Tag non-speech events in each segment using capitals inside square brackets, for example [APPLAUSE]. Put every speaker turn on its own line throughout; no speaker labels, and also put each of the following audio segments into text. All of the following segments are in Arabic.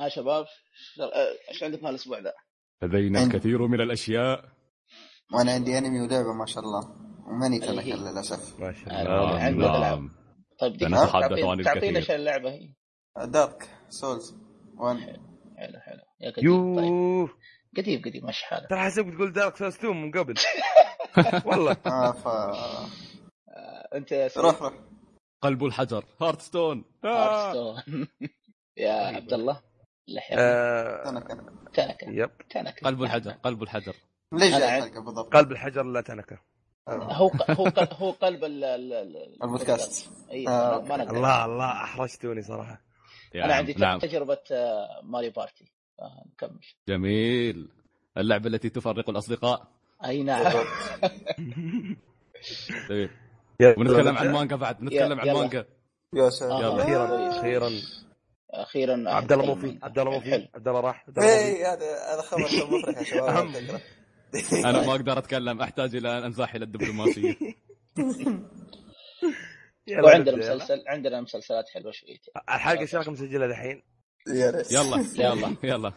ها شباب ش- آه، إيش عندكم هالاسبوع ذا؟
لدينا
عندي.
الكثير من الأشياء
وأنا عندي أنمي ولعبة ما شاء الله وماني
أي
تنكر
هي.
للأسف
ما شاء
آه،
الله
نعم. ألعاب.
نعم
طيب دقيقة
سنتحدث
تعطينا-. إيش اللعبة هي؟
دارك سولز 1
حلو حلو يا قديم طيب قديم قديم مش حاله
ترى حسبك تقول دارك سوس 2 من قبل [LAUGHS] والله
آه ف
آه، أنت
روح روح
قلب الحجر هارتستون آه.
هارتستون. [LAUGHS] يا عبد الله
آه
تنكر
تنكة.
يب.
تنكة.
قلب الحجر قلب الحجر
ليش بالضبط؟
قلب الحجر لا تنكة.
هو هو هو قلب ال- ال- ال-
البودكاست. آه،
الله الله
أحرجتوني
صراحة.
أنا.
عندي
نعم.
تجربة آه، ماري بارتي. نكمل.
جميل. اللعبة التي تفرق الأصدقاء.
أي نعم. [LAUGHS]
جميل.
يلا
ونتكلم عن. مانجا بعد. نتكلم عن. مانجا.
يا
آه. أخيرا.
أخيرا.
أخيرا
عبد الله مو
أتكلم
في
عن-
عبد الله مو
حلو.
في عبد الله راح.
اي هذا هذا خبر مفرح يا شباب. [LAUGHS] [LAUGHS]
أنا ما أقدر أتكلم أحتاج إلى أن أنزاح إلى الدبلوماسية [LAUGHS]
يلا
وعندنا. مسلسل عندنا مسلسلات حلوة شويتين
الحلقة إيش رايكم؟
يا ريت
يلا
يلا.
يلا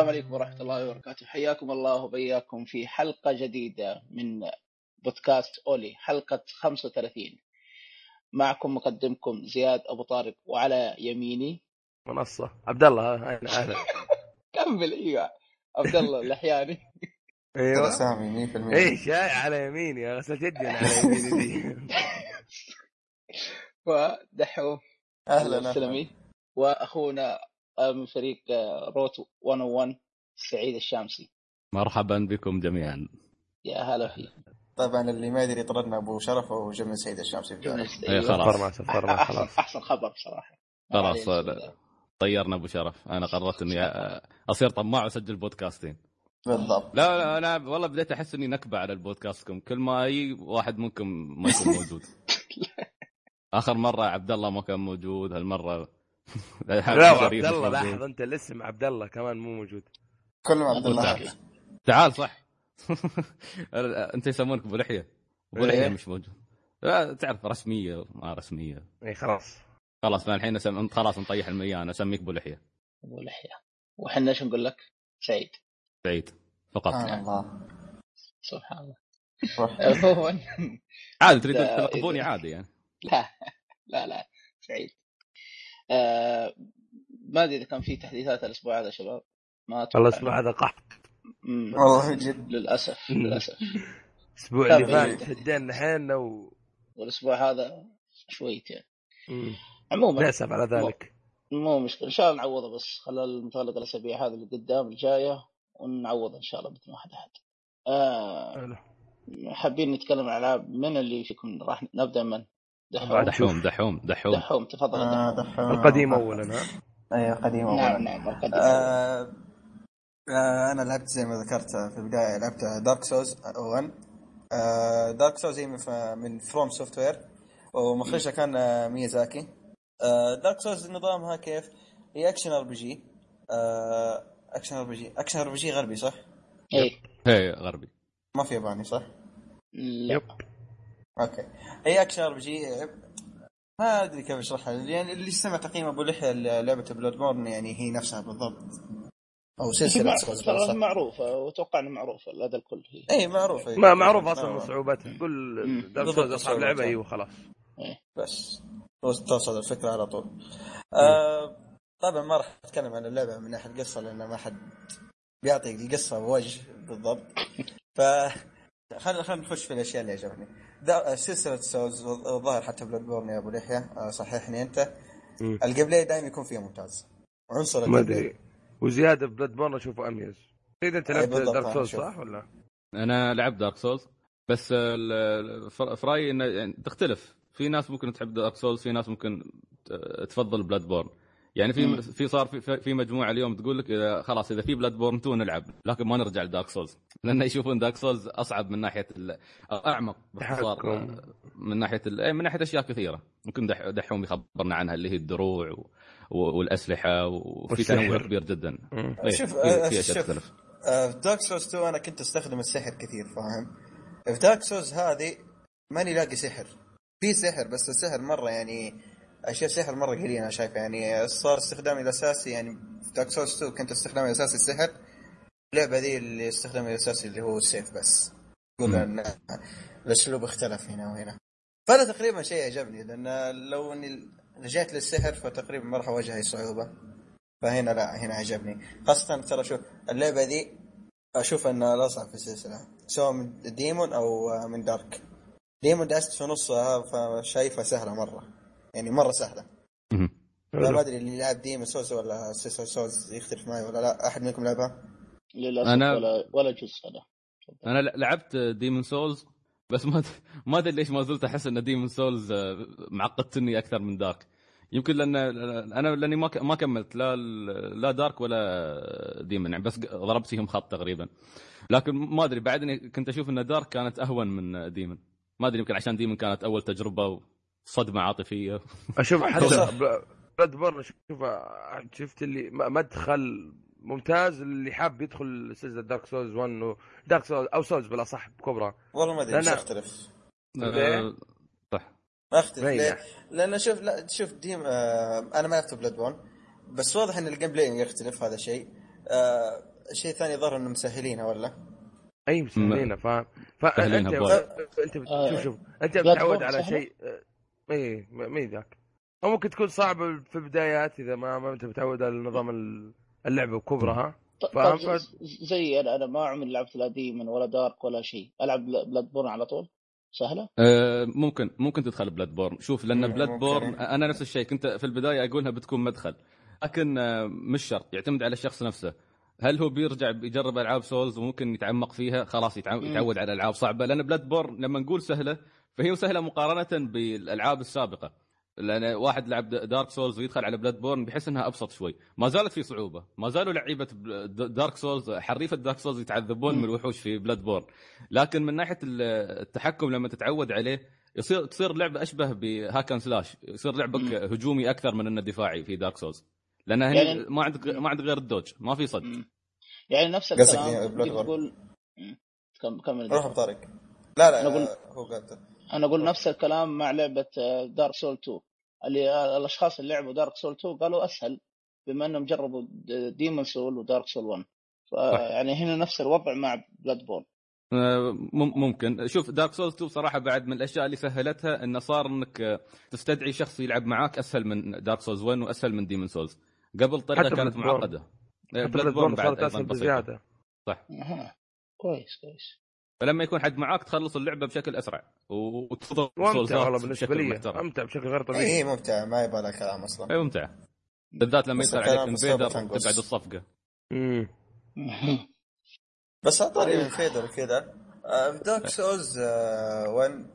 السلام عليكم ورحمة الله وبركاته. حياكم الله وبياكم في حلقة جديدة من بودكاست أولي حلقة 35 معكم مقدمكم زياد أبو طارق وعلى يميني.
منصة. عبد الله أهلا [LAUGHS]
كمل أيوه. عبد الله اللحياني
ترى
أيوه
سامي 100%
إيه شاي على يميني يدي أنا على يميني دي. [LAUGHS]
ودحوم.
أهلا
السلمي وأخونا من فريق آه، روت 101 سعيد الشامسي.
مرحبا بكم جميعا.
يا هلا فيه
طبعا اللي ما يدري طردنا أبو شرف وهو جمل سيد الشامسي في
إيه، خلاص.
خلاص.
أحسن خبر بصراحة.
خلاص
علينا.
طيرنا أبو شرف. أنا قررت إني أصير طماع وأسجل بودكاستين.
بالضبط.
لا لا أنا والله بديت أحس إني نكبة على البودكاستكم. كل ما أي واحد منكم ما يكون موجود. [LAUGHS] آخر مرة عبد الله ما كان موجود هالمرة [LAUGHS]
لا عبد الله. لاحظ أنت الاسم عبد الله كمان مو موجود.
كلهم عبد الله.
تعال. صح. [LAUGHS] أنت يسمونك أبو لحية. أبو لحية
إيه.
مش موجود. لا، تعرف رسمية ما رسمية.
اي خلاص.
خلاص الحين أسم... انت خلاص نطيح المياه. أنا أسميك أبو لحية.
أبو لحية. وحنا إيش نقول لك؟ سعيد.
سعيد. فقط.
سبحان الله.
سبحان الله. عموما
عادي تريدون
لا،
تلقبوني عادي يعني.
لا لا لا. سعيد. آه ما أدري إذا كان في تحديثات الأسبوع هذا شباب ما.
والله الأسبوع هذا قحط.
والله جد
للأسف للأسف
الأسبوع
لا،
اللي. فات شدينا حيلنا و
والأسبوع هذا شويتين
مم.
عموما
ناسف على ذلك
مو مشكلة إن شاء الله نعوضها بس خلال المتغلق الأسابيع هذه اللي قدام الجاية ونعوض إن شاء الله بإذن واحد أحد. آه
حلو.
حابين نتكلم عن ألعاب من اللي فيكم راح نبدأ من؟ دحوم
بعد.
دحوم دحوم دحوم
دحوم تفضل
آه،
دحوم.
القديم اولا ها
أيوه قديم
نعم
أولاً.
نعم القديم.
آه، آه، أنا لعبت زي ما ذكرت في البداية لعبت Dark Souls 1 آه، Dark Souls هي من, FromSoftware ومخرجها كان آه، ميازاكي آه، Dark Souls نظامها كيف؟ هي اكشن ار بي جي اكشن ار بي جي اكشن ار بي جي غربي صح؟
إيه
هي غربي
ما في ياباني صح؟
لا.
okay. هي action RPG؟ ما أدري كيف أشرحها. يعني اللي سمع تقييم أبو لحية لعبة Bloodborne يعني هي نفسها بالضبط. أو سلسلة
ترى؟ معروفة. وأتوقع انه معروفة. لدى الكل هي.
اي معروفة.
ما معروف أصلا
معروف.
صعوبتها.
Dark
Souls اصعب. لعبه أيوه خلاص.
بس. توصل الفكرة على طول. آه طبعا ما راح أتكلم عن اللعبة من ناحية القصة لأن ما حد بيعطي القصة بوجه بالضبط. [LAUGHS] ف خلينا خلينا نخش في الأشياء اللي عجبني دا- سلسلة Souls والظاهر حتى Bloodborne يا أبو لحية آه، صححني
أنت.
ال gameplay دائما يكون فيها ممتاز عنصر
ما. أدري وزيادة في Bloodborne أشوفه أميز اذا
أنت
لعبت Dark
Souls.
صح ولا؟
أنا لعبت Dark Souls بس في رأيي إنه يعني تختلف في ناس ممكن تحب Dark Souls في ناس ممكن تفضل Bloodborne يعني
مم.
في في صار في, في مجموعة اليوم تقول لك اذا خلاص إذا في Bloodborne 2 نلعب لكن ما نرجع ل Dark Souls لأن يشوفون Dark Souls أصعب من ناحية ال- أعمق باختصار. من ناحية ال- إيه، من ناحية أشياء كثيرة ممكن دح دحوم يخبرنا عنها اللي هي الدروع و- والأسلحة وفي. تنوع كبير جدا. إيه،
شوف،
في
آه،
في أشياء
شوف.
تختلف
آه، في Dark Souls 2 أنا كنت أستخدم السحر كثير فاهم في Dark Souls هذه ماني لاقي سحر في سحر بس السحر مرة يعني أشياء سحر مرة قليله أنا شايف يعني صار استخدامي الاساسي يعني في Dark Souls 2 كنت استخدامي الاساسي السحر اللعبه ذي اللي استخدامي الاساسي اللي هو السيف بس. يقول
مم.
إن الأسلوب اختلف هنا وهنا. فهذا تقريبا شيء عجبني لأن لو إني رجعت للسحر فتقريبا ما راح أواجه أي صعوبة. فهنا لا هنا عجبني. خاصة ترى شوف اللعبة دي أشوف إنها الاصعب في السلسلة سواء من Demon أو من Dark Demon دست في نصها فشايفها سهلة مرة. يعني مرة سهلة.
مهم.
لا ما أدري اللي لعب Demon's Souls ولا سلسلة Souls يختلف معي ولا لا. أحد منكم لعبها؟
للأسف
أنا-
ولا ولا جزء أنا.
أنا ل- لعبت Demon's Souls بس ما ما أدري ليش ما زلت أحس إن Demon's Souls معقدتني أكثر من Dark يمكن لأن أنا لأني ما ما كملت لا لا Dark ولا Demon يعني بس ضربت فيهم خط تقريبا. لكن ما أدري بعدني كنت أشوف إن Dark كانت أهون من Demon ما أدري يمكن عشان Demon كانت أول تجربة وصدمه
عاطفية
أشوف. [LAUGHS]
حتى Bloodborne شوف شفت اللي مدخل ممتاز اللي حاب يدخل سلسلة Dark Souls 1 و Dark Souls أو Souls بالاصح بكبرى
والله ما
أدري
مش
لا.
اختلف
آه، صح
ما اختلف ليه؟ لأن شوف لا شوف ديم آه أنا ما لعبت بلاد بون بس واضح إن الجيم بلاي يختلف هذا شيء آه شيء ثاني ظهر انه مسهلينها ولا
أي مسهلينها فاهم
فأنت.
أنت
آه،
شوف شوف
أنت
متعود
بورن
على؟ شيء إي ما هي ذاك أو ممكن تكون صعبة في البدايات إذا ما, ما أنت متعود على نظام ال- اللعبة بكبرها
ط-
فاهم؟
طيب ز- زي أنا أنا ما عمري لعبت لا ديمون ولا دارك ولا شيء. ألعب بل- بلاد بورن على طول؟ سهلة؟
آه، ممكن ممكن تدخل Bloodborne شوف لأن
مم، Blood.
borne أنا نفس الشيء كنت في البداية أقولها بتكون مدخل لكن آه، مش شرط يعتمد على الشخص نفسه. هل هو بيرجع بيجرب ألعاب Souls وممكن يتعمق فيها؟ خلاص. يتعود على ألعاب صعبة. لأن Bloodborne لما نقول سهلة فهي سهلة مقارنة بالألعاب السابقة. لأن واحد لعب Dark Souls ويدخل على Bloodborne بيحس إنها أبسط شوي. ما زالت في صعوبة. ما زالوا لعيبة Dark Souls حريفة Dark Souls يتعذبون من الوحوش في Bloodborne لكن من ناحية التحكم لما تتعود عليه يصير تصير لعبة أشبه ب hack and slash يصير لعبك
مم.
هجومي أكثر من إنه دفاعي في Dark Souls لأن هنا
يعني-
ما عندك ما عندك غير ال dodge. ما في صد.
يعني نفس
قصدك
الكلام
Bloodborne.
تقول كمل.
روح بطارق. لا لا
أنا أقول-
هو قال
أنا أقول نفس الكلام مع لعبة Dark Souls 2 اللي آه، الأشخاص اللي لعبوا Dark Souls 2 قالوا أسهل بما إنهم جربوا Demon's Souls و Dark Souls 1 فيعني هنا نفس الوضع مع Bloodborne
آه، مم- ممكن. شوف Dark Souls 2 صراحة بعد من الأشياء اللي سهلتها إنه صار إنك آه، تستدعي شخص يلعب معاك أسهل من Dark Souls 1 وأسهل من Demon's Souls قبل طريقة
حتى
كانت.
معقدة.
Bloodborne بعد
أسهل
بسيطة.
بزيادة.
أها. كويس كويس.
فلما يكون حد معاك تخلص اللعبة بشكل أسرع و- وتفضل سولزات
والله بالنسبة
بشكل
لي.
محترم.
ممتع بشكل غير
اي
طبيعي.
هي ممتعه ما يبغى لها كلام أصلا.
اي ممتع. بالذات لما يصير عليك
invader.
تبعد الصفقة.
مم.
مهم. [LAUGHS]
بس على طاري invader وكذا في Dark Souls 1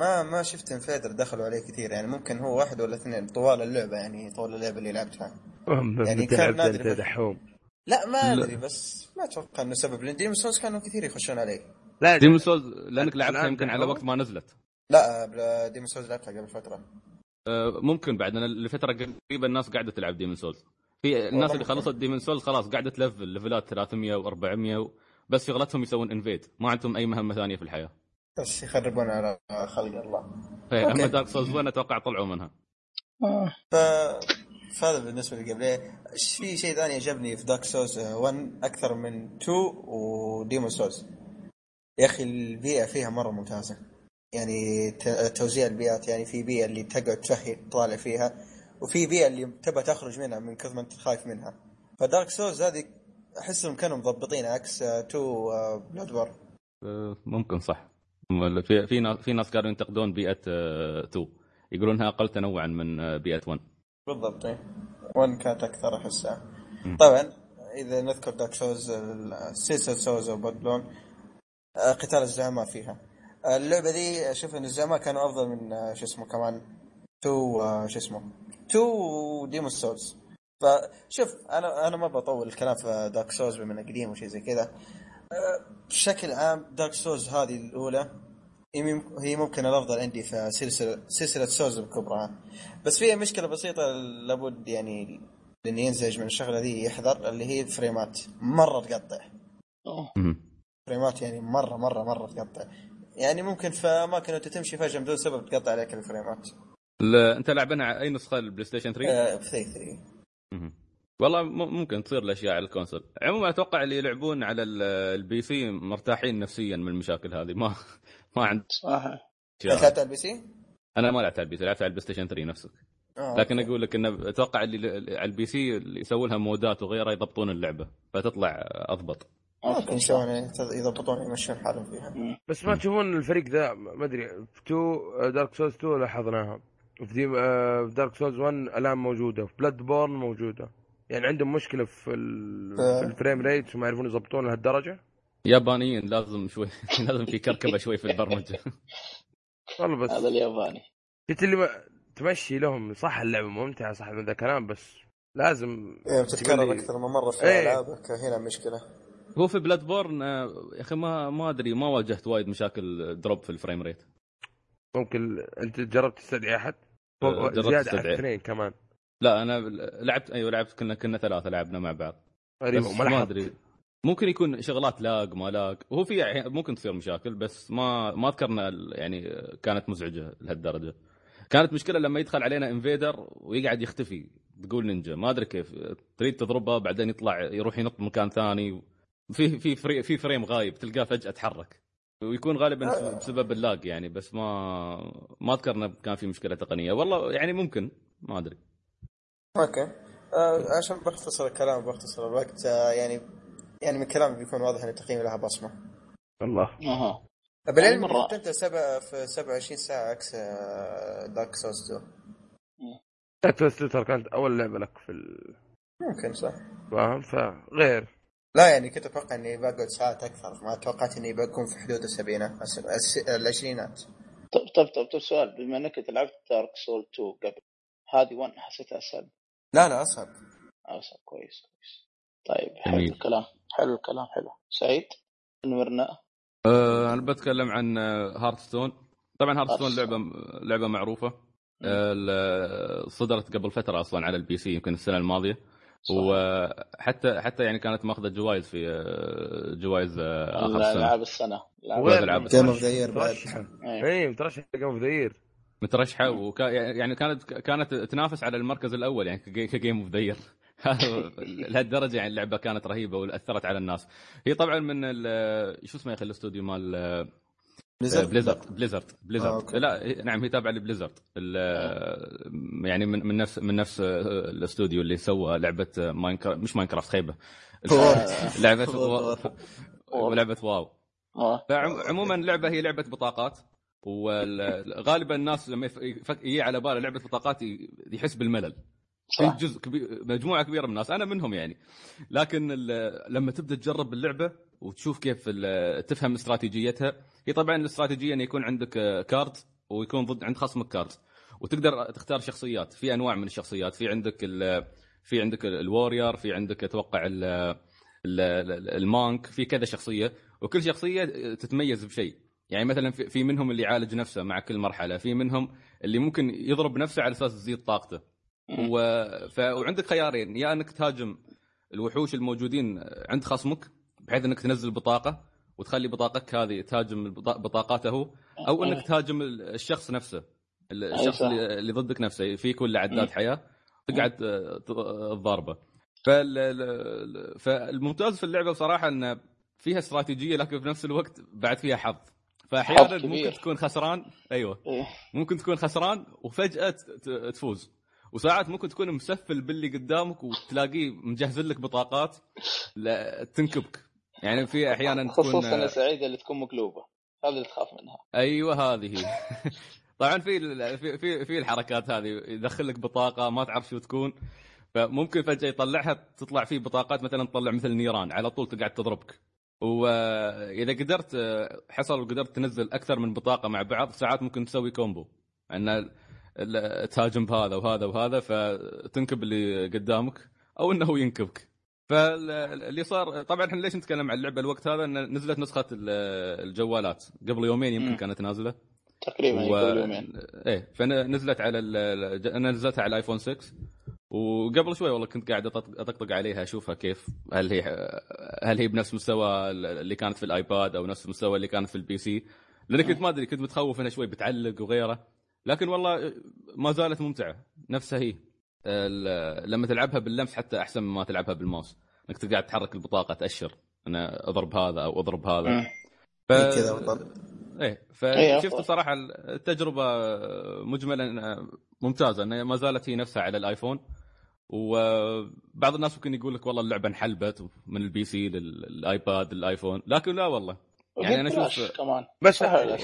ما ما شفت invader دخلوا عليه كثير. يعني ممكن هو واحد ولا اثنين. طوال اللعبة يعني طول اللعبة اللي لعبتها.
يعني
كان نادر.
دحوم.
لا ما. أدري بس ما أتوقع إنه سبب. لأن Demon's Souls كانوا كثير يخشون عليه.
لا
Demon's Souls لأنك لعبتها يمكن على؟ وقت ما نزلت
لا Demon's Souls لعبتها قبل فترة
آه، ممكن بعد أنا لفترة قريبة الناس قاعدة تلعب Demon's Souls في الناس اللي. خلصت Demon's Souls خلاص قاعدة تلفل ليفلات 300 و400 بس شغلتهم يسوون invade ما عندهم أي مهمة ثانية في الحياة
بس يخربون على خلق الله
إيه،. أما Dark Souls 1 أتوقع طلعوا منها
آه.
ف فهذا بالنسبة لي قبل إيش في شيء ثاني عجبني في Dark Souls 1 أكثر من 2 و Demon's Souls يا أخي البيئة فيها مرة ممتازة. يعني توزيع البيئات يعني في بيئة اللي تقعد تشهي تطالع فيها وفي بيئة اللي تبى تخرج منها من كثر ما أنت خايف منها. ف Dark Souls هذه أحسهم كانوا مضبطين عكس آه، two Bloodborne
آه، ممكن صح. في في ناس في ناس كانوا ينتقدون بيئة 2 يقولون انها أقل تنوعا من آه، بيئة 1
بالضبط إيه. 1 كانت أكثر
أحسها.
طبعا إذا نذكر Dark Souls سلسله Souls و Bloodborne آه، قتال الزعماء فيها. آه، اللعبة دي أشوف إن الزعماء كانوا أفضل من آه، شو اسمه كمان two آه، شو اسمه two Demon's Souls فشوف أنا أنا ما بطول الكلام في Dark Souls بما انه قديم وشيء زي كذا. آه، بشكل عام Dark Souls هذه الأولى هي مم- هي ممكن الأفضل عندي في سلسلة سلسلة Souls بكبرها بس فيها مشكلة بسيطة لابد يعني اللي ينزعج من الشغلة دي يحذر اللي هي الفريمات مرة تقطع. فريمات يعني مرة مرة مرة تقطع. يعني ممكن في اماكن انت تمشي فجأة بدون سبب تقطع عليك الفريمات.
لا، أنت لعبنا على أي نسخة ال PlayStation 3
آه، في 3 3
مهم. والله ممكن تصير الأشياء على ال console. عموما أتوقع اللي يلعبون على ال- ال PC مرتاحين نفسيا من المشاكل هذه. ما [LAUGHS] ما عند
صح
أنت لعبت على ال PC؟
أنا ما لعبت على ال PC لعبت على ال PlayStation 3 نفسك.
آه،
لكن
okay.
أقول لك انه أتوقع اللي اللي على ال PC اللي يسوون لها مودات وغيرها يضبطون اللعبة فتطلع أضبط.
ممكن يسوون يضبطون يمشون حالهم فيها.
بس ما تشوفون ال frame ذا ما أدري في 2 Dark Souls 2 لاحظناها في دي آه، في Dark Souls 1 الآن موجودة في Bloodborne موجودة. يعني عندهم مشكلة في, في ال frame rate وما يعرفون يضبطون لهالدرجة؟
يابانيين لازم شوي [LAUGHS] لازم في كركبة شوي في البرمجة.
والله بس.
هذا الياباني.
قلت اللي ما... تمشي لهم صح اللعبة ممتعة صح من ذا الكلام بس لازم
بتتكرر
لي-
أكثر من مرة في
إيه.
ألعابك هنا مشكلة.
هو في Bloodborne آه، يا أخي ما ما أدري ما واجهت وايد مشاكل drop في ال frame rate.
ممكن أنت جربت تستدعي أحد؟
آه، جربت زيادة.
على اثنين كمان.
لا أنا لعبت أيوه لعبت كنا كنا ثلاثة لعبنا مع بعض.
ما
أدري. ممكن يكون شغلات lag ما lag وهو في يعني ممكن تصير مشاكل بس ما ما أذكرنا يعني كانت مزعجة لهالدرجة. كانت مشكلة لما يدخل علينا invader ويقعد يختفي تقول نينجا. ما أدري كيف تريد تضربه بعدين يطلع يروح ينط مكان ثاني في في فري في frame غايب تلقاه فجأة تحرك. ويكون غالبا بسبب ال lag يعني بس ما ما اذكرنا كان في مشكلة تقنية. والله يعني ممكن ما أدري.
أوكي. آه عشان بختصر الكلام بختصر الوقت آه يعني يعني من كلامي بيكون واضح إن تقييمي لها بصمة.
الله.
أها.
بالعلم
مرة.
كنت انت سبع في 27 ساعة عكس آه، دارك سوز 2
دارك ترى كانت أول لعبة لك في ال-
ممكن صح.
فاهم؟ فغير.
لا يعني كنت أتوقع إني بقعد ساعات أكثر ما توقعت إني بكون في حدود السبعينات الس- الس- العشرينات.
طب طب طب, طب سؤال بما إنك لعبت Dark Souls 2 قبل هذه 1 حسيتها اسهل
لا لا اصعب
اسهل كويس كويس. طيب حلو
جميل.
الكلام حلو الكلام حلو. سعيد نمرنا
أه أنا بتكلم عن Hearthstone طبعا Hearthstone
Hearthstone.
لعبة لعبة معروفة. أه، ال- صدرت قبل فترة أصلا على ال PC يمكن السنة الماضية.
صح.
وحتى حتى يعني كانت ماخذة جوائز في أه، جوائز أه، آخر السنة.
العاب السنة.
العاب Year بعد.
مترشحة.
إيه.
اي مترشحة Game of the Year
مترشحة وكا يعني كانت كانت تنافس على المركز الأول يعني كجي- ك Game of the لهالدرجة يعني اللعبة كانت رهيبة وأثرت على الناس. هي طبعا من ال- شو اسمه يا أخي الأستوديو مال
بليزرد
بليزرد بليزرد
آه،
بليزرد
أوكي.
لا نعم هي تابعة لبليزرد. ال- يعني من من نفس من نفس الاستوديو اللي سوى لعبة ماينكرافت مش ماينكرافت خيبة. [LAUGHS] لعبة
وورد.
ولعبه WoW.
آه.
فعموما اللعبه هي لعبة بطاقات. وغالبا الناس لما يجي على باله لعبة بطاقات يحس بالملل. في جزء كبير مجموعة كبيرة من الناس أنا منهم يعني. لكن لما تبدأ تجرب اللعبة وتشوف كيف تفهم استراتيجيتها هي طبعا الاستراتيجيه انه يكون عندك آه، card ويكون ضد عند خصمك card وتقدر تختار شخصيات. في أنواع من الشخصيات. في عندك ال- في عندك ال- الوورير في عندك أتوقع ال- ال- ال- المانك. في كذا شخصية. وكل شخصية تتميز بشيء. يعني مثلا في في منهم اللي يعالج نفسه مع كل مرحلة. في منهم اللي ممكن يضرب نفسه على أساس تزيد طاقته. و... ف... وعندك خيارين. يا أنك تهاجم الوحوش الموجودين عند خصمك بحيث أنك تنزل بطاقة. وتخلي بطاقتك هذه تهاجم بطاقاته هو أو إنك تهاجم ال- الشخص نفسه ال- الشخص. اللي اللي ضدك نفسه في كل عداد حياة تقعد ت- تضاربه. فال... ال- فالممتاز في اللعبة بصراحة ان فيها استراتيجية لكن في نفس الوقت بعد فيها حظ. فاحيانا. ممكن تكون خسران أيوه.
إيه.
ممكن تكون خسران وفجأة تفوز. وساعات ممكن تكون مسفل باللي قدامك وتلاقيه مجهز لك بطاقات تنكبك. يعني في أحيانا تكون
خصوصا يا سعيد اللي تكون مقلوبة. هذه اللي تخاف منها.
أيوه هذه [LAUGHS] طبعا في في في, في الحركات هذه. يدخل لك بطاقة ما تعرف شو تكون. فممكن فجأة يطلعها تطلع فيه بطاقات مثلا تطلع مثل نيران. على طول تقعد تضربك. وإذا قدرت حصل وقدرت تنزل أكثر من بطاقة مع بعض ساعات ممكن تسوي كومبو. أن تهاجم بهذا وهذا وهذا فتنكب اللي قدامك أو إنه ينكبك. فاللي صار طبعا إحنا ليش نتكلم عن اللعبة الوقت هذا؟ إن نزلت نسخة ال- الجوالات. قبل يومين يمكن. كانت نازلة.
تقريبا
و...
يقول يومين.
إيه فنزلت على أنا نزلتها على الآيفون 6 وقبل شوي والله كنت قاعد أطقطق عليها أشوفها كيف هل هي هل هي بنفس مستوى اللي كانت في الآيباد أو نفس المستوى اللي كانت في ال PC. لأني كنت ما أدري كنت متخوف انها شوي بتعلق وغيره. لكن والله ما زالت ممتعة. نفسها هي. لما تلعبها باللمس حتى أحسن مما تلعبها بالماوس. إنك تقعد تحرك البطاقة تأشر. أنا أضرب هذا أو أضرب هذا. ف...
إيه كذا بالضبط
إيه
فشفت. صراحة التجربة مجملا ممتازة. انها ما زالت هي نفسها على الآيفون. وبعض الناس ممكن يقول لك والله اللعبة انحلبت من ال PC للآيباد للآيفون. لكن لا والله. يعني
ببلاش
أشوف-
كمان.
بس شوف. أنا أنا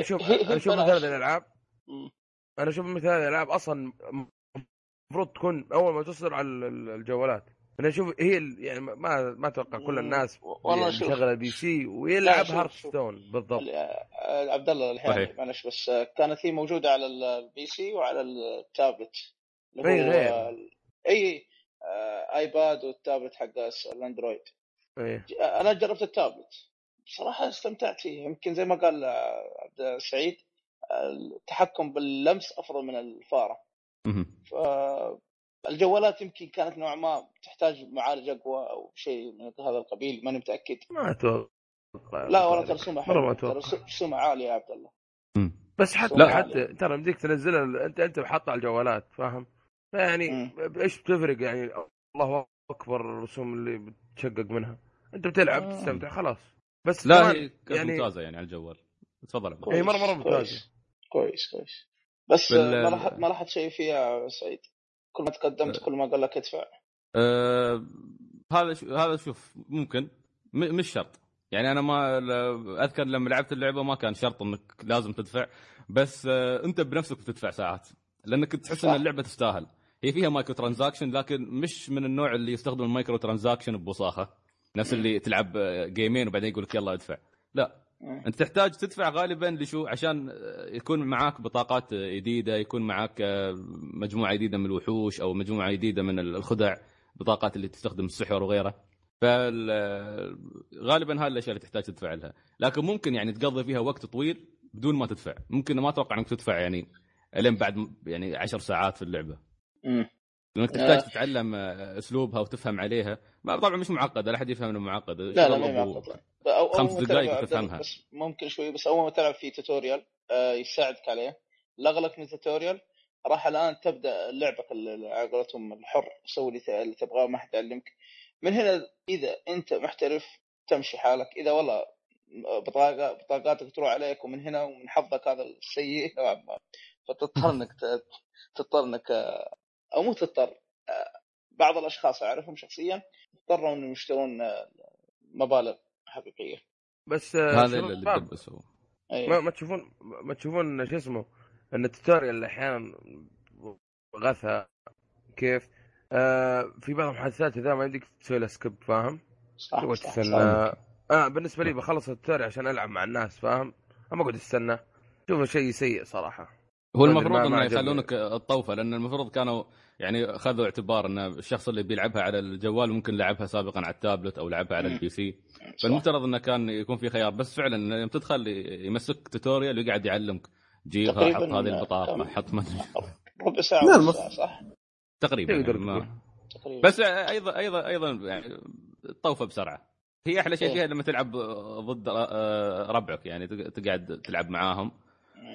أشوف
أنا
أشوف هذه
الألعاب.
أنا أشوف مثل هذه الألعاب أصلا المفروض تكون أول ما تصدر على ال- ال- الجوالات. أنا أشوف هي يعني ما ما أتوقع كل الناس
والله
يعني
شوف.
مشغله
PC
ويلعب هارت ستون بالضبط.
آه، عبد الله الحين
صحيح.
معلش بس آه، كانت هي موجودة على ال- ال PC وعلى التابلت. هو
غير.
إي آه، آيباد والتابلت حق الأندرويد. أنا جربت التابلت. بصراحه استمتعت فيه يمكن زي ما قال عبد السعيد آه، التحكم باللمس أفضل من الفارة.
مهم.
فالجوالات يمكن كانت نوعا ما تحتاج معالج أقوى أو شيء من هذا القبيل ماني متأكد
ما أتوقع
لا والله ترى رسومها
مرة ما
حلوة رسومها عالية يا عبد الله.
بس حتى
لا.
حتى ترى يمديك تنزلها أنت أنت حاطها على الجوالات فاهم؟ يعني
مم.
إيش بتفرق يعني الله أكبر الرسوم اللي بتشقق منها أنت بتلعب
آه.
تستمتع خلاص بس
لا هي كانت
يعني
ممتازة يعني على الجوال تفضل عبد الله.
هي مرة
مرة
ممتازة
كويس كويس بس
بال-
آه، ما لاحظت ما لاحظت شيء فيها سعيد. كل ما تقدمت كل ما قال لك ادفع.
آه هذا شو هذا شوف ممكن. م- مش شرط. يعني أنا ما أذكر لما لعبت اللعبة ما كان شرط إنك لازم تدفع. بس آه أنت بنفسك بتدفع ساعات. لأنك تحس
إن.
اللعبة تستاهل. هي فيها micro transaction لكن مش من النوع اللي يستخدم ال micro transaction ببصاخه نفس اللي تلعب آه، جيمين وبعدين يقول لك يلا ادفع. لا. أنت تحتاج تدفع غالبا لشو؟ عشان آه، يكون معاك بطاقات آه، جديدة يكون معاك آه، مجموعة جديدة من الوحوش أو مجموعة جديدة من الخدع بطاقات اللي تستخدم السحر وغيره فغالبا هاي الأشياء اللي تحتاج تدفع لها. لكن ممكن يعني تقضي فيها وقت طويل بدون ما تدفع. ممكن ما أتوقع إنك تدفع يعني لين بعد يعني عشر ساعات في اللعبة.
مم.
لأنك تحتاج
آه.
تتعلم آه، أسلوبها وتفهم عليها. ما- طبعا مش معقدة لا أحد يفهم إنه معقده
لا لا ما معقد أول
خمس
الله،
وتفهمها.
بس ممكن شوي بس أول ما تلعب في tutorial آه، يساعدك عليه. يخلصك من ال tutorial راح الآن تبدأ لعبك على قولتهم الحر. سوي اللي تبغاه ما حد يعلمك. من هنا إذا أنت محترف تمشي حالك. إذا والله بطاقة بطاقاتك تروح عليك ومن هنا ومن حظك هذا السيء نوعا ما فتضطر انك تضطر إنك أو مو تضطر آه، بعض الأشخاص أعرفهم شخصيا اضطروا إنهم يشترون آه، مبالغ حقيقية
بس آه،
هذا اللي دبسوا
أي.
ما, ما تشوفون ما تشوفون شو اسمه إن التوتوريال أحيانا غثى كيف آه في بعض المحادثات إذا ما يمديك تسوي لها skip فاهم؟
صح صح,
تستنى
صح.
آه بالنسبة لي بخلص ال tutorial عشان ألعب مع الناس فاهم؟ اما اقعد استنى شوفه شيء سيء صراحة
هو
ما-
المفروض
إنه.
يخلونك الطوفة لأن المفروض كانوا يعني خذوا اعتبار إن الشخص اللي بيلعبها على الجوال ممكن لعبها سابقا على التابلت أو لعبها على. ال
PC.
فالمفترض إنه كان يكون في خيار بس فعلا يوم تدخل يمسك tutorial ويقعد يعلمك جيبها حط هذه
البطاقة؟
حط ما.
ربع ساعة
لا،
ساعة صح؟
تقريبا يعني ما...
تقريبا
بس أيضا أيضا أيضا يعني الطوفة بسرعة هي أحلى شيء
إيه.
فيها لما تلعب ضد ربعك يعني تقعد تلعب معاهم
طيب.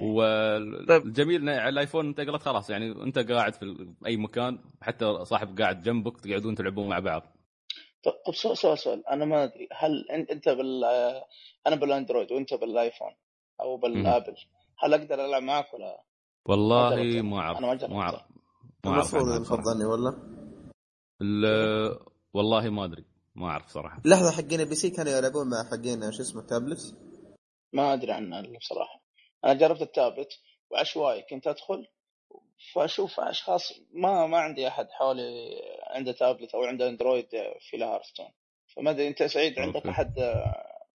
والجميل إنه على الآيفون انت قلت خلاص يعني أنت قاعد في أي مكان حتى صاحب قاعد جنبك تقعدون تلعبون مع بعض.
طب طب سؤال سؤال سؤال. أنا ما أدري هل أنت بال أنا بالأندرويد وأنت بالآيفون أو بالآبل هل أقدر ألعب معك ولا؟
والله. ما أعرف
أنا ما جربت.
ما أعرف ما أعرف
المفروض ولا؟
ال- والله ما أدري ما أعرف صراحة.
لحظة حقين ال PC كانوا يلعبون مع حقين شو اسمه تابلت
ما أدري عنها بصراحه أنا جربت التابلت وعشوائي كنت أدخل فأشوف أشخاص ما ما عندي أحد حولي عنده تابلت أو عنده أندرويد في لها هارستون فما أدري أنت سعيد عندك
أوكي.
أحد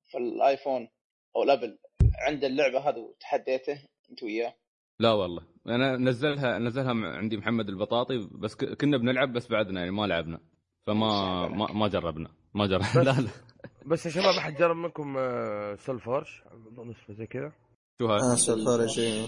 في الآيفون أو الأبل عنده اللعبة هذه وتحديته أنت وياه؟
لا والله. أنا نزلها نزلها عندي محمد البطاطي بس كنا بنلعب بس بعدنا يعني ما لعبنا. فما ما, ما جربنا. ما جربنا. [LAUGHS] لا لا.
بس يا شباب أحد جرب منكم سول فورج؟ اظن اسمه زي كذا.
شو هاي
آه سولفور شيء.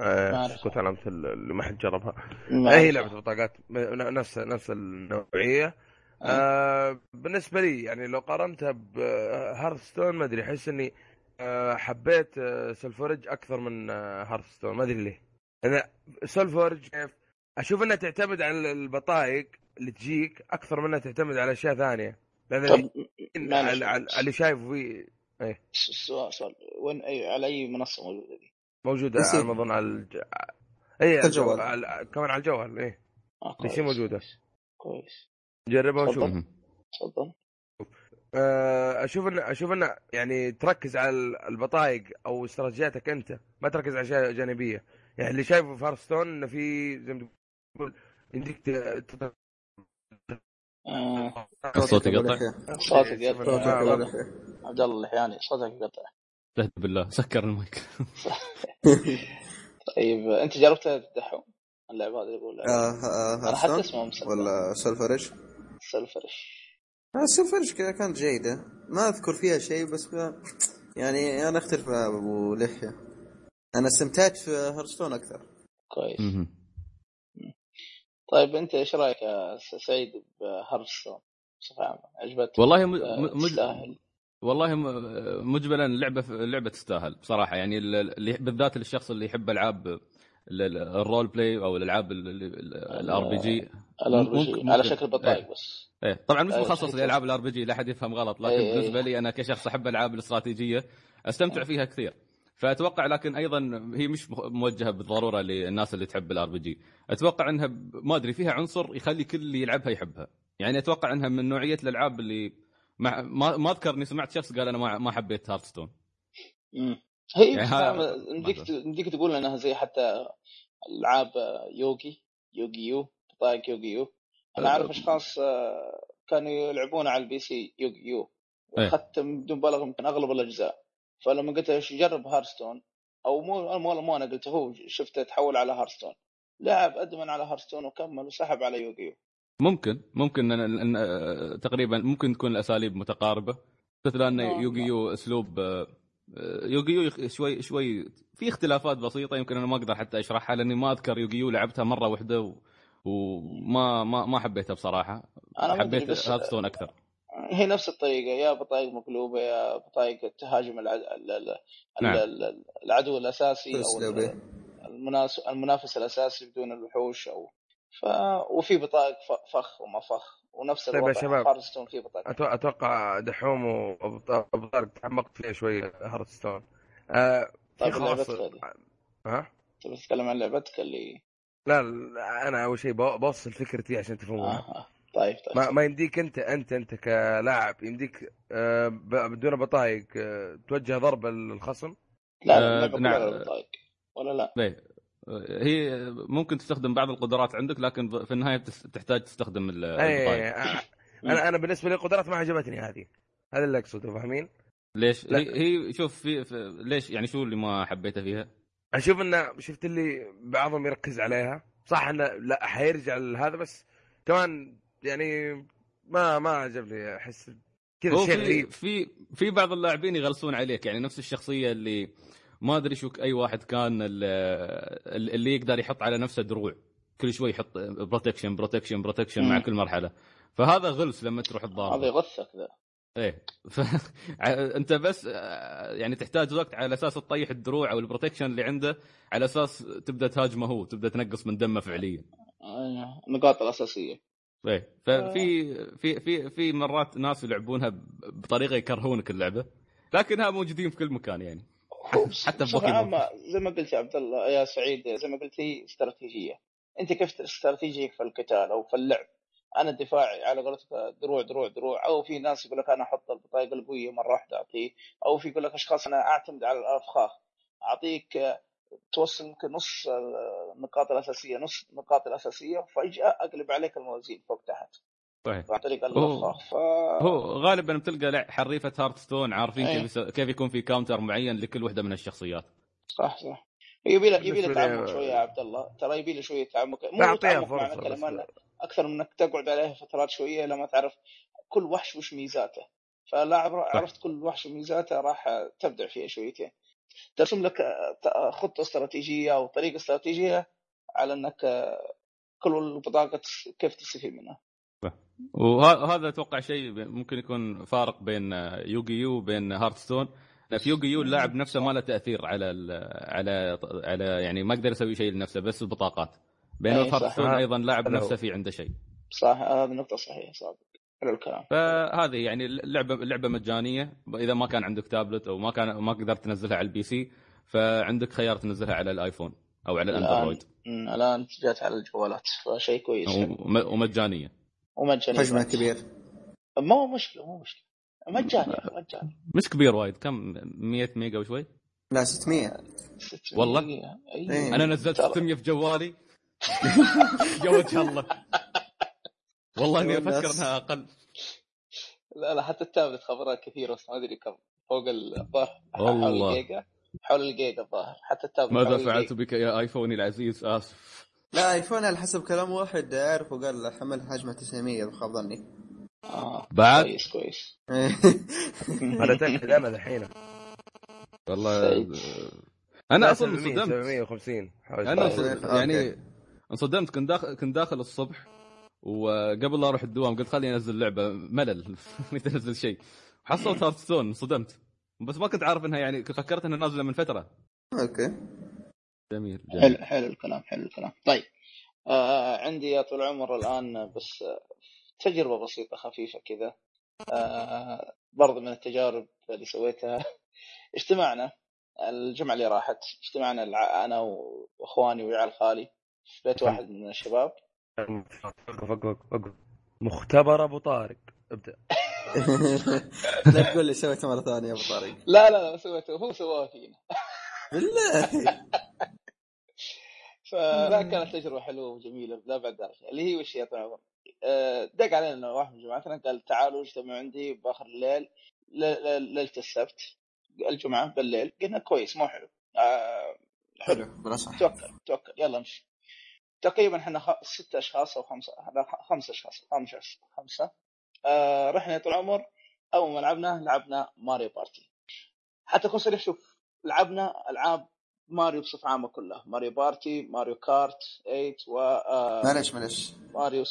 آه،. سكوت علامة ال- اللي ما حد جربها. هي. لعبة بطاقات. نفس نفس النوعية. آه. بالنسبة لي يعني لو قارنتها بهارثستون ما أدري أحس إني آه حبيت آه سولفورج أكثر من آه هارثستون ما أدري ليه. أنا سولفورج كيف أشوف إنها تعتمد على البطايق اللي تجيك أكثر منها تعتمد على أشياء ثانية. لأن
طب
اللي,
معلش.
على- على- اللي شايفه فيه
س- سؤال سؤال وين أي على أي منصة موجودة دي؟
موجودة
على ما اظن على الج... اي على
الجوال.
على... كمان على الجوال إيه
آه كويس.
موجودة.
كويس
جربها. وشوف.
تفضل
آه، أشوف ان أشوف إن يعني تركز على البطايق أو استراتيجياتك أنت ما تركز على أشياء جانبية يعني اللي شايفه في هارستون إنه في زي ما تقول يمديك
آه.
الصوت يقطع.
صوتك يقطع.
صوتك
آه،
ولا
عبد الله اللحياني صوتك يقطع.
استهدى بالله. سكر المايك. [LAUGHS]
طيب انت جربت الدحوم اللعبه هذه يقول
آه، آه،
أنا حتى اسمه مسكر.
ولا
سلفرش
آه، سولفرج كذا كانت جيدة ما أذكر فيها شيء بس يعني أنا أختلف مع أبو لحية. أنا استمتعت في هارستون أكثر.
كويس. طيب أنت إيش رأيك يا سعيد بهارستون بصفة عامة عجبتك
والله.
آه،
م... مج...
تستاهل؟
والله مجملا اللعبة اللعبة تستاهل بصراحه يعني ال- اللي بالذات للشخص اللي يحب ألعاب ال- ال- ال role play أو الألعاب ال
RPG على شكل بطايق بس.
إيه. طبعا مش
أيوة،
مخصص. لألعاب ال RPG لا احد يفهم غلط لكن
أي- أي.
بالنسبة لي أنا كشخص أحب العاب الاستراتيجية أستمتع فيها كثير. فأتوقع لكن أيضا هي مش موجهة بالضرورة للناس اللي تحب ال RPG. أتوقع إنها ما أدري فيها عنصر يخلي كل اللي يلعبها يحبها. يعني أتوقع إنها من نوعية الألعاب اللي ما ما أذكر إني سمعت شخص قال أنا ما ما حبيت Hearthstone.
مم. هي
يعني
يمديك
ما
يمديك تقول إنها زي حتى ألعاب Yu-Gi يوغي يو بطايق يوغي يو. أنا أعرف أشخاص آه، كانوا يلعبون على ال PC يوغي يو.
إيه.
واخذت بدون مبالغة يمكن أغلب الأجزاء. فلما قلت له "إيش جرب Hearthstone؟ أو مو مو مو أنا قلت هو شفته تحول على Hearthstone. لعب أدمن على Hearthstone وكمل وسحب على يوغي يو
ممكن ممكن أن أن آه، تقريبا ممكن تكون الأساليب متقاربة. مثل أن
نعم.
يوغيو أسلوب آه، آه، يوغيو شوي شوي في اختلافات بسيطة يمكن أنا ما أقدر حتى أشرحها لأني ما أذكر يوغيو لعبتها مرة واحدة. وما ما ما حبيتها
بصراحة. أنا
حبيت
بس
Hearthstone أكثر.
هي نفس الطريقة يا بطايق مقلوبة يا بطايق تهاجم العد... ال- ال-
نعم.
ال- ال- العدو الأساسي أو. المنافس الأساسي بدون الوحوش أو ف... وفي بطايق ف... فخ وما فخ ونفس
طيب يا
الوضع
شباب.
Hearthstone في بطايق
أتو- أتوقع دحوم وابو طارق تعمقت فيها شوية Hearthstone آه في
طيب لعبتك هذه
ها
تبي تتكلم عن لعبتك اللي
لا, لا أنا أول شيء بو- بوصل فكرتي عشان تفهموها
آه. آه. طيب طيب
ما, ما يمديك أنت أنت أنت كلاعب يمديك آه بدون بطايق آه توجه ضربه للخصم
لا
آه،
لا اللعبة
نعم.
كلها بطايق ولا لا
إيه. آه، هي ممكن تستخدم بعض القدرات عندك لكن في النهاية تحتاج تستخدم ال-
أي
البطايق
آه، [CLEARS THROAT] أنا أنا بالنسبة لي القدرات ما عجبتني هذه هذا اللي أقصده فاهمين؟
ليش؟
لا.
هي, هي شوف في, في ليش يعني شو اللي ما حبيته فيها؟
أشوف إنه شفت اللي بعضهم يركز عليها صح إنه لا حيرجع لهذا بس كمان يعني ما ما عجبني أحس كذا شيء
في
غريب.
في في بعض اللاعبين يغلسون عليك يعني نفس الشخصية اللي ما أدري شو أي واحد كان ال- اللي يقدر يحط على نفسه دروع كل شوي يحط protection protection protection مع. كل مرحلة. فهذا غلس لما تروح
هذا
تضارب
يغثك ذا.
إيه. ف... [LAUGHS] أنت بس آه، يعني تحتاج وقت على أساس تطيح الدروع أو ال protection اللي عنده على أساس تبدأ تهاجمه هو تبدأ تنقص من دمه فعليا.
آه، النقاط الأساسية.
إيه. ففي في في في مرات ناس يلعبونها بطريقة يكرهونك اللعبة لكنها موجودين في كل مكان يعني. حتى في بوكيمون.
زي ما قلت يا عبد الله يا سعيد زي ما قلت هي استراتيجية. أنت كيف استراتيجيك في القتال أو في اللعب؟ أنا دفاعي على قولتك دروع دروع دروع. أو في ناس يقول لك أنا أحط البطايق القوية مرة واحدة أعطيه. أو في يقول لك أشخاص أنا أعتمد على الافخاخ أعطيك آه، توصل يمكن نص آه، النقاط الأساسية نص النقاط الأساسية وفجاه أقلب عليك الموازين فوق تحت.
صحيح.
عن طريق
هو-
ف
هو غالبا بتلقى حريفة Hearthstone عارفين
أي.
كيف يس- كيف يكون في counter معين لكل وحدة من الشخصيات.
صح صح. يبي له يبي له تعمق شوية يا عبد الله. ترى يبي له شوية تعمق. مو تعمق معنى أكثر من إنك تقعد عليها فترات شوية لما تعرف كل وحش وش ميزاته. فلا عبر- عرفت كل وحش وميزاته راح تبدع فيها شويتين. ترسم لك آه، خطة استراتيجية أو طريقة استراتيجية على إنك آه، كل بطاقه كيف تستفيد منها.
وهذا أتوقع شيء ممكن يكون فارق بين يوغي يو وبين Hearthstone لأن في يوغي يو اللاعب نفسه ما له تأثير على ال على على يعني ما يقدر يسوي شيء لنفسه بس البطاقات. بينما
أي
في Hearth
صح.
stone أيضا لاعب. نفسه في عنده شيء.
صح. هذه نقطة صحيحة صادق. حلو الكلام.
فهذه يعني اللعبه اللعبه مجانية. إذا ما كان عندك تابلت أو ما كان ما قدرت تنزلها على ال PC فعندك خيار تنزلها على الآيفون أو على الآن.
الأندرويد. الآن جات على الجوالات فشيء كويس.
وم- ومجانية.
ومجاني
حجمها كبير.
مو مشكلة مو مشكلة. مجاني مجاني
مش كبير وايد. كم؟ 100 ميجا وشوي؟
لا 600
600
والله؟ أنا نزلت
ترى.
600 في جوالي. [LAUGHS] يا وجه الله. والله اني
أفكر.
انها أقل
لا لا حتى التابلت خبرها كثير بس ما أدري كم فوق الظاهر حول. الجيجا حول الجيجا الظاهر حتى التابلت
ماذا فعلت. بك يا آيفوني العزيز آسف
لا ايفون على حسب كلام واحد اعرف وقال حمل حجمه 900 إذا خاب ظني
آه.
بعد
كويس كويس [LAUGHS]
أنا أتأكد أنا الحين
والله
سعيد.
أنا أصلا
700
انصدمت
750 حوالي
أنا
طيب.
يعني انصدمت كنت داخل كنت داخل الصبح وقبل لا أروح الدوام قلت خليني أنزل لعبة ملل. [LAUGHS] انزل شيء. حصلت Hearthstone انصدمت بس ما كنت عارف إنها يعني فكرت إنها نازلة من فترة.
okay.
جميل جميل.
حلو حلو الكلام حلو الكلام. طيب. آه عندي يا طول العمر الآن بس آه، تجربة بسيطة خفيفة كذا. آه برضه من التجارب اللي سويتها. [LAUGHS] اجتمعنا الجمعة اللي راحت اجتمعنا أنا وإخواني وعيال خالي في بيت واحد من الشباب.
وقف وقف وقف مختبر أبو طارق. ابدأ. [LAUGHS]
لا تقول لي سويته مرة ثانية يا أبو طارق.
لا لا لا سويته هو سواها فينا.
بالله. [LAUGHS]
فلا كانت تجربة حلوة وجميلة لا بعد ذلك. اللي هي وش يا طال العمر؟ آه، دق علينا واحد من جماعتنا قال تعالوا اجتمعوا عندي بآخر الليل ل- ل- ليلة السبت الجمعة بالليل. قلنا كويس مو حلو. آه، حلو توكل توكل يلا نمشي. تقريبا إحنا خ... ست أشخاص أو خمسة لا خمسة أشخاص خمسة خمسة. آه رحنا طول العمر. أول ما لعبنا لعبنا ماريو بارتي. حتى اكون صريح شوف لعبنا ألعاب ماريو بصفة عامة كلها. ماريو party ماريو kart 8 وماريو
معلش معلش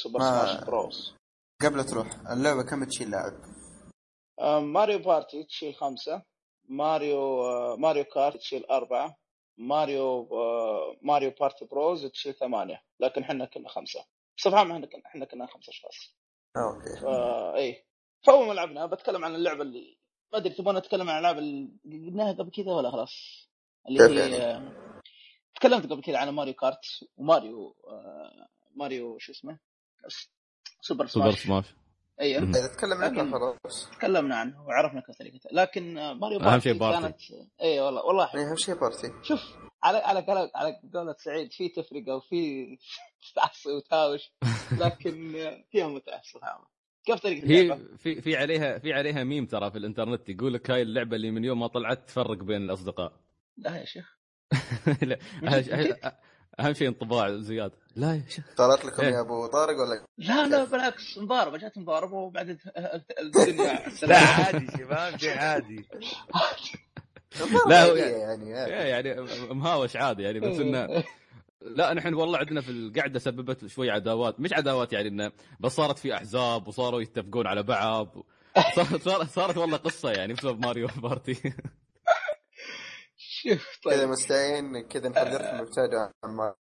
سوبر
ما-
smash bros.
قبل تروح اللعبة كم تشيل لاعب؟
آه، ماريو party تشيل خمسة. ماريو آه، ماريو kart تشيل أربعة. ماريو آه، ماريو party bros تشيل ثمانية. لكن إحنا كنا خمسة. بصفة عامة إحنا كنا إحنا كنا خمسة أشخاص.
آه، okay.
فا اي فأول ما لعبنا بتكلم عن اللعبة اللي ما أدري تبغون أتكلم عن الالعاب اللي قلناها قبل كذا ولا خلاص؟ اللي هي
يعني؟
آه، تكلمت قبل كذا عن ماريو kart وماريو آه، ماريو شو اسمه؟ سوبر
سوبر
سماش.
سماش
اي
مم.
إذا تكلم عنه خلاص
تكلمنا عنه وعرفنا كيف طريقته لكن آه، ماريو party
شيء party.
كانت اي والله والله.
يعني أهم شيء party
شوف على على قولة على قولة سعيد في تفرقة وفي تعصي وتهاوش لكن آه، فيها متعة بصراحة عامة. كيف طريقة
هي
اللعبة؟
في في عليها في عليها ميم ترى في الإنترنت يقول لك هاي اللعبة اللي من يوم ما طلعت تفرق بين الأصدقاء
لا يا شيخ [LAUGHS]
اهم شيء انطباع زياده لا يا شيخ.
طارت لكم
إيه.
يا أبو طارق ولا؟
لا لا بالعكس مضاربة جات مضاربة وبعدين الدنيا
لا. عادي شباب شيء عادي.
لا، هو
لا
يعني-
يعني يعني
إيه يعني مهاوش عادي يعني بس انه لا نحن والله عندنا في القعدة سببت شوي عداوات مش عداوات يعني إنه بس صارت في أحزاب وصاروا يتفقون على بعض. صارت صارت, صارت والله قصة يعني بسبب ماريو party.
شوف
كذا
طيب.
مستعين كذا نحذركم ابتعدوا عن ما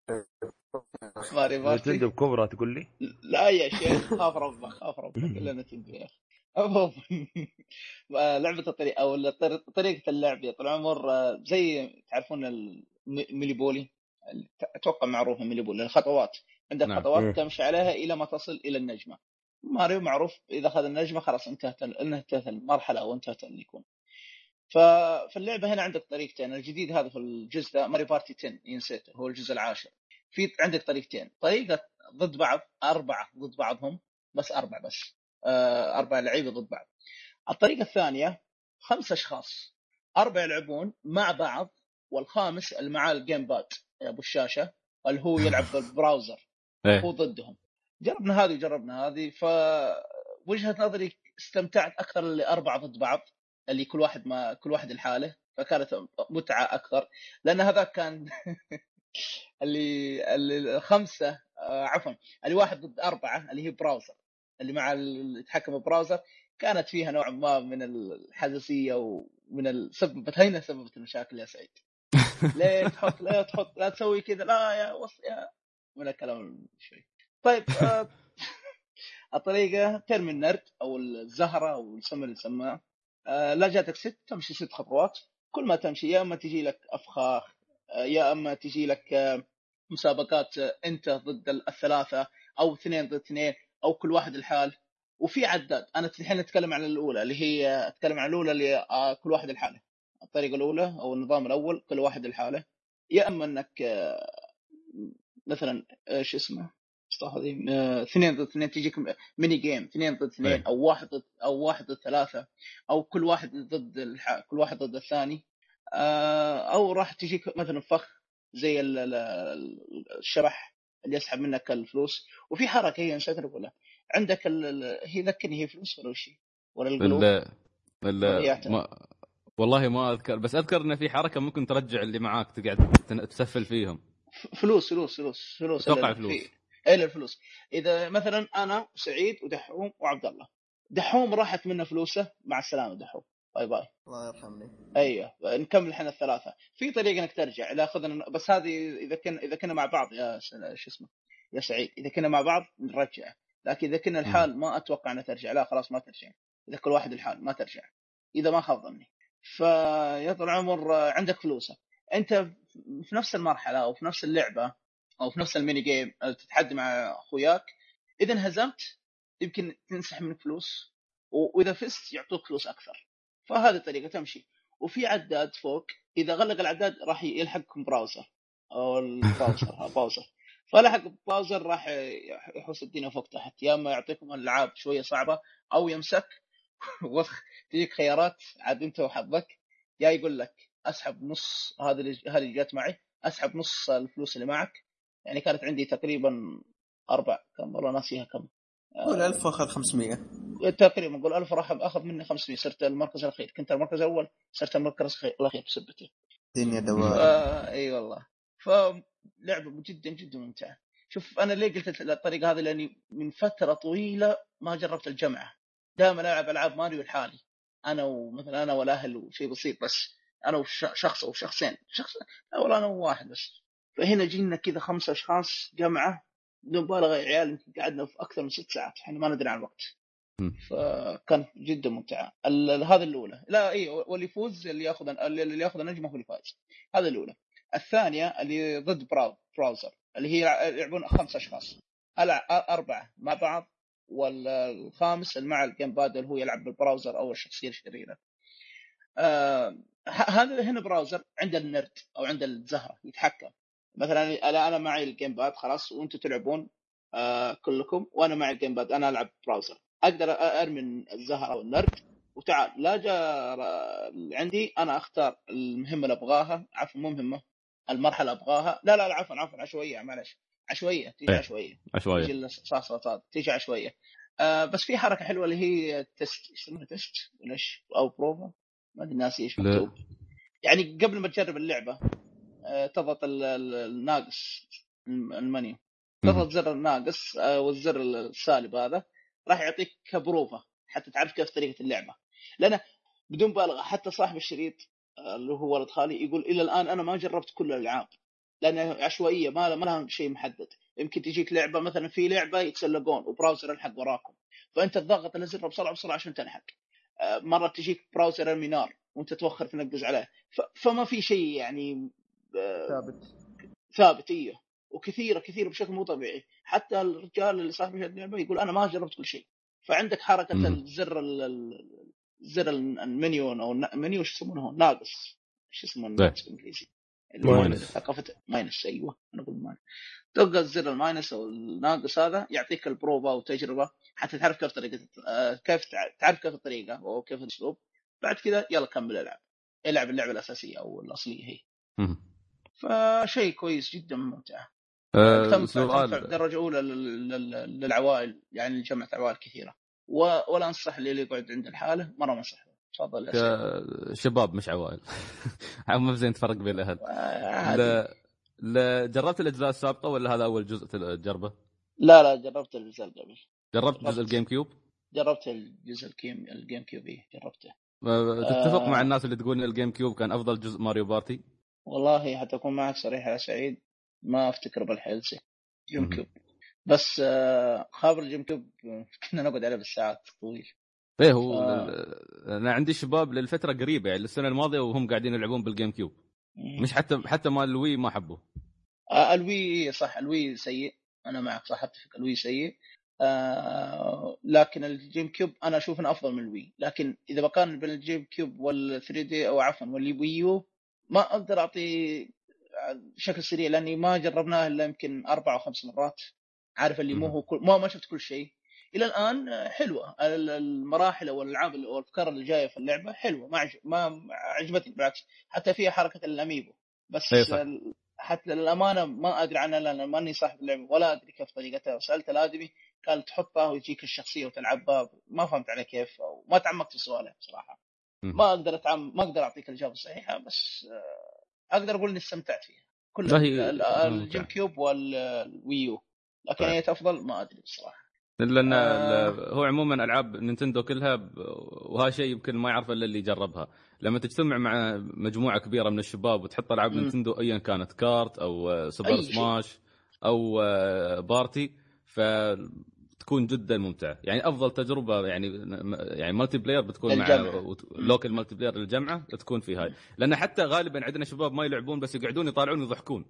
ماريو party
نتندو بكبرى تقول لي؟
لا يا شيخ خاف ربك خاف ربك الا نتندو يا أخي. عموما آه، لعبة الطريق أو الطر- طريقة اللعب يا طول العمر آه، زي تعرفون المونوبولي أتوقع معروفه اللي يقول الخطوات. عندك
نعم.
خطوات
مم.
تمشي عليها إلى ما تصل إلى النجمة. ماريو معروف إذا أخذ النجمة خلاص انتهت انتهت المرحلة أو انتهت اللي يكون. ففي اللعبه هنا عندك طريقتين الجديد هذا في الجزء ده ماريو بارتي 10 نسيته هو الجزء العاشر. في عندك طريقتين طريقة ضد بعض أربعة ضد بعضهم بس أربعة بس آه أربع لعيبة ضد بعض. الطريقة الثانية خمس أشخاص أربع يلعبون مع بعض والخامس اللي معاه ال game pad أبو الشاشة اللي هو يلعب [LAUGHS] بالباوزر هو
إيه
ضدهم. جربنا هذه وجربنا هذه فوجهة نظري استمتعت أكثر اللي اربعه ضد بعض. اللي كل واحد ما كل واحد لحاله فكانت متعة أكثر. لأن هذاك كان [LAUGHS] اللي اللي الخمسة آه، عفوا اللي واحد ضد أربعة اللي هي براوزر اللي مع اللي يتحكم بالبراوزر كانت فيها نوع ما من الحساسية ومن سببت هنا سببت المشاكل يا سعيد. [LAUGHS] ليه تحط لا تحط لا تسوي كذا لا يا وص يا من الكلام شوي. طيب آه، [LAUGHS] الطريقة ترمي النرد أو الزهرة أو اللي سماه آه، لا جاتك ست تمشي ست خطوات. كل ما تمشي يا أما تجي لك أفخاخ آه، يا أما تجي لك آه، مسابقات آه، انت ضد الثلاثة أو اثنين ضد اثنين أو كل واحد الحال وفي عداد. أنا الحين أتكلم عن الأولى اللي هي أتكلم عن الأولى اللي آه، كل واحد الحاله الطريقة الأولى أو النظام الأول كل واحد الحاله يا أما إنك آه، مثلا آه، شو اسمه؟ استغفر الله، آه، اثنين ضد اثنين تجيك ميني جيم اثنين ضد اثنين
أي.
أو واحد ضد أو واحد ضد ثلاثة أو كل واحد ضد الح... كل واحد ضد الثاني آه، أو راح تجيك مثلا فخ زي ال- ال- الشبح اللي يسحب منك الفلوس وفي حركة هي نسيت أقولها عندك ال... هي ذكرني هي فلوس ولا وش؟ ولا القلوب
ال ال. ما والله ما أذكر بس أذكر إن في حركة ممكن ترجع اللي معاك تقعد تسفل فيهم
فلوس فلوس فلوس فلوس
أتوقع
ال-
فلوس.
الا الفلوس. إذا مثلا أنا وسعيد ودحوم وعبد الله دحوم راحت منه فلوسه مع السلامة دحوم. باي باي.
الله يرحمني.
أيوه نكمل إحنا الثلاثة. في طريقه إنك ترجع لا خذنا بس هذه إذا كنا إذا كنا مع بعض يا شو اسمه يا سعيد إذا كنا مع بعض نرجع. لكن إذا كنا لحال ما أتوقع انها ترجع. لا خلاص ما ترجع. إذا كل واحد لحال ما ترجع. إذا ما خاب ظني. فيا طول العمر عندك فلوسه أنت في نفس المرحلة أو في نفس اللعبة أو في نفس ال mini game تتحدى مع أخوياك. إذا انهزمت يمكن تنسحب منك فلوس وإذا فزت يعطوك فلوس أكثر. فهذه الطريقة تمشي. وفي عداد فوق إذا غلق العداد راح يلحقكم باوزر. أو الباوزر الباوزر فلحق الباوزر راح يحوس الدنيا فوق تحت. يا إما يعطيكم ألعاب شوية صعبة أو يمسك. [LAUGHS] وخ تجيك خيارات. عاد أنت وحظك. يا يقول لك أسحب نص هذه اللي جات معي. أسحب نص الفلوس اللي معك. يعني كانت عندي تقريبا أربع كم والله ناسيها كم.
قول 1000 وأخذ 500
تقريبا نقول 1000 راح أخذ مني 500 صرت المركز الأخير. كنت المركز الأول صرت المركز الأخير بسبته
الدنيا
ف...
دوار
إي والله. فلعبه جدا جدا ممتعه شوف أنا ليه قلت الطريقة هذه؟ لأني من فترة طويلة ما جربت الجمعة. دائما ألعب ألعاب ماريو لحالي. أنا ومثلا أنا والأهل وشيء بسيط بس. أنا وشخص أو شخصين شخص لا والله أنا وواحد بس. فهنا جينا كذا خمسة أشخاص جمعة بدون مبالغه يا عيال يمكن قعدنا في أكثر من ست ساعات إحنا ما ندري عن الوقت. فكانت جدا ممتعه هذه الأولى. لا إي واللي يفوز اللي ياخذ اللي ياخذ النجمه هو اللي فايز هذه الأولى. الثانية اللي ضد باو باوزر اللي هي يلعبون خمس أشخاص. اربعه مع بعض والخامس اللي مع ال game pad اللي هو يلعب بالباوزر أو الشخصية الشريرة. آه هذا هنا باوزر عند النرد أو عند الزهر يتحكم. مثلا أنا أنا معي ال game pad خلاص وأنتم تلعبون آه كلكم وأنا معي ال game pad أنا ألعب باوزر. أقدر أرمي الزهر أو النرد وتعال. لا جاء عندي أنا أختار المهمة اللي أبغاها. عفوا مو مهمة المرحلة أبغاها. لا لا لا عفوا عفوا عشوائية معلش. عشوائية تيجي
إيه.
عشوائية. تيجي
عشوائيه
الصاصات تيجي عشوائية. آه بس في حركة حلوة اللي هي تست يسمونها تست؟ ولا أو بروفا؟ ما أدري ناسي
إيش.
مكتوب. يعني قبل ما تجرب اللعبة تضغط ال- ال- الناقص الم- المنيو. تضغط زر الناقص آه والزر السالب هذا راح يعطيك كبروفة حتى تعرف كيف طريقة اللعبة. لأن بدون مبالغة حتى صاحب الشريط آه، اللي هو ولد خالي يقول إلى الآن أنا ما جربت كل الألعاب لانها عشوائية ما ما لها شيء محدد. يمكن تجيك لعبة مثلا في لعبة يتسلقون وبراوزر يلحق وراكم فأنت تضغط الزر بسرعة بسرعة عشان تلحق. آه، مرة تجيك براوزر يرمي نار وأنت توخر تنقز عليه. فما في شيء يعني
ثابت.
ثابت أيوه وكثيرة كثيرة بشكل مو طبيعي. حتى الرجال اللي صاحب اللعبه يقول أنا ما جربت كل شيء. فعندك حركة
مم.
الزر ال- ال- زر المنيو أو المنيو شو يسمونه؟ ناقص. شو اسمه بالإنجليزي.
minus.
ثقافة minus أيوه أنا أقول minus. تلقى الزر ال minus أو الناقص هذا يعطيك البروفا وتجربه حتى تعرف كيف طريقة آه، كيف تع- تعرف كيف الطريقة أو كيف الأسلوب. بعد كذا يلا كمل العب العب اللعبة الأساسية أو الأصلية هي.
مم.
فشيء كويس جدا ممتع تنفع تنفع
سؤال
درجه اولى لل- لل- للعوائل يعني جمعت عوائل كثيرة ولا أنصح اللي يقعد عند لحاله مرة ما أنصح. تفضل.
كشباب مش عوائل [LAUGHS] ما زين تفرق بين الأهل
آه،.
لا لا جربت الأجزاء السابقة ولا هذا أول جزء تجربه؟
لا لا جربت الجزء اللي قبل
جربت. جزء الجيم كيوب؟
جربت الجزء الجيم الجيم كيوب إيه، جربته
آه، تتفق
آه.
مع الناس اللي تقول إن الجيم كيوب كان أفضل جزء ماريو بارتي؟
والله حتى اكون معك صريح يا سعيد ما أفتكر بالجلسة. جيم. كيوب بس خابر الجيم كيوب كنا نقعد عليه بالساعات طويل.
إيه هو. ال- أنا عندي شباب للفترة قريبة يعني السنة الماضية وهم قاعدين يلعبون بالجيم كيوب مش حتى حتى مال الوي ما حبوه.
آه، الوي صح الوي سيء. أنا معك صح أتفق الوي سيء. آه لكن الجيم كيوب أنا أشوف إنه أفضل من الوي لكن إذا بقارن بين الجيم كيوب وال 3D أو عفوا والوي يو ما أقدر أعطي بشكل سريع لأني ما جربناه إلا يمكن أربع أو خمس مرات. عارف اللي مو. هو كل ما ما شفت كل شيء. إلى الآن حلوة. ال- المراحل أو الألعاب أو الأفكار اللي جاية في اللعبة حلوة. ما عج... ما عجبتني بالعكس. حتى فيها حركة الأميبو. بس. ال- حتى للأمانة ما أدري عنها لأن ماني صاحب اللعبة ولا أدري كيف طريقتها. سالت الآدمي قال تحطها ويجيك الشخصية وتلعبها. ما فهمت عليه كيف أو ما تعمقت في سؤاله بصراحه. ما أقدر أتعم... ما أقدر أعطيك الاجابه الصحيحه بس آه، أقدر أقول إني استمتعت فيها كل
لا، هي
ال-
ممتعة.
الجيم كيوب والوي يو لكن
طيب.
هي افضل ما أدري بصراحة
لأن
آه.
هو عموما ألعاب نينتندو كلها وهذا شيء يمكن ما يعرفه إلا اللي جربها لما تجتمع مع مجموعة كبيرة من الشباب وتحط
ألعاب.
نينتندو ايا كانت كارت أو سوبر
شيء.
سماش أو آه، بارتي فتكون جدا ممتعة. يعني أفضل تجربة يعني يعني multiplayer بتكون مع
للجمع.
local multiplayer للجمعة تكون في هاي. لأن حتى غالبا عندنا شباب ما يلعبون بس يقعدون يطالعون ويضحكون.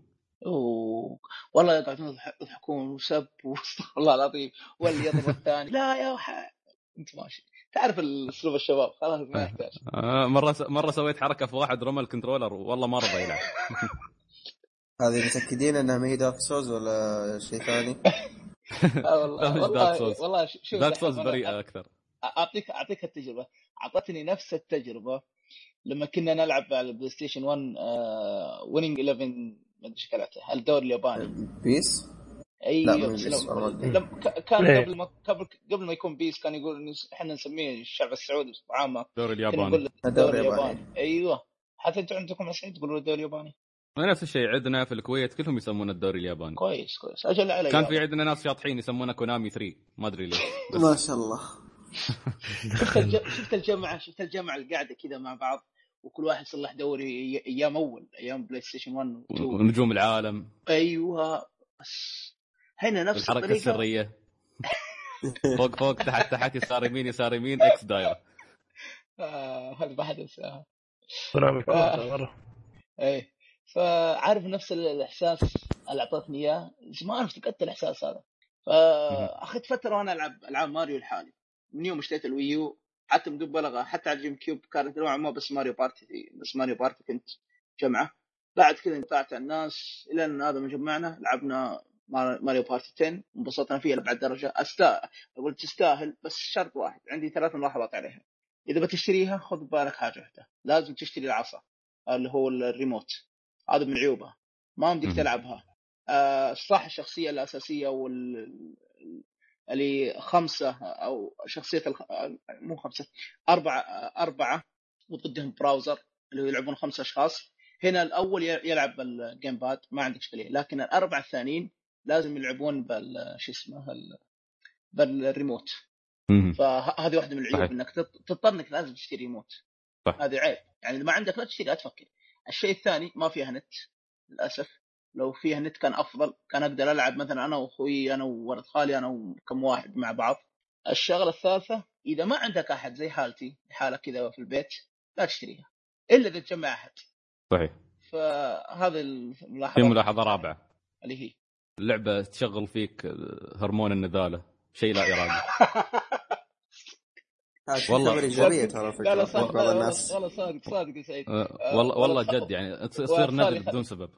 أوه. والله يقعدون يضح- يضحكون. وسب وأستغفر الله العظيم. واللي يضرب الثاني. لا يا وح... أنت ماشي. تعرف اسلوب الشباب. خلاص ما يحتاج.
آه، مرة س... مرة سويت حركة في واحد رمى ال controller. والله ما رضى يلعب. [LAUGHS]
هذه متأكدين إنها ما هي دارك سولز ولا شيء ثاني؟ [LAUGHS] [LAUGHS]
آه والله والله. والله شوف
دارك سولز بريئة أكثر.
أعطيك أعطيك التجربة. أعطتني نفس التجربة لما كنا نلعب على البلاي ستيشن 1 Winning 11 ما أدري إيش قلعته الدوري الياباني.
بيس؟
إيوه كان
إيه.
قبل ما قبل قبل ما يكون بيس كان يقول إنه إحنا نسميه الشعب السعودي بصفه عامه
الدوري الياباني.
الدوري
الدوري
الياباني.
إيوه. حتى أنتم عندكم يا سعيد تقولوا الدوري الياباني؟
نفس الشيء عندنا في الكويت كلهم يسمونه الدوري الياباني.
كويس كويس. أجل علي
كان في عندنا ناس شاطحين يسمونه كونامي 3 ما أدري ليش. [LAUGHS]
ما شاء الله. [LAUGHS]
شفت الج... شفت الجمعة شفت الجمعة القاعدة كذا مع بعض وكل واحد يصلح دوري أيام أول أيام PlayStation 1 و 2
ونجوم العالم.
أيوه بس هنا نفس
الحركة
الطريقة.
السرية. [LAUGHS] فوق فوق تحت تحت يسار يمين يسار يمين X دايرة.
آه هذا ما حد ينساها
Konami code
آه.
مرة.
إيه. فعارف نفس الإحساس اللي أعطتني إياه. زمان افتقدت الإحساس هذا. فأخذت فترة وأنا العب العاب ماريو لحالي. من يوم اشتريت ال Wii U حتى بدون مبالغه حتى على ال GameCube كانت نوعا ما بس Mario Party بس Mario Party كنت جمعة. بعد كذا انقطعت عن الناس. إلى أن هذا ما جمعنا لعبنا Mar- Mario Party 10 انبسطنا فيها لأبعد درجة. استاهل أقول تستاهل بس شرط واحد. عندي ثلاث ملاحظات عليها. إذا بتشتريها خذ بالك حاجة واحدة. لازم تشتري العصا اللي هو الريموت. هذا من عيوبها ما يمديك. تلعبها آه صح الشخصية الأساسية وال اللي خمسة أو شخصية الخ... مو خمسة أربعة أربعة وضدهم Bowser اللي يلعبون خمسه أشخاص هنا الأول يلعب بال GamePad ما عندك إشكالية لكن الأربعة الثانيين لازم يلعبون بال شو اسمه ال... بالريموت. فهذه واحدة من العيوب
صحيح.
إنك تض- تضطر إنك لازم تشتري ريموت
صح.
هذه عيب يعني إذا ما عندك لا تشتري لا تفكر الشيء الثاني ما فيها نت للأسف. لو فيها نت كان أفضل. كان أقدر ألعب مثلا أنا وأخوي أنا وولد خالي أنا وكم واحد مع بعض. الشغلة الثالثة إذا ما عندك أحد زي حالتي حالك كذا في البيت لا تشتريها إلا إذا تجمع أحد.
صحيح.
فهذه
في
الملاحظه
ملاحظة رابعة.
اللي هي؟
اللعبة تشغل فيك هرمون النذاله شيء لا ارادي [LAUGHS] والله.
إيجابية ترى
لا صادق والله صادق صادق يا سعيد.
أه، والله والله
والله
جد يعني. تص- تصير
خ-
بدون سبب.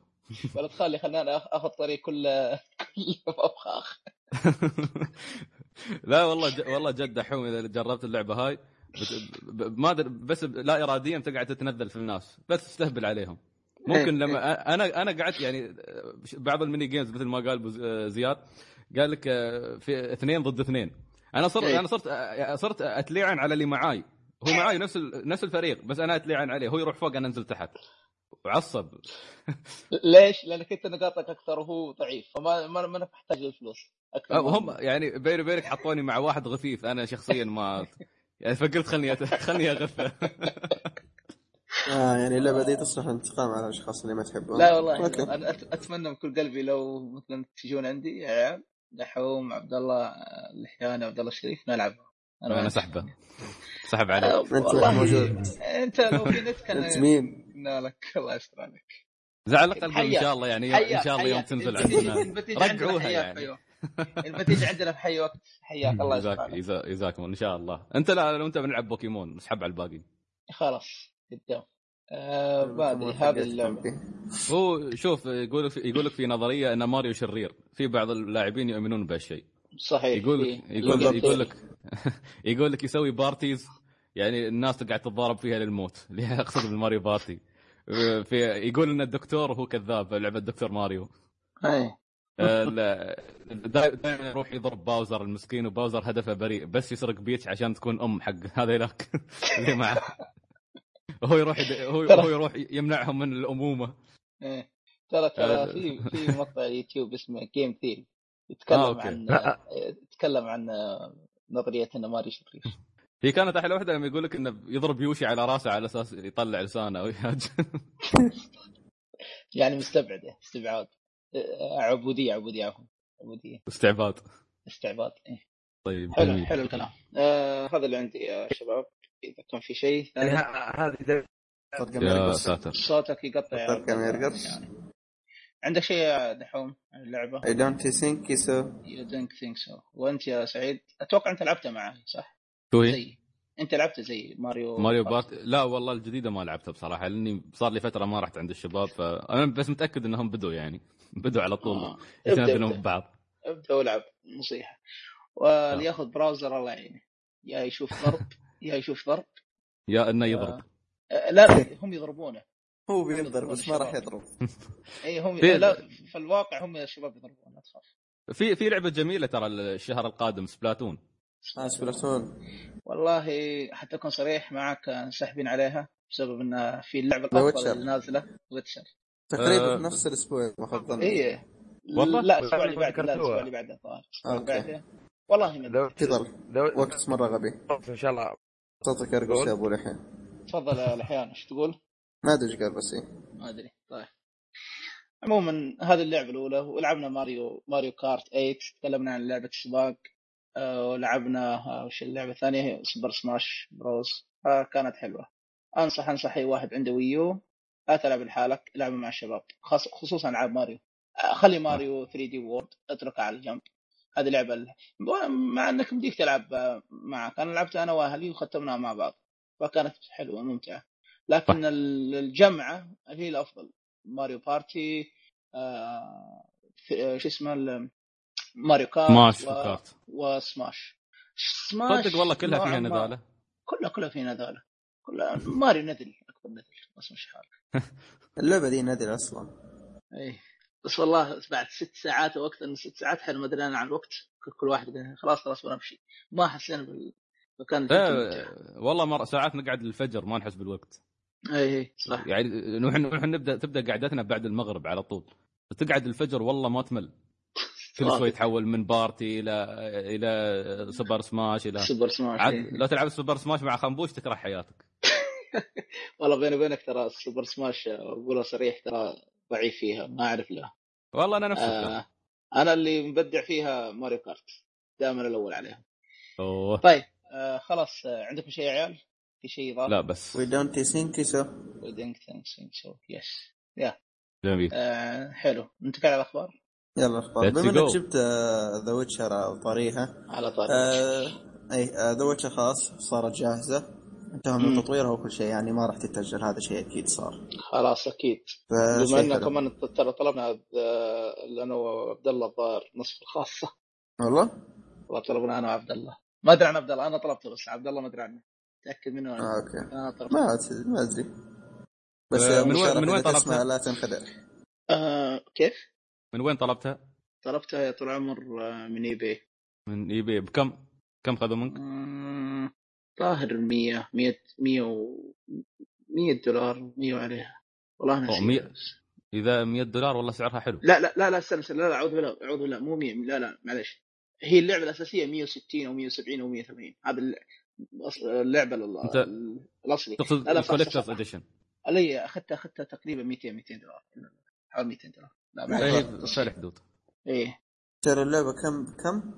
ولا تخلي خلاني أخذ طريق كله كله فخاخ [LAUGHS]
لا والله ج... والله جد دحوم إذا جربت اللعبة هاي. بت... ب... ما أدري، بس لا اراديا تقعد تتنذل في الناس بس تستهبل عليهم. ممكن لما أنا أنا قعدت يعني بعض ال mini games مثل ما قال بو- زياد قال لك آه، في اثنين ضد اثنين. أنا صرت
إيه.
أنا صرت صرت أتلعن على اللي معاي. هو معاي نفس. نفس الفريق بس أنا أتلعن عليه. هو يروح فوق أنا أنزل تحت. وعصب [LAUGHS]
ليش؟ لانك انت نقاطك أكثر وهو ضعيف فما ما ما محتاج للفلوس أكثر
أه، هم يعني بيني وبينك حطوني مع واحد غثيث أنا شخصيا ما يعني فقلت خلني أت... خلني اغثه [LAUGHS]
آه يعني اللعبه دي تصلح انتقام على الأشخاص اللي ما تحبهم.
لا والله
أوكي.
أنا أت- أتمنى من كل قلبي لو مثلا تجون عندي يا عيال دحوم عبد الله اللحياني عبد الله الشريف نلعب.
أنا سحبة. سحب عليه
آه،
أنت
والله.
موجود.
أنت لو في نت كان
أنت مين؟
قلنا لك. الله يستر عليك.
زعل قلبي
إن.
شاء الله يعني إن شاء الله يوم. تنزل عندنا. رجعوها يعني.
انت تيجي عندنا في حي وقت. حياك. الله عليك.
يزا- يزاكم إن شاء الله. أنت لا لو أنت بنلعب بوكيمون نسحب على الباقي.
خلاص. قدام آه بعد هذه اللعبة.
هو شوف يقول في يقول لك في نظرية إن ماريو شرير. في بعض اللاعبين يؤمنون بهالشيء.
صحيح
يقول
إيه.
يقول
بالضبط.
يقول لك [LAUGHS] يقول لك يسوي parties يعني الناس تقعد تتضارب فيها للموت. [LAUGHS] اللي أقصد بال Mario Party؟ في يقول إن الدكتور هو كذاب لعبة Doctor Mario.
إيه.
دائما يروح يضرب Bowser المسكين و Bowser هدفه بريء بس يسرق Peach عشان تكون أم حق هذيلاك اللي معه هو يروح. هو, هو يروح يمنعهم من الأمومة
إيه. ترى
آه.
ترى في في [LAUGHS] مقطع يوتيوب اسمه Game Theory يتكلم
آه، أوكي.
عن يتكلم عن نظرية إنه ماري شريف
هي كانت أحلى واحدة لما يقول لك إنه يضرب Yoshi على راسه على أساس يطلع لسانه ويهاجم [LAUGHS]
يعني مستبعده استبعاد آه، عبودية عبودية عفوا عبودية
استعباد
استعباد إيه.
طيب
حلو
جميل.
حلو الكلام آه هذا اللي عندي يا شباب إذا كان في شيء.
يعني
ثاني
ه- هذه
يا ساتر.
صوتك يقطع
صوتك؟
يعني. عندك شيء يا دحوم عن اللعبة؟
I don't think so.
You don't think so. وأنت يا سعيد أتوقع أنت لعبتها معي صح؟
شو هي؟
زي أنت لعبت زي Mario
Mario Party. لا والله الجديدة ما لعبتها بصراحة لأني صار لي فترة ما رحت عند الشباب فانا بس متأكد إنهم بدوا يعني. [LAUGHS] بدوا على طول.
آه.
ببعض.
ابدأ. والعب. نصيحة. واللي ياخذ Bowser الله يعينه. يا يشوف ضرب. [LAUGHS] يا يشوف ضرب.
يا إنه يضرب.
آه، لا هم يضربونه.
هو بيضرب بس ما راح يضرب. [LAUGHS]
اي هم
في-
لا في الواقع هم الشباب يضربون لا تخاف.
في في لعبة جميلة ترى الشهر القادم Splatoon.
آه Splatoon.
والله حتى أكون صريح معك آه، ساحبين عليها بسبب إن في
اللعبة
الافضل. اللي نازلة. Witcher
تقريبا
آه.
في نفس الأسبوع ما خاب ظني
اي
والله؟
لا الأسبوع اللي بعده لا
الأسبوع.
اللي بعده الظاهر والله.
لو
كذا
لو
وقت مرة غبي.
إن شاء الله.
صوتك يرقص يا ابو لحيه
تفضل يا لحيان إيش تقول؟
ما أدري إيش قال بس إيه.
ما أدري طيب. عموما هذه اللعبة الأولى ولعبنا Mario Mario Kart 8 تكلمنا عن لعبة سباق آه، ولعبنا آه، وش اللعبة الثانية؟ Super Smash Bros. آه، كانت حلوة. أنصح أنصح أي واحد عنده Wii U لا تلعب لحالك العب مع الشباب خصوصا العاب ماريو. آه، خلي Mario 3D World اتركها على جنب هذه لعبة مع إنك مديك تلعب معك. أنا لعبتها أنا وأهلي وختمناها مع بعض فكانت حلوة ممتعه لكن ال- الجمعة هي الأفضل. Mario Party آه شو اسمه Mario Kart Smash
و...
و
Kart
و Smash سماش
صدق والله كلها فيها نذالة.
كلها كلها فيها نذالة. كلها ماريو نذل أكبر نذل بس مش حالك [LAUGHS]
اللعبة دي نادر أصلا.
اي بس والله بعد ست ساعات أو أكثر من ست ساعات إحنا ما درينا عن الوقت كل واحد قال خلاص خلاص بنمشي ما حسينا بالمكان اللي
والله مر... ساعات نقعد للفجر ما نحس بالوقت.
إي إي صح.
يعني نحن نحن نبدا تبدأ قعدتنا بعد المغرب على طول. تقعد الفجر والله ما تمل. [LAUGHS] كل. شوي تحول من Party إلى إلى Super Smash إلى
Super Smash
عاد. لو تلعب Super Smash مع خنبوش تكره حياتك. [LAUGHS]
والله بيني وبينك ترى Super Smash اقولها صريح ترى ضعيف فيها ما أعرف له
والله أنا نفس الكلام.
آه أنا اللي مبدع فيها Mario Kart دائما الأول عليها.
أوه.
طيب آه خلاص آه عندكم شيء يا عيال؟ في شيء اضافه؟
لا بس.
We don't think so
We don't think so. Yes.
جميل.
آه حلو. ننتقل على الأخبار؟
يلا
أخبار
بما
إنك.
جبت The Witcher أو طريقها
على طاري
آه أي The Witcher خلاص صارت جاهزة. انتهى من. تطويرها وكل شيء يعني ما راح تتاجل هذا شيء أكيد صار
خلاص
أكيد
بما ان
حلو.
كمان ترى طلبنا آه، أنا وعبد الله الظاهر النسخة الخاصة
والله؟
والله طلبنا أنا وعبد الله ما أدري عن عبد الله أنا طلبته بس عبد الله ما أدري عنه تأكد منه أنا.
آه
أوكي أنا
ما أت- ما أدري بس
آه، من وين- من وين طلبتها؟
لا تنخدع
آه كيف؟
من وين طلبتها؟
طلبتها يا طول العمر آه، من اي بي
من اي بي بكم؟ كم خذوا منك؟
آه، ظاهر 100 100 100 و 100 دولار 100 عليها والله نسيت.
100. إذا 100 دولار والله سعرها حلو.
لا لا لا لا استنى استنى لا لا أعوذ بالله أعوذ بالله مو 100 لا لا معلش هي اللعبة الأساسية 160 أو 170 أو 180 هذا اللعبة ال- الأصلي.
تقصد ال
collector's
edition
علي أخذتها أخذتها تقريبا 200 200 دولار. حوالي 200 دولار. لا معلش
اي في الحدود
إيه.
ترى اللعبة كم كم؟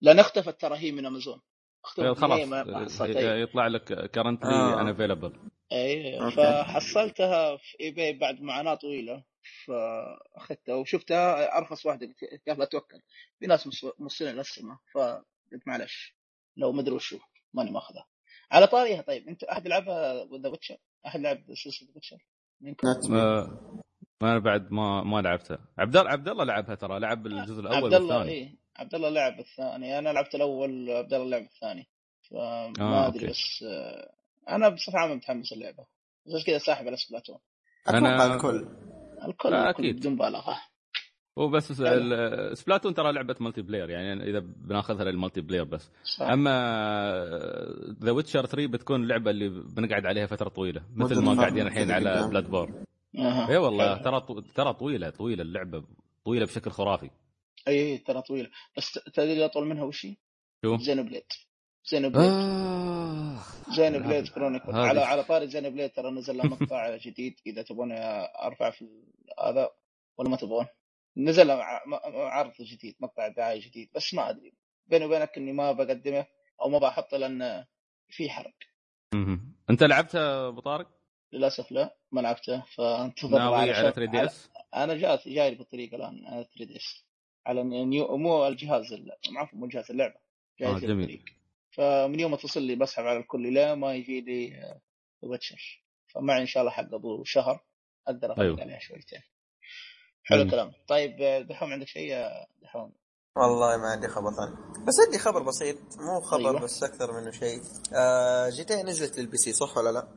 لأن اختفت ترى هي من
أمازون. خلاص
ما حصلت
إيه،
أي.
يطلع لك currently
آه.
unavailable
اي. فحصلتها في eBay بعد معاناة طويلة فأخذتها وشفتها أرخص واحدة قلت يلا أتوكل. في ناس مص- موصلين للسما فقلت معلش لو ما أدري وشو ماني ماخذها. على طاريها طيب أنت أحد لعبها The Witcher أحد لعب سلسله The
Witcher
ما أنا بعد ما ما لعبتها. عبد الله عبد الله لعبها ترى لعب الجزء الأول
عبد الله
والثاني.
اي عبد الله لعب الثاني. أنا لعبت الأول عبد الله لعب الثاني. فما
آه، أدري.
بس آه، أنا بصفة عامة متحمس اللعبة. بس كذا ساحب على سبلاتون.
أنا-
الكل.
الكل
لا،
الكل
أكيد.
بدون مبالغة.
هو بس Splatoon ترى لعبة multiplayer يعني إذا بناخذها لل multiplayer بس.
صح.
أما The Witcher 3 بتكون اللعبه اللي بنقعد عليها فترة طويلة مثل ما قاعدين الحين على.
Bloodborne
اي والله. ترى ترى طويلة طويلة اللعبة طويلة بشكل خرافي.
أي ترى طويلة بس تدري اللي أطول منها وش هي؟
شو؟
Xenoblade Xenoblade
آه.
Xenoblade
Chronicle
على على طاري Xenoblade ترى نزل له مقطع [LAUGHS] جديد إذا تبون أرفع في هذا ولا ما تبغون نزل عرض جديد مقطع دعاية جديد بس ما أدري بيني وبينك إني ما بقدمه أو ما بحطه لأن في حرق.
أنت لعبتها أبو طارق؟
للأسف لا ما لعبته فأنتظر
ناوي على
علشان-
3DS؟
أنا جات جاي لي بالطريق الآن على 3DS على new مو الجهاز ال- عفوا مو جهاز اللعبة جاي
آه، جميل.
بالطريق فمن يوم ما تصل لي بسحب على الكل لا ما يجي لي Witcher فمعي إن شاء الله حق أبو شهر أقدر افرق
أيوه.
عليها شويتين حلو. الكلام طيب آه، دحوم عندك شيء يا دحوم
والله ما عندي خبر ثاني بس عندي خبر بسيط مو خبر
أيوة.
بس أكثر منه شيء آه GT نزلت لل PC صح ولا لا؟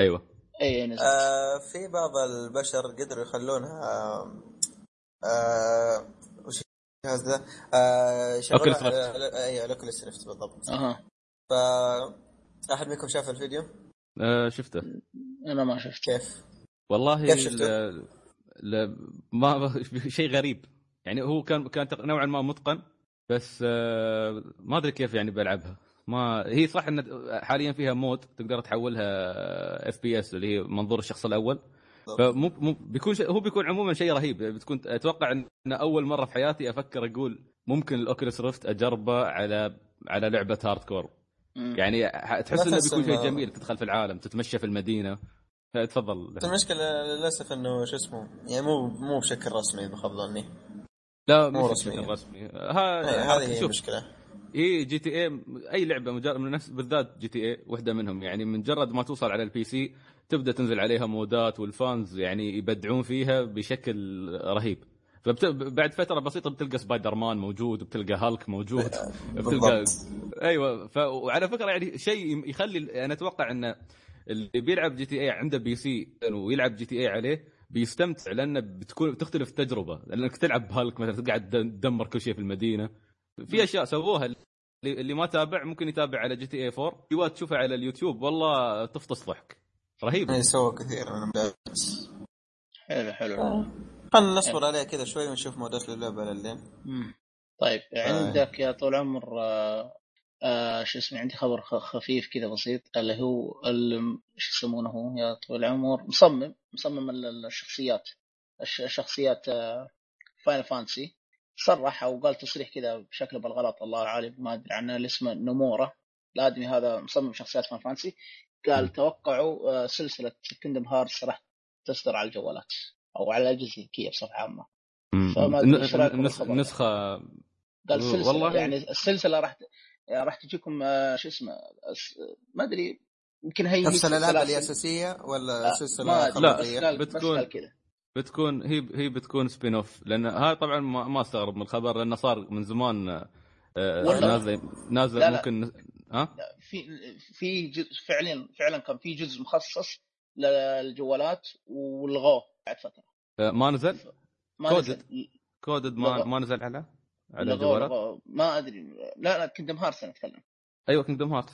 أيوه
اي نزل
آه في بعض البشر قدروا يخلونها آه آه الجهاز ذا؟ آه. على- أيوه ال Oculus Rift بالضبط
أها
ف أحد منكم شاف الفيديو؟
آه شفته
أنا ما شفت
كيف؟
والله
كيف شفته؟
ل... ل... ما [LAUGHS] شيء غريب يعني هو كان كان نوعا ما متقن بس آه ما أدري كيف يعني بلعبها ما هي صح إن حاليا فيها mod تقدر تحولها FPS اللي هي منظور الشخص الأول فمو مو بيكون شيء هو بيكون عموما شيء رهيب. بتكون أتوقع ان أول مرة في حياتي أفكر أقول ممكن ال Oculus Rift أجربه على على لعبة
hardcore.
يعني تحس
إنه
بيكون شيء جميل. تدخل في العالم تتمشى في المدينة. تفضل
بس المشكلة للأسف إنه شو اسمه يعني مو مو بشكل رسمي بخبرني
لا
مو رسمي.
بشكل رسمي.
إيه، هذه المشكلة
اي GTA أي لعبة مجرد من نفس بالذات GTA واحدة منهم. يعني من مجرد ما توصل على ال PC تبدأ تنزل عليها مودات وال fans يعني يبدعون فيها بشكل رهيب. فبت... بعد فترة بسيطة بتلقى سبايدر مان موجود بتلقى هالك موجود. بتلقى
بالضبط.
أيوه ف... وعلى فكرة يعني شيء يخلي أنا أتوقع إن اللي بيلعب جي تي اي عنده بي سي ويلعب جي تي اي عليه بيستمتع لأنه بتكون بتختلف التجربة. لأنك تلعب بهالك مثلا تقعد تدمر كل شيء في المدينة. في أشياء سووها. اللي ما تابع ممكن يتابع على GTA 4 فيديوهات تشوفها على اليوتيوب. والله تفطس ضحك. رهيب.
يعني سووا كثير من المودات
حلو. حلو
خلينا نصبر عليها كذا شوي ونشوف مودات اللعبة للين.
طيب عندك يا طول العمر آه آه شو اسمه عندي خبر خ- خفيف كذا بسيط اللي هو ال- شو يسمونه هو يا طول العمر؟ مصمم مصمم ال- ال- الشخصيات الش- شخصيات Final Fantasy صرح أو قال تصريح كذا بشكل بالغلط الله عالم ما أدري عنه اللي اسمه نومورا. الادمي هذا مصمم شخصيات Final Fantasy قال. توقعوا آه، سلسلة Kingdom Hearts راح تصدر على الجوالات أو على الأجهزة الذكيه بصفه
عامة.
فما؟
نسخه
قال سلسلة
والله-
يعني السلسلة راح ت- راح تجيكم آه، شو اسمه ما أدري يمكن هي
نفس
الألعاب.
الأساسية ولا
لا، سلسلة
لا، بتكون-
كذا
بتكون هي هي بتكون spin-off لأن هاي طبعا ما, ما أستغرب من الخبر لأنه صار من زمان آه،. نازل نازل. ممكن ها؟
في في جزء فعليا فعلا كان في جزء مخصص للجوالات والغوه بعد فترة.
آه، ما نزل؟
ما
coded.
نزل.
coded ما. ما نزل على على الجوالات
ما أدري. لا لا Kingdom Heart أنا أتكلم.
أيوه Kingdom Heart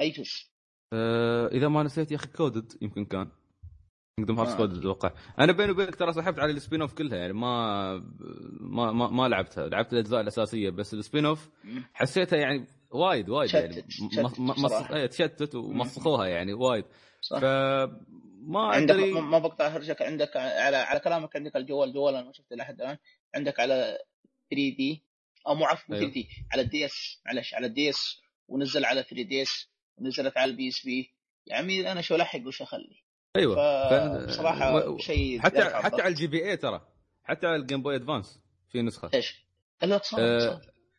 أي جزء.
آه إذا ما نسيت يا أخي coded يمكن كان. Kingdom Heart
ما
coded أتوقع. أنا بيني وبينك ترى سحبت على ال spin-off كلها يعني ما ما ما, ما لعبتها. لعبت الأجزاء الأساسية بس ال spin
off.
حسيتها يعني وايد وايد يعني. م- مص... إيه تشتت ومسخوها يعني وايد.
صح.
فما
عندك
أدري.
ما ما بقطع هرجك عندك على على كلامك عندك الجوال جوال أنا ما شفته لحد الآن. عندك على 3 D أو مو عفوا
أيوه.
3 D على ال DS معلش على ال DS ونزل على 3 DS ونزلت على ال PSP يا عمي أنا شو ألحق وش أخلي.
أيوه.
فبصراحه
و-
شيء
حتى حتى. على ال GBA ترى. حتى على ال Game Boy Advance في نسخة.
إيش؟ لا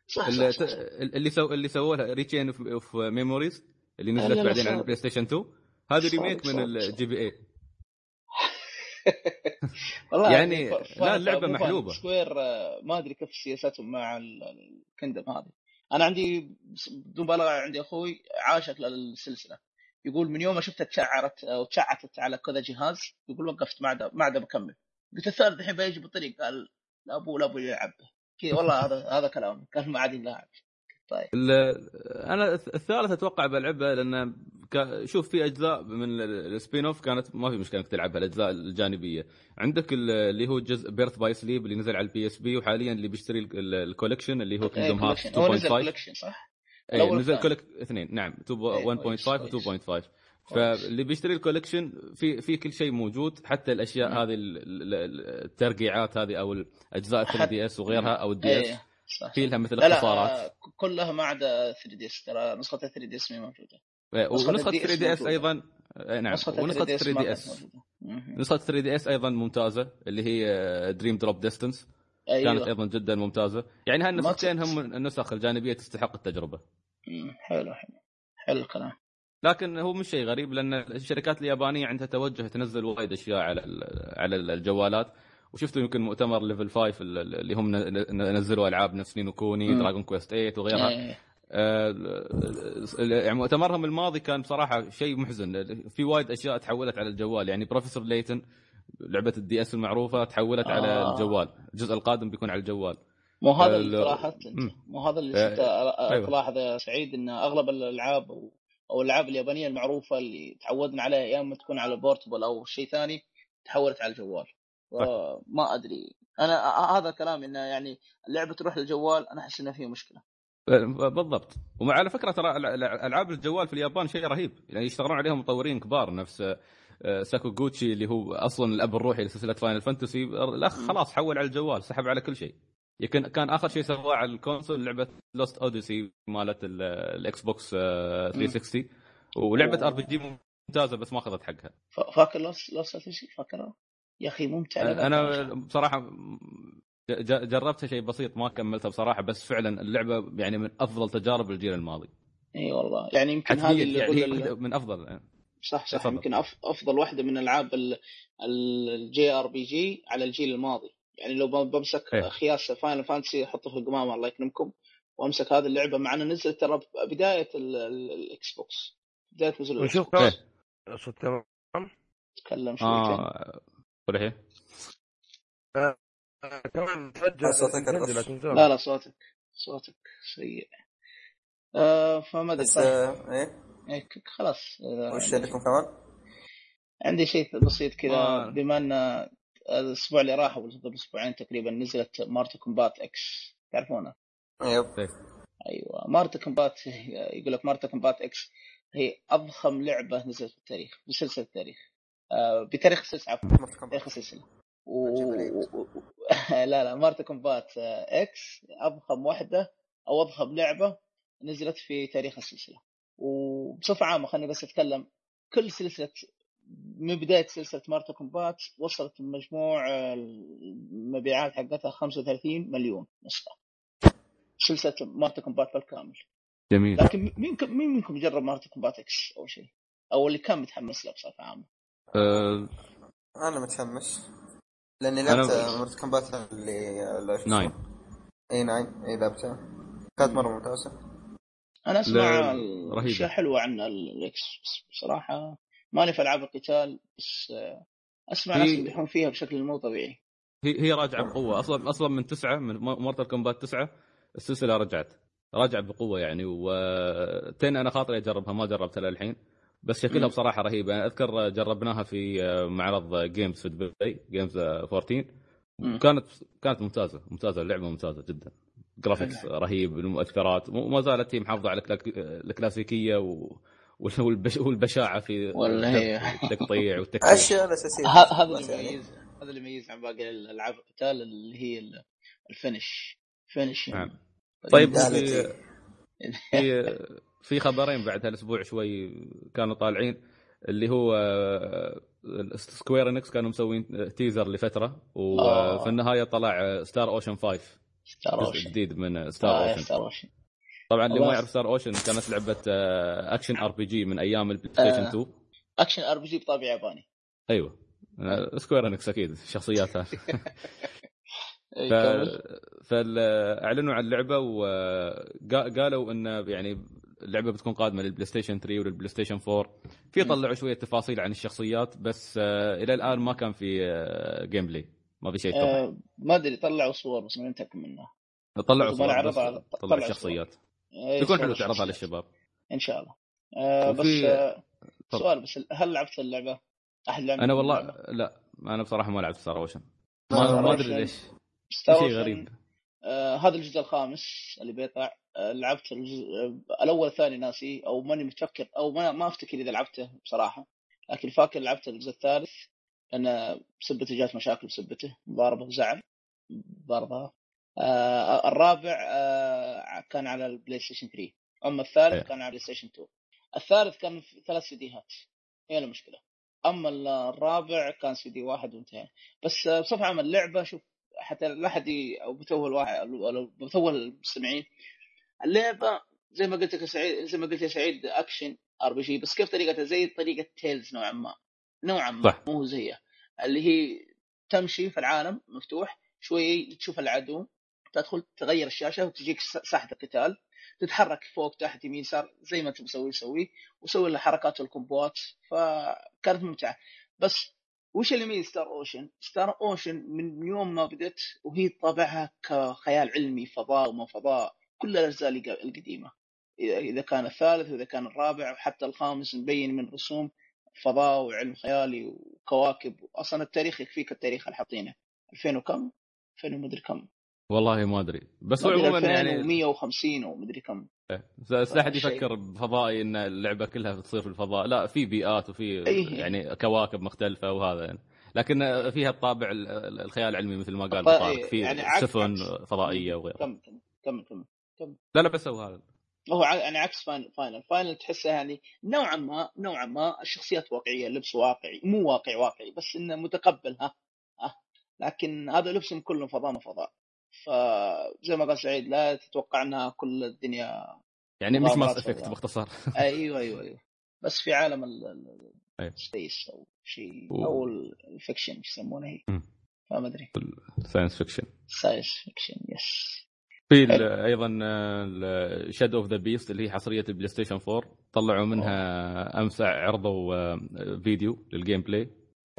صح
آه،
صح صح,
اللي,
صح, صح.
اللي سو اللي سووا لها Re Chain of Memories اللي
لا،
نزلت بعدين. على ال PlayStation 2 هذه remake من ال GBA
والله
يعني
ف-
لا،
فاهم.
محلوبة.
Square آه، ما أدري كيف سياستهم مع ال- ال Kingdom هذه أنا عندي بدون مبالغة عندي أخوي عاشق للسلسلة يقول من يوم ما شفتها تشعرت أو تشعتت على كذا جهاز يقول وقفت ما عاد ما عاد بكمل قلت الثالث الحين بيجي بالطريق قال لا ابو لا ابو يلعب كذا والله هذا هذا كلام قال ما عاد يلعب طيب
أنا الثالث أتوقع بلعبها لأن شوف في أجزاء من ال- ال spin off كانت ما في مشكلة إنك تلعبها الأجزاء الجانبية عندك ال- اللي هو جزء Birth by Sleep اللي نزل على ال PSP وحاليا اللي بيشتري ال- ال- ال collection اللي هو Kingdom Hearts
collection. هو نزل
2.5
collection صح؟
اي نزل
والثاني.
كولك اثنين نعم 2
إيه،
1.5
كويس،
و 2.5
كويس.
فاللي بيشتري الكوليكشن في في كل شيء موجود حتى الأشياء
مم.
هذه ال- ال- ال- الترقيعات هذه أو الأجزاء 3
حت-
دي إس وغيرها أو الدي
إس
في لها مثل اختصارات
آه، كلها ما عدا 3 دي إس ترى نسخة 3 دي إس ما موجودة.
إيه،
نسخة
ونسخة
3DS
3 دي
إس.
أيضا إيه، نعم
نسخة
ونسخة
3
3
ما
دي
كانت
اس. نسخة 3 دي إس أيضا ممتازة اللي هي دريم دروب ديستنس كانت
أيوه.
أيضا جدا ممتازة. يعني هالنسختين هم النسخ الجانبية تستحق
التجربة. حلو حلو. حلو الكلام.
لكن هو مش شيء غريب لأن الشركات اليابانية عندها توجه تنزل وايد أشياء على على الجوالات وشفتوا يمكن مؤتمر Level 5 اللي هم نزلوا ألعاب نفس Ni no
Kuni.
Dragon Quest 8 وغيرها
إيه.
آه، يعني مؤتمرهم الماضي كان بصراحة شيء محزن في وايد أشياء تحولت على الجوال يعني Professor Layton لعبة ال DS المعروفة تحولت على
آه.
الجوال الجزء القادم بيكون على الجوال
مو هذا
ال-
اللي تلاحظت أنت
مم.
مو هذا اللي
آه، أيوة.
تلاحظ يا سعيد إن أغلب الألعاب أو الألعاب اليابانية المعروفة اللي تعودنا عليها يا إما تكون على portable أو شيء ثاني تحولت على الجوال. ما أدري. أنا هذا كلام إنه يعني اللعبة تروح للجوال أنا أحس إنه فيه مشكلة.
بالضبط. ومع على فكرة ترى ألع- ألع- ألعاب الجوال في اليابان شيء رهيب. يعني يشتغلون عليهم مطورين كبار نفس آه، ساكوغوتشي اللي هو أصلا الأب الروحي لسلسلة Final Fantasy الاخ خلاص حول على الجوال سحب على كل شيء. يمكن كان آخر شيء سواه على ال console لعبة Lost Odyssey مالت ال- ال Xbox آه، 360 ولعبة. RPG ممتازة بس ما أخذت حقها.
فاكر Lost Lost Odyssey؟ فاكرها يا أخي ممتع
أنا بصراحة جربتها شيء بسيط ما كملتها بصراحة بس فعلا اللعبة يعني من أفضل تجارب الجيل الماضي.
إي والله. يعني يمكن هذه اللي
يعني هي
يقول ال-
واحدة من أفضل.
صح صح.
تفضل.
يمكن أفضل واحدة من ألعاب ال JRPG على الجيل الماضي. يعني لو بمسك
إيه.
خياس Final Fantasy أحطه في القمامة الله يكرمكم. وأمسك هذه اللعبة مع انها نزلت ترى بداية ال- ال- ال Xbox بداية نزول ال
Xbox.
صوت تمام
تكلم شوي
آه هي؟
آه، كمان تسجل
صوتك.
لا.
لا صوتك. صوتك سيء. آه فما أدري
بس آه،
إيه؟ إيه، خلاص آه،
وش عندكم كمان؟
عندي شيء بسيط كذا
ما-
بما إن الأسبوع اللي راح أو قبل أسبوعين تقريبا نزلت Mortal Kombat X. تعرفونها؟
yep.
أيوه. Mortal Kombat يقول لك Mortal Kombat X هي أضخم لعبة نزلت في التاريخ بسلسله التاريخ. آه بتاريخ السلسلة عفوا. تاريخ السلسلة. و... [LAUGHS] لا لا Mortal Kombat آه، X أضخم واحدة أو أضخم لعبة نزلت في تاريخ السلسلة. وبصفة عامة خليني بس أتكلم كل سلسلة من بداية سلسلة Mortal Kombat وصلت مجموع المبيعات حقتها 35 مليون نسخة سلسلة Mortal Kombat بالكامل
جميل
لكن مين مين منكم جرب Mortal Kombat X أول شيء؟ أو اللي كان متحمس له بصفة عامة؟
أه...
أنا متحمس لأني
أنا-
لعبت Mortal Kombat اللي اللي شو
nine.
اسمه. إي nine إي لعبتها كانت
مرة ممتازة
أنا أسمع.
أشياء حلوة عن ال X بصراحة ماني في ألعاب القتال بس آه،
أسمع
ناس يمدحون فيها بشكل مو طبيعي.
هي هي راجعة بقوة. أصلا أصلا من تسعة من Mortal Kombat تسعة السلسلة رجعت. رجعت بقوة يعني و ten أنا خاطري أجربها ما جربتها للحين. بس شكلها. بصراحة رهيبة. أنا أذكر جربناها في معرض Games في دبي Games 14
مم.
كانت كانت ممتازة ممتازة اللعبة ممتازة جدا. graphics رهيب المؤثرات وما زالت هي محافظة على الكلا- الكلاسيكية و... والبش... والبشاعه في التقطيع والتكتيك.
الاشياء الاساسيه
هذا
بس
اللي
يعني.
يميز هذا اللي يميز عن باقي الألعاب القتال اللي هي ال- الفينش. فينش.
نعم. طيب. في [LAUGHS] في في خبرين بعد هالاسبوع شوي كانوا طالعين اللي هو Square Enix كانوا مسوين teaser لفترة
آه.
وفي النهاية طلع Star Ocean 5 Star
Ocean
جديد من Star
آه
Ocean
Star Ocean
طبعا اللي. ما يعرف Star Ocean كانت لعبة آه، action RPG من أيام ال PlayStation
آه.
2
action RPG بطابع ياباني.
أيوه. آه، Square Enix أكيد شخصياتها. [LAUGHS]
إي،
ف... فاعلنوا عن اللعبة وقالوا إن يعني اللعبة بتكون قادمة لل PlayStation 3 ولل PlayStation 4 في. طلعوا شوية تفاصيل عن الشخصيات بس آه، إلى الآن ما كان في آه، gameplay ما في شيء
آه ما أدري طلعوا صور بس ما متاكد منها.
طلعوا صور طلعوا
طلعوا
الشخصيات
صور
حلو تعرضها. للشباب
إن شاء الله آه بس آه
طب.
سؤال بس هل لعبت اللعبة؟ احد
أنا والله
اللعبة؟
لا أنا بصراحة ما لعبت ستار اوشن
لا،
ما. أدري ليش شيء غريب
آه هذا الجزء الخامس اللي بيطلع آه لعبت الجزء آه الأول الثاني ناسي أو ماني متفكر أو ما, ما أفتكر إذا لعبته بصراحة لكن فاكر لعبت الجزء الثالث لأن بسبته جات مشاكل بسبته مضاربه وزعل ضربها آه الرابع آه كان على ال PlayStation 3 أما الثالث
إيه.
كان على ال PlayStation 2 الثالث كان في ثلاث سيديهات هي المشكلة؟ أما الرابع كان سي دي واحد وانتهينا بس بصفة عامة اللعبة شوف حتى لا أحد أو بتوه الواحد أو بتوه المستمعين. اللعبة زي ما قلت لك سعيد زي ما قلت يا سعيد action RPG بس كيف طريقتها؟ زي طريقة Tales نوعا ما. نوعا ما
صح.
مو زيها. اللي هي تمشي في العالم مفتوح شوي تشوف العدو. تدخل تغير الشاشة وتجيك ساحة القتال تتحرك فوق تحت يمين يسار زي ما انت مسوي سوي وسوي له حركات فكانت ممتعة. بس وش اللي يميز Star Ocean؟ Star Ocean من يوم ما بدت وهي طابعها كخيال علمي فضاء وما فضاء كل الأجزاء القديمة. إذا كان الثالث واذا كان الرابع وحتى الخامس مبين من رسوم فضاء وعلم خيالي وكواكب. أصلا التاريخ يكفيك التاريخ اللي حاطينه. 2000 وكم؟ 2000 ومدري كم.
والله ما أدري. بس هو عموما يعني
2150 ومدري كم.
بس لا احد. يفكر بفضائي إن اللعبة كلها بتصير في الفضاء. لا في بيئات وفي
أيه.
يعني كواكب مختلفة وهذا يعني. لكن فيها الطابع ال- ال- الخيال العلمي مثل ما قال طارق في
يعني
سفن
عكس.
فضائية وغيرها.
كم كم كم كم
لا لا بس هو هذا.
هو يعني عكس Final. Final. Final تحسه يعني نوعا ما نوعا ما الشخصيات واقعية اللبس واقعي مو واقعي واقعي بس إنه متقبل ها. ها. لكن هذا لبسهم كلهم فضاء ما فضاء. فزي ما قال سعيد لا تتوقع إنها كل الدنيا
يعني مش Mass
Effect.
باختصار. [LAUGHS]
أيوه أيوه أيوه. بس في عالم ال- ال-
أيوة.
ال space أو شيء
أو
ال fiction إيش يسمونه هي. فما أدري.
science fiction
science fiction yes
في. أيضا Shadow of the Beast اللي هي حصرية ال PlayStation 4 طلعوا منها أمس عرضوا فيديو لل gameplay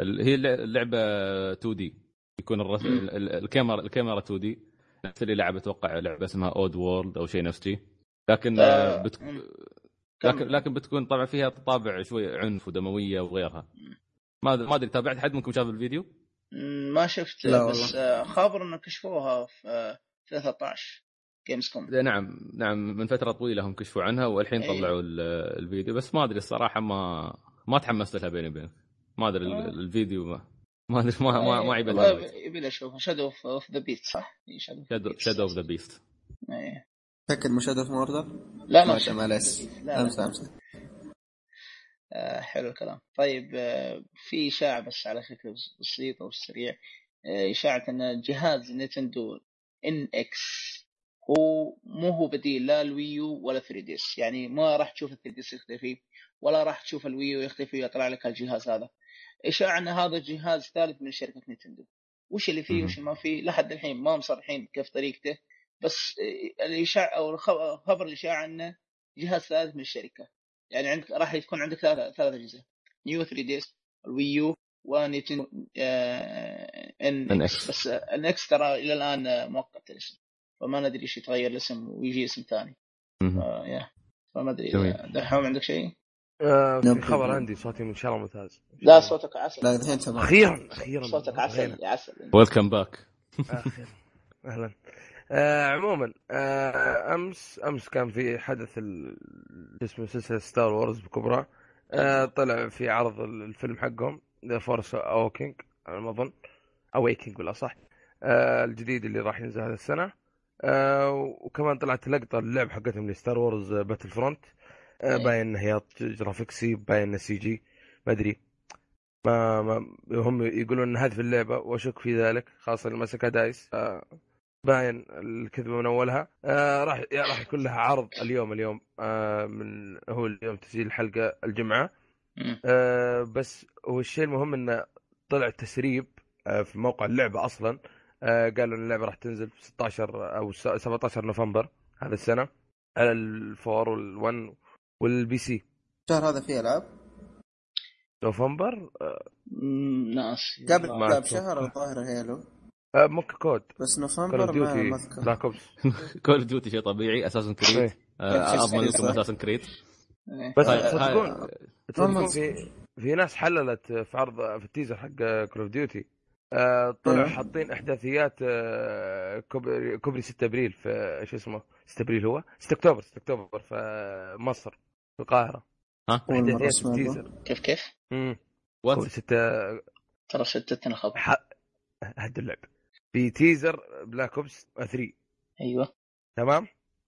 هي الل- اللعبه 2D يكون الرس... ال- ال- الكاميرا الكاميرا 2D نفس اللي لعب أتوقع لعبة اسمها Oddworld أو شيء نفس شيء لكن آه،
آه،
بت...
مم.
لكن. لكن بتكون طبعا فيها طابع شوي عنف ودموية وغيرها ما ما أدري تابعت حد منكم شاف الفيديو؟
ما شفت
لا
بس آه، خابر إنه كشفوها في آه، 13 Gamescom
نعم نعم من فترة طويلة هم كشفوا عنها والحين
إيه.
طلعوا ال- الفيديو بس ما أدري الصراحة ما ما تحمست لها بيني وبينك ما أدري
آه.
ال- الفيديو ما ما أدري ما ما, ما عيب لها
يبي لي اشوفها Shadow of the Beast صح؟
Shadow of the Beast
إيه.
فكر مشاهدة في murder
لا ما
معلش
لا
امس امس
آه حلو الكلام. طيب آه في إشاعة بس على شكل بس- بسيط أو سريع آه إشاعة إن جهاز Nintendo NX هو مو هو بديل لا ال Wii U ولا 3DS يعني ما راح تشوف ال 3DS يختفي ولا راح تشوف ال Wii U يختفي ويطلع لك الجهاز هذا. اشاعه ان هذا جهاز ثالث من شركة Nintendo وش اللي فيه. وش اللي ما فيه لحد الحين ما مصرحين كيف طريقته بس آه، الاشاعه أو الخ- خبر الاشاعه انه جهاز ثالث من الشركة يعني عندك راح يكون عندك ثلاث ثلاث أجهزة New 3DS ال Wii U و
Nintendo
NX. بس NX ترى إلى الآن آه، مؤقت الاسم فما ندري إيش يتغير الاسم ويجي اسم ثاني. آه، فما ادري. آه، دحوم عندك شيء؟
آه في
نبي-
خبر عندي صوتي ان شاء الله ممتاز.
لا صوتك عسل.
لا الحين تمام.
أخيرا أخيرا.
صوتك عسل يا عسل.
welcome
back. أهلا. آه عموما آه أمس أمس كان في حدث ال- اسمه سلسلة Star Wars بكبرى. آه طلع في عرض الفيلم حقهم The Force Awakening على ما أظن. Awakening بالأصح. آه الجديد اللي راح ينزل هذا السنة. آه وكمان طلعت لقطة اللعب حقتهم ل Star Wars Battlefront آه. باين انه هي graphics باين انه CG ما أدري. ما, ما هم يقولون ان هذه في اللعبة وأشك في ذلك خاصة اللي مسكها DICE. آه باين الكذبة من أولها. آه راح راح يكون لها عرض اليوم اليوم آه من هو اليوم تسجيل الحلقة
الجمعة.
آه بس هو الشيء المهم انه طلع تسريب آه في موقع اللعبة أصلا. آه قالوا إن اللعبة راح تنزل في 16 أو س- 17 نوفمبر هذا السنة. على ال four وال one وال PC.
الشهر هذا فيه ألعاب؟
نوفمبر؟ آه
ناس.
قبل
ما
قبل. شهر الظاهر هيلو.
آه ممكن COD.
بس نوفمبر ما أذكر.
Black Ops
Call of Duty شيء طبيعي. Assassin's
Creed.
آه، اضمن. لكم Assassin's
Creed.
بس
طيب،
تصدقون
normal.
في في ناس حللت في عرض في ال teaser حق Call of Duty طلعوا
أيوه.
حاطين أحداثيات آه، كوبري كوبري 6 أبريل في شو اسمه 6 أبريل هو؟ 6 أكتوبر 6 أكتوبر في مصر في القاهرة.
ها؟
أحداثيات
ال
teaser
كيف كيف؟
امم
وات
كوبري 6
ترى شتتنا الخبر.
ح- هد اللعب. في teaser Black Ops 3
أيوه.
تمام؟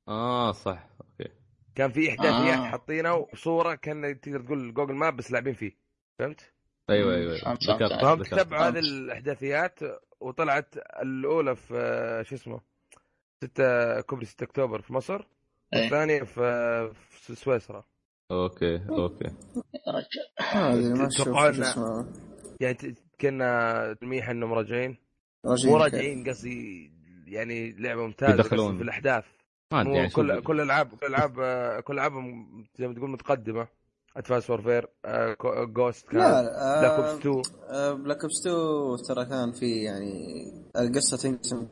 آه صح. okay.
كان في أحداثيات
آه.
حاطينها وصورة كأن تقدر تقول Google Map بس لاعبين فيه. فهمت؟
أيوه
أيوه
فهمت،
ذكرت.
تتبعوا هذه. الأحداثيات وطلعت الأولى في شو اسمه 6 كوبري 6 أكتوبر في مصر
إيه.
والثانية في في سويسرا
okay okay
يا رجال
تتوقعون
شو اسمه
يعني كنا تلميح إنهم راجعين
راجعين
مو. راجعين قصدي يعني
لعبة
ممتازة في الأحداث
ما
أدري
يعني
كل كل الألعاب كل الألعاب كل العابهم زي ما تقول متقدمة Advanced Warfare Ghosts كان
لا
Black
آه،
Ops 2
آه، بلاك اوبس 2 ترى كان في يعني القصة تنقسم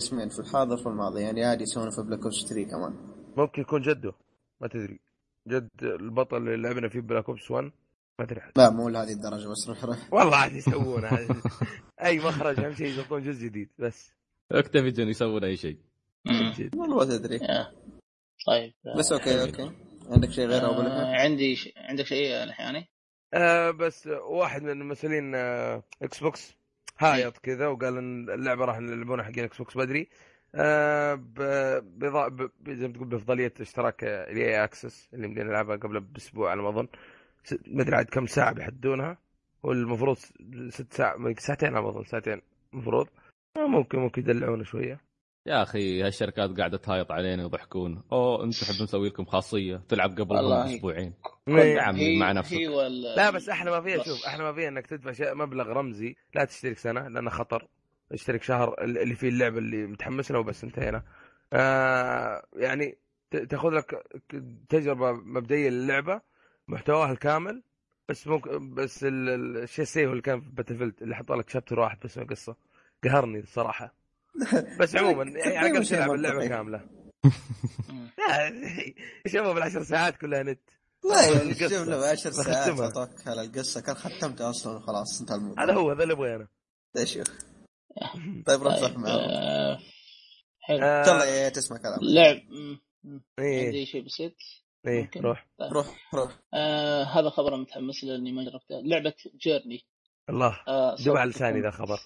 قسمين في الحاضر في الماضي. يعني عادي يسوون في Black Ops 3 كمان.
ممكن يكون جده ما تدري. جد البطل اللي لعبنا فيه Black Ops 1 ما ادري.
لا مو لهذه الدرجة بس روح روح.
والله عاد [LAUGHS] يسوونها أي مخرج أهم شيء يحطون جزء جديد بس.
Activision يسوون أي شيء.
والله ما تدري.
طيب.
بس okay okay. عندك شيء غير أبو
آه
لحم؟
عندي ش... عندك شيء الحياني؟
آه بس واحد من المسؤولين آه Xbox هايط كذا وقال إن اللعبة راح نلعبونها حقين Xbox بدري آه ب- بضا- ب- زي ما تقول بأفضلية اشتراك ال EA Access اللي بدينا نلعبها قبل بأسبوع على ما أظن. ما أدري عاد كم ساعة بيحدونها. والمفروض ست ساعات ساعتين على ما أظن ساعتين. المفروض آه ممكن ممكن يدلعونا شوية.
يا أخي هالشركات قاعدة تهايط علينا ويضحكون. أوه أنتم حب نسوي لكم خاصية تلعب يا عمي
هي-
مع نفسك.
لا بس إحنا ما فيها. شوف إحنا ما فيها إنك تدفع شيء مبلغ رمزي لا تشترك سنة لأنه خطر. اشترك شهر اللي فيه اللعبه اللي متحمس له وبس انتهينا. آه يعني ت- تأخذ لك تجربة مبدئية للعبة محتواها الكامل بس ممكن بس ال- ال- الشيء السيء هو اللي كان في باتل فيلد اللي حط لك شابتر واحد بس من القصة. قهرني الصراحة. [LAUGHS] بس عموما يعني
شيء
تلعب اللعبة
منطقي.
كاملة. [LAUGHS]
لا شباب بالعشر ساعات كلها نت؟
لا يعني
القصة.
شوف له 10 ساعات. اعطوك على القصة. كان ختمتها أصلا وخلاص انتهى الموضوع.
هذا هو هذا اللي أبغى أنا.
إيش طيب روح روح
طيب
معه
حلو.
آه،
إيه، تسمع كلام
لعب.
إيه.
عندي شيء بسيط؟
إيه
ممكن.
روح.
روح روح.
آه هذا خبر متحمس له لاني ما جربته. لعبة جيرني
الله.
آه
دوب على لساني ذا خبر.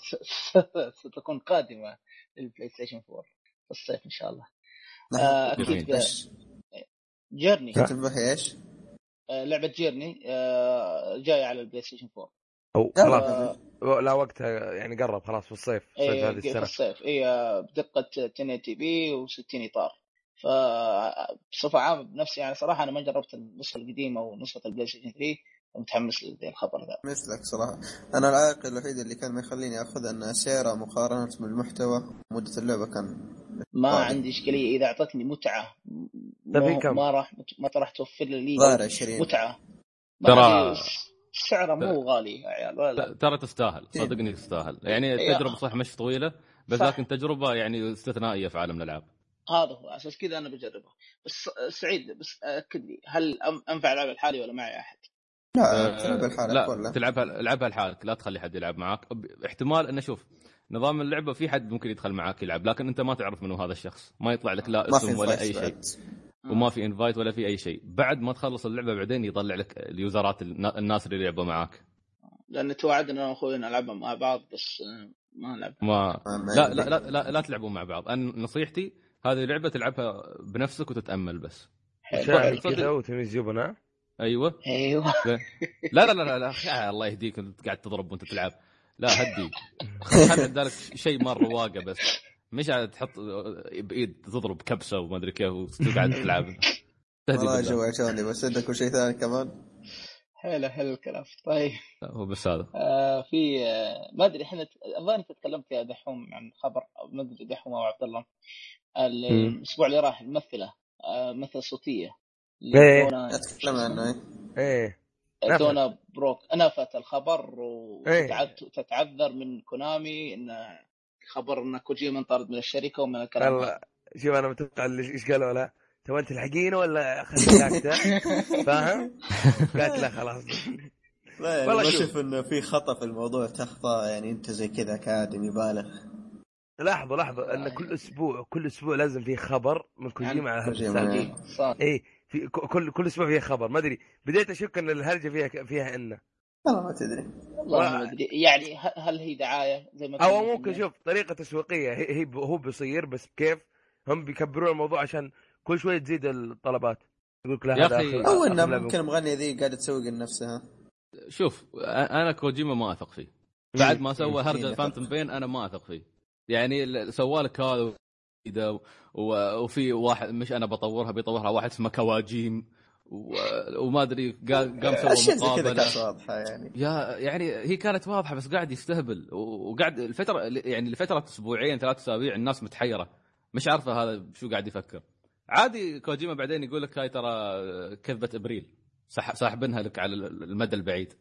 [LAUGHS]
ستكون قادمة. لل PlayStation 4 في الصيف إن شاء الله. آه.
أكيد
Journey.
كنت به إيش؟
آه، لعبة Journey آه، جاية على ال PlayStation 4
أو
لا،
خلاص.
آه،
لا وقتها يعني قرب خلاص في الصيف صيف
إيه،
هذه
في
السنة.
الصيف. اي بدقة 1080 p و60 إطار. ف بصفة عامة بنفسي يعني صراحة أنا ما جربت النسخة القديمة ونسخة ال PlayStation 3 متحمس للخبر ذا
مثلك صراحة أنا العائق الوحيد اللي كان ما يخليني أخذ أن سعره مقارنة بالمحتوى مدة اللعبة كان
ما
واضح.
عندي إشكالية إذا أعطتني متعة
طيب
ما,
كم؟
ما راح ما راح توفر لي
ظاهر 20
متعة
ترى-
سعره مو غالي يا عيال ولا
ترى تستاهل صدقني تستاهل يعني
إيه.
التجربة صح مش طويلة بس
صح.
لكن تجربة يعني استثنائية في عالم الألعاب
هذا هو أساس كذا أنا بجربها بس سعيد بس أكد لي هل أم- أنفع ألعب الحالي ولا معي أحد؟
لا تلعب الحالة
لا
ولا
تلعبها العبها لحالك لا تخلي حد يلعب معاك. احتمال إنه شوف نظام اللعبة في حد ممكن يدخل معاك يلعب لكن أنت ما تعرف منو هذا الشخص. ما يطلع لك لا اسم ولا
أي
شيء. وما في انفايت ولا في أي شيء. بعد ما تخلص اللعبة بعدين يطلع لك اليوزرات النا- الناس اللي لعبوا معاك.
لأن توعدنا أنا واخوي نلعبها مع بعض بس آه، ما نلعب
ما لا لا لا, لا, لا تلعبون مع بعض. أنا نصيحتي هذه لعبه تلعبها بنفسك وتتأمل بس.
كذا وتميز جبنه
أيوه.
أيوه.
لا لا لا لا, لا. يا الله يهديك انت قاعد تضرب وأنت تلعب. لا هدي. خلي عندك شيء مره واقع بس. مش قاعد تحط بايد تضرب كبسة وما أدري كيف وقاعد تلعب. [LAUGHS] تهدي
والله. جوعتوني بس عندك وشيء ثاني كمان؟
حلو حلو الكلام. طيب.
هو بس هذا.
آه في آه ما أدري إحنا الظاهر أنت تكلمت يا دحوم عن خبر ما أدري دحوم أو عبد الله. الأسبوع اللي راح الممثلة آه ممثلة صوتية.
إيه.
دونا
أتكلم عنه إيه.
إيه نفت.
دونا بروك نفت الخبر
إيه.
وتتعذر من كونامي إن خبر إن كوجيما انطرد من الشركة ومن الكلام
والله شوف أنا متوقع اللي- إيش قالوا لا تبغى انت تلحقينه ولا خليك ساكته [LAUGHS] فاهم؟ قالت لا خلاص
لا يعني
والله
ما
شوف.
أشوف إنه في خطأ في الموضوع تخطأ يعني أنت زي كذا كأدمي بالغ
لاحظوا لاحظوا إن كل أسبوع كل أسبوع لازم في خبر من كوجيما على هذا اي في كل كل أسبوع فيها خبر. ما أدري بديت أشك أن الهرجة فيها فيها انه
والله ما تدري.
والله ما أدري. يعني ه- هل هي دعاية زي ما أو
ممكن؟ شوف طريقة تسويقية هي, هو بيصير بس كيف؟ هم بيكبرون الموضوع عشان كل شوية تزيد الطلبات. يقول لك لا
يا
آخر- أو
انه. ممكن المغنيه ذي قاعدة تسوق لنفسها.
شوف أنا كوجيما ما أثق فيه. بعد ما سوى.
هرجة.
فانتوم بين أنا ما أثق فيه. يعني سوى لك هذا و- وفي واحد مش أنا بطورها بيطورها واحد اسمه كواجيم و- وما أدري قال قام
أشياء
سوى
زي كذا
مقابلة.
كانت واضحة يعني.
يا يعني هي كانت واضحة بس قاعد يستهبل وقاعد الفترة يعني لفترة أسبوعين ثلاث أسابيع الناس متحيرة. مش عارفة هذا شو قاعد يفكر. عادي كوجيما بعدين يقول لك هاي ترى كذبه إبريل. ساحبينها لك على المدى البعيد.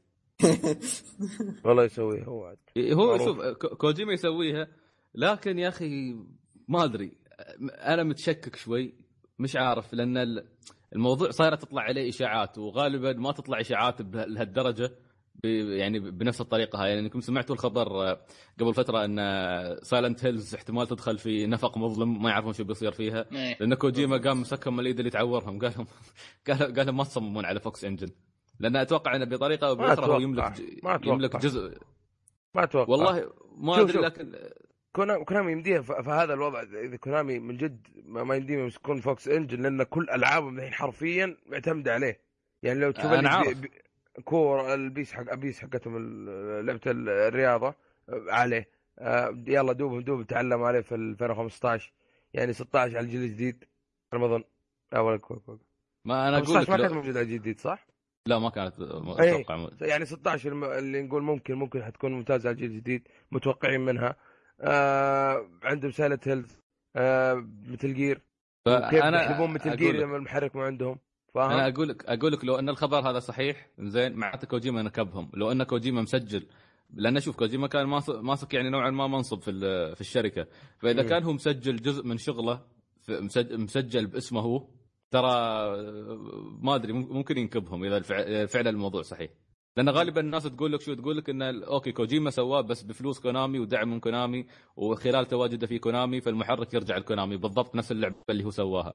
[LAUGHS]
والله يسويها هو عاد.
هو
معروف.
شوف كو- كوجيما يسويها لكن يا أخي ما أدري. أنا متشكك شوي. مش عارف لأن ال- الموضوع صايرة تطلع عليه إشاعات وغالبا ما تطلع إشاعات لهالدرجة يعني بنفس الطريقة هاي. يعني انكم سمعتوا الخبر آه، قبل فترة إن Silent Hills احتمال تدخل في نفق مظلم ما يعرفون شو بيصير فيها.
إيه.
لأن كوجيما قام مسكهم من اليد اللي تعورهم. قال لهم قال لهم ما تصممون على Fox Engine لأن أتوقع إنه بطريقة
أو
باخرى هو
أتوقع.
يملك
ما أتوقع.
يملك جزء.
ما أتوقع.
والله ما
أدري.
لكن
كونامي كونامي يمديها ف- فهذا الوضع إذا كونامي من جد ما ما يمديهم يمسكون Fox Engine لأن كل ألعابهم الحين حرفيا معتمدة عليه يعني لو تشوف اللي
عارف.
بي- كور ال PES حق ال PES حقتهم لعبة ال- الرياضة آه، عليه آه، يلا دوبهم دوب تعلموا عليه في 2015 يعني 16 على الجيل الجديد أنا ما أظن لا ولا كوي كوي
ما أنا أقول
15
لك
ما كانت. موجودة على الجيل الجديد صح؟
لا ما كانت
إيه.
أتوقع
يعني 16 الم- اللي نقول ممكن ممكن حتكون ممتازة على الجيل الجديد متوقعين منها آه عندهم سايلنت هيلز آه مثل جير كيف
فانا
يحلبون مثل جير لما المحرك ما عندهم؟
أنا
فاهم؟
أقول لك أقول لك لو أن الخبر هذا صحيح زين معناته كوجيما نكبهم. لو أن كوجيما مسجل لأن شوف كوجيما كان ماس- ماسك يعني نوعا ما منصب في في الشركة. فإذا
مم.
كان هو مسجل جزء من شغله مسجل باسمه هو ترى ما أدري مم- ممكن ينكبهم إذا فعلا الموضوع صحيح. لأن غالبا الناس تقول لك شو؟ تقول لك إن okay كوجيما سواه بس بفلوس كونامي ودعم من كونامي وخلال تواجده في كونامي فالمحرك يرجع لكونامي بالضبط نفس اللعبة اللي هو سواها.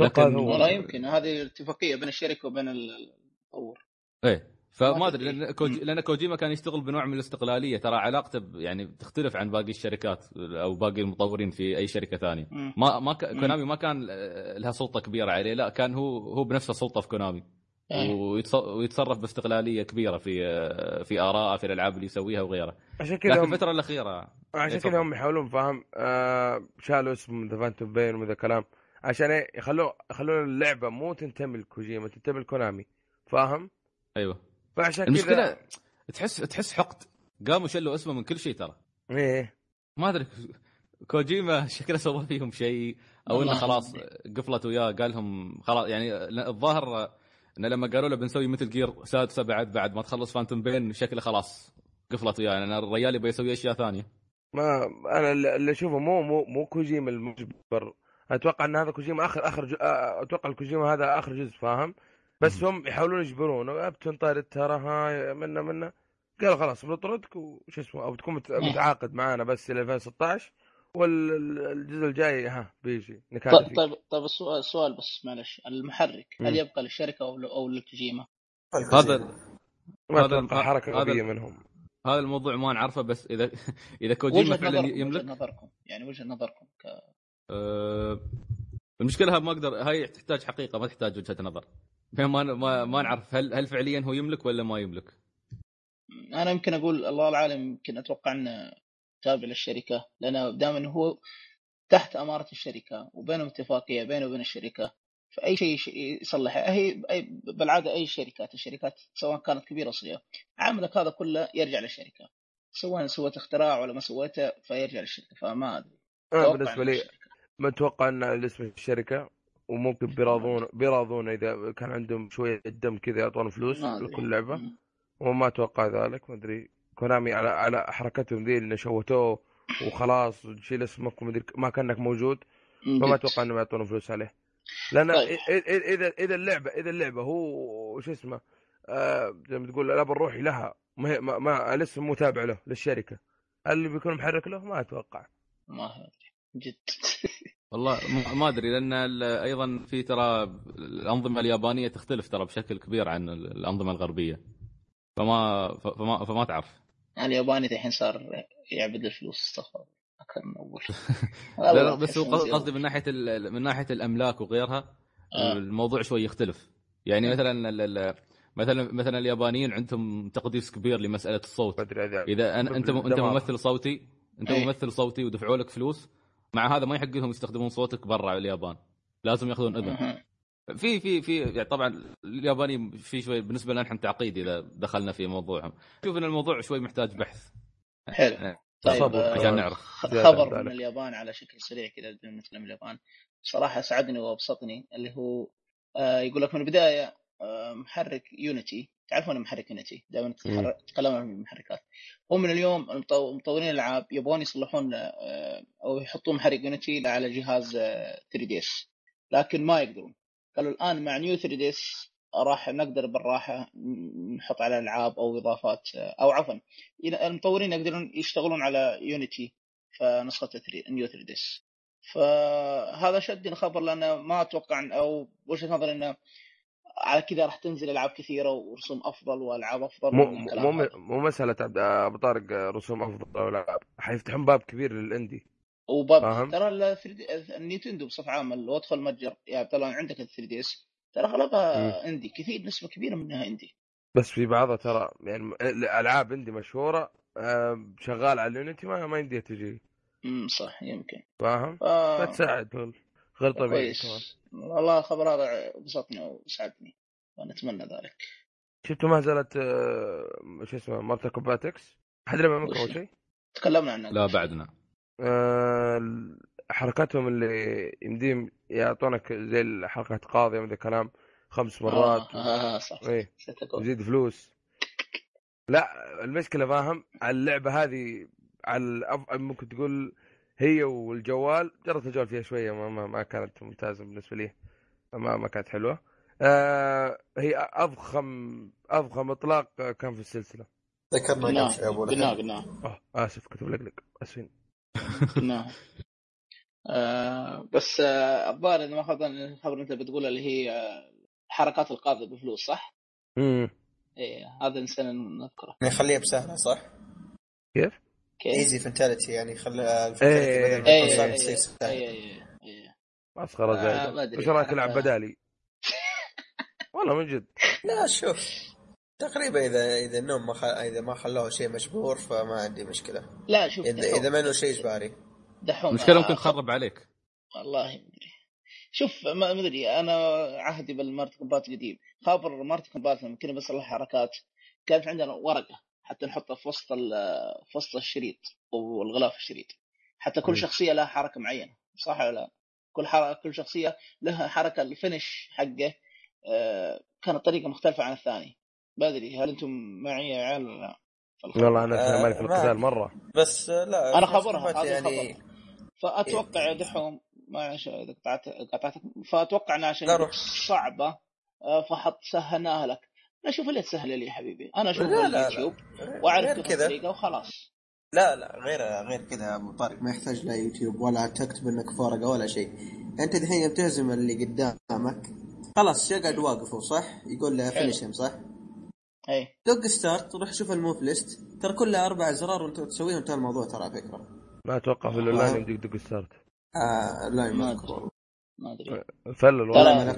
لكن-.
والله يمكن هذه الاتفاقية بين الشركة وبين المطور
إيه
ما
فما
أدري.
لأن كوجي... لأن كوجيما كان يشتغل بنوع من الاستقلالية. ترى علاقته ب... يعني تختلف عن باقي الشركات أو باقي المطورين في أي شركة ثانية.
مم.
ما ما ك... كونامي ما كان لها سلطة كبيرة عليه لا كان هو هو بنفسه سلطة في كونامي. ويتصرف باستقلالية كبيرة في في ارائه في الألعاب اللي يسويها وغيره.
عشان كذا
لكن الفترة الأخيرة.
عشان
إيه،
كذا. هم يحاولون فاهم؟ آه شالوا اسم من ذا فانتوم بين وذا كلام. عشان إيه؟ يخلون يخلون اللعبة مو تنتمي لكوجيما تنتمي لكونامي. فاهم؟
أيوه.
فعشان
المشكلة
كذا
تحس تحس حقد. قاموا شلوا اسمه من كل شيء ترى.
إيه.
ما أدري كوجيما شكله سوى فيهم شيء أو
إنه
خلاص قفلت وياه قال لهم خلاص يعني الظاهر انه لما قالوا له بنسوي مثل جير سادسه بعد بعد ما تخلص فانتوم بين شكله خلاص قفلت وياه يعني الرجال يبغى يسوي أشياء ثانية.
ما أنا اللي أشوفه مو مو مو كوجيما المجبر. أتوقع إن هذا كوجيما اخر آخر جو... آه، أتوقع الكوجيما هذا آخر جزء فاهم؟ بس هم يحاولون يجبرونه بتنطرد ترى ها منا منا قالوا خلاص بنطردك وش اسمه أو بتكون مت- متعاقد معانا بس إلى 2016 والجزء الجاي ها بيجي نكاد
طيب طيب طيب السؤال السؤال بس معلش. المحرك هل. يبقى للشركة أو أو لكوجيما؟
هذا
ما
هذا- حركة
غبيه منهم.
هذا الموضوع ما نعرفه بس إذا [LAUGHS] إذا كوجيما فعلا
نظركم
يملك؟
وجهه نظركم يعني وجهة نظركم ك...
أه المشكلة ما أقدر هاي تحتاج حقيقة ما تحتاج وجهة نظر. ما ما ما نعرف هل هل فعليا هو يملك ولا ما يملك.
أنا يمكن أقول الله العالم يمكن أتوقع إنه تابع للشركة لأن دائما هو تحت أمارة الشركة وبينهم اتفاقية بينه وبين الشركة. فأي شيء يصلحها هي أي بالعادة أي شركات الشركات سواء كانت كبيرة أو صغيرة عملك هذا كله يرجع للشركة. سواء سويت اختراع ولا ما سويته فيرجع للشركة. فما أدري.
أنا
بالنسبة
لي. ما أتوقع إن الاسم الشركة وممكن بيراضون بيراضون إذا كان عندهم شوية دم كذا يعطون فلوس. لكل
لعبة.
وما أتوقع ذلك ما أدري. كونامي على على حركتهم ذي اللي شوتوه وخلاص وتشيل اسمك ومدري ما كأنك موجود. فما. أتوقع إنهم يعطون فلوس عليه لأن
طيب.
إذا إذا اللعبة إذا اللعبة هو شو اسمه آه زي ما تقول الأب الروحي لها ما هي- ما, ما الاسم مو تابع له للشركة اللي بيكون محرك له ما أتوقع
ما أدري جد [LAUGHS]
والله ما- أدري لأن ال- أيضا في ترى الأنظمة اليابانية تختلف ترى بشكل كبير عن ال- الأنظمة الغربية فما فما فما تعرف
الياباني الحين صار يعبد الفلوس استغفر أكثر من أول. [LAUGHS]
لا لا بس قصدي من ناحية ال- من ناحية الأملاك وغيرها
آه.
الموضوع شوي يختلف. يعني مثلا ال- ال- مثلا مثلا اليابانيين عندهم تقديس كبير لمسألة الصوت. إذا أنا أنت
أنت.
ممثل صوتي أنت
أي.
ممثل صوتي ودفعوا لك فلوس مع هذا ما يحق لهم يستخدمون صوتك برا اليابان. لازم يأخذون
أذن.
في في في يعني طبعا الياباني في شوي بالنسبة لنا نحن تعقيد إذا دخلنا في موضوعهم. شوف إن الموضوع شوي محتاج بحث.
حلو.
يعني
طيب آه،
عشان نعرف.
خبر من. اليابان على شكل سريع كذا بدون نتكلم اليابان. صراحة أسعدني وأبسطني اللي هو آه، يقول لك من البداية آه، محرك يونيتي. تعرفون محرك يونيتي؟ دائما تكلمنا عن المحركات. هو من اليوم مطورين الالعاب يبغون يصلحون أو يحطون محرك Unity على جهاز 3DS. لكن ما يقدرون. قالوا الآن مع New 3DS راح نقدر بالراحة نحط على ألعاب أو إضافات أو عفوا المطورين يقدرون يشتغلون على Unity فنسخة 3 New 3DS فهذا شدني الخبر لأنه ما أتوقع أو وجهة نظري انه على كذا راح تنزل ألعاب كثيرة ورسوم أفضل وألعاب أفضل
مو مو. مو مسألة أبو طارق رسوم أفضل ولا لا حيفتحون باب كبير لل
indie
وباب؟
ترى ال 3 النينتندو بصفة عامة لو أدخل متجر يا عبد الله عندك ال 3DS ترى أغلبها indie كثير نسبة كبيرة منها indie
بس في بعضها ترى يعني الألعاب عندي مشهورة آه، شغال على ال Unity ما ما يمديها تجي
امم صح يمكن.
فاهم؟
ف...
فتساعد غير
كويس. والله الخبر هذا بسطني وسعدني ونتمنى ذلك.
شفتوا ما زالت آه، شو اسمه Mortal Kombat X حد لعب معكم أول شيء؟
تكلمنا عنها.
لا بعدنا.
آه، حركاتهم اللي يمديهم يعطونك زي الحركات قاضية من ذا الكلام خمس مرات.
آه, آه, آه صح
إيه
نسيت أقول.
وزيد فلوس. لا المشكلة فاهم على اللعبة هذه على الأف... ممكن تقول هي والجوال جربت الجوال فيها شوية ما, ما, ما كانت ممتازة بالنسبة لي ما ما كانت حلوة. آه هي أضخم أضخم إطلاق كان في السلسلة.
ذكرنا
قلناه
قبل شوي أبو
قلناه قلناه
آه آسف كنت بلقلق أسفين.
قلناه [LAUGHS] آه بس آه، الظاهر اذا ما خاب الخبر اللي أنت بتقولها اللي هي آه، حركات القاضي بفلوس صح؟
امم
إيه هذا نسينا نذكره
نخليها بسهلة صح؟
كيف؟
كيف؟
ايزي فنتاليتي يعني خلي
إيه،
الفنتاليتي بدل إيه
إيه
إيه
إيه إيه إيه
مسخره زايده. وش رايك تلعب
حركة-
بدالي؟ [LAUGHS] والله من جد
لا شوف تقريبا اذا إذا النوم ما خ... إذا ما خلوه شيء مجبور فما عندي مشكلة.
لا شوف
اذا
دحوم-
إذا ما انه شيء إجباري.
دحوم.
المشكلة
آه،
ممكن تخرب عليك.
والله ما أدري. شوف ما ما أدري. أنا عهدي بالمورتال كومبات قديم خابر مورتال كومبات لما كنا بنصلح حركات. كانت عندنا ورقة حتى نحطها في وسط في وسط الشريط والغلاف الشريط. حتى كل
مم.
شخصية لها حركة معينة صح ولا لا؟ كل حركه كل شخصية لها حركة ال finish حقه آه، كانت طريقة مختلفة عن الثاني. ما ادري هل أنتم معي يا عيال ولا لا؟
والله أنا
آه،
مالي في
ما-
القتال مرة.
بس لا أنا
خبرها هذا
يعني
الخبر فأتوقع يا دحوم معلش إذا قطعت قطعتك فأتوقع انها عشان. صعبة آه، فحط سهلناها لك. لا شوف اللي تسهل لي يا حبيبي.
أنا أشوف
اليوتيوب وأعرف
كذا.
الطريقة وخلاص.
لا لا غير غير كذا يا أبو طارق. ما يحتاج لا يوتيوب ولا تكتب إنك في ورقه ولا شيء. أنت الحين يوم تهزم اللي قدامك. خلاص يقعد واقف هو صح؟ يقول له. finish صح؟
اي
دق start روح شوف ال move list. ترى كلها أربع ازرار وأنت تسويهم انتهى الموضوع ترى على فكرة.
ما أتوقع في الأونلاين يمديك تدق start.
آه لا
ما أدري.
full والله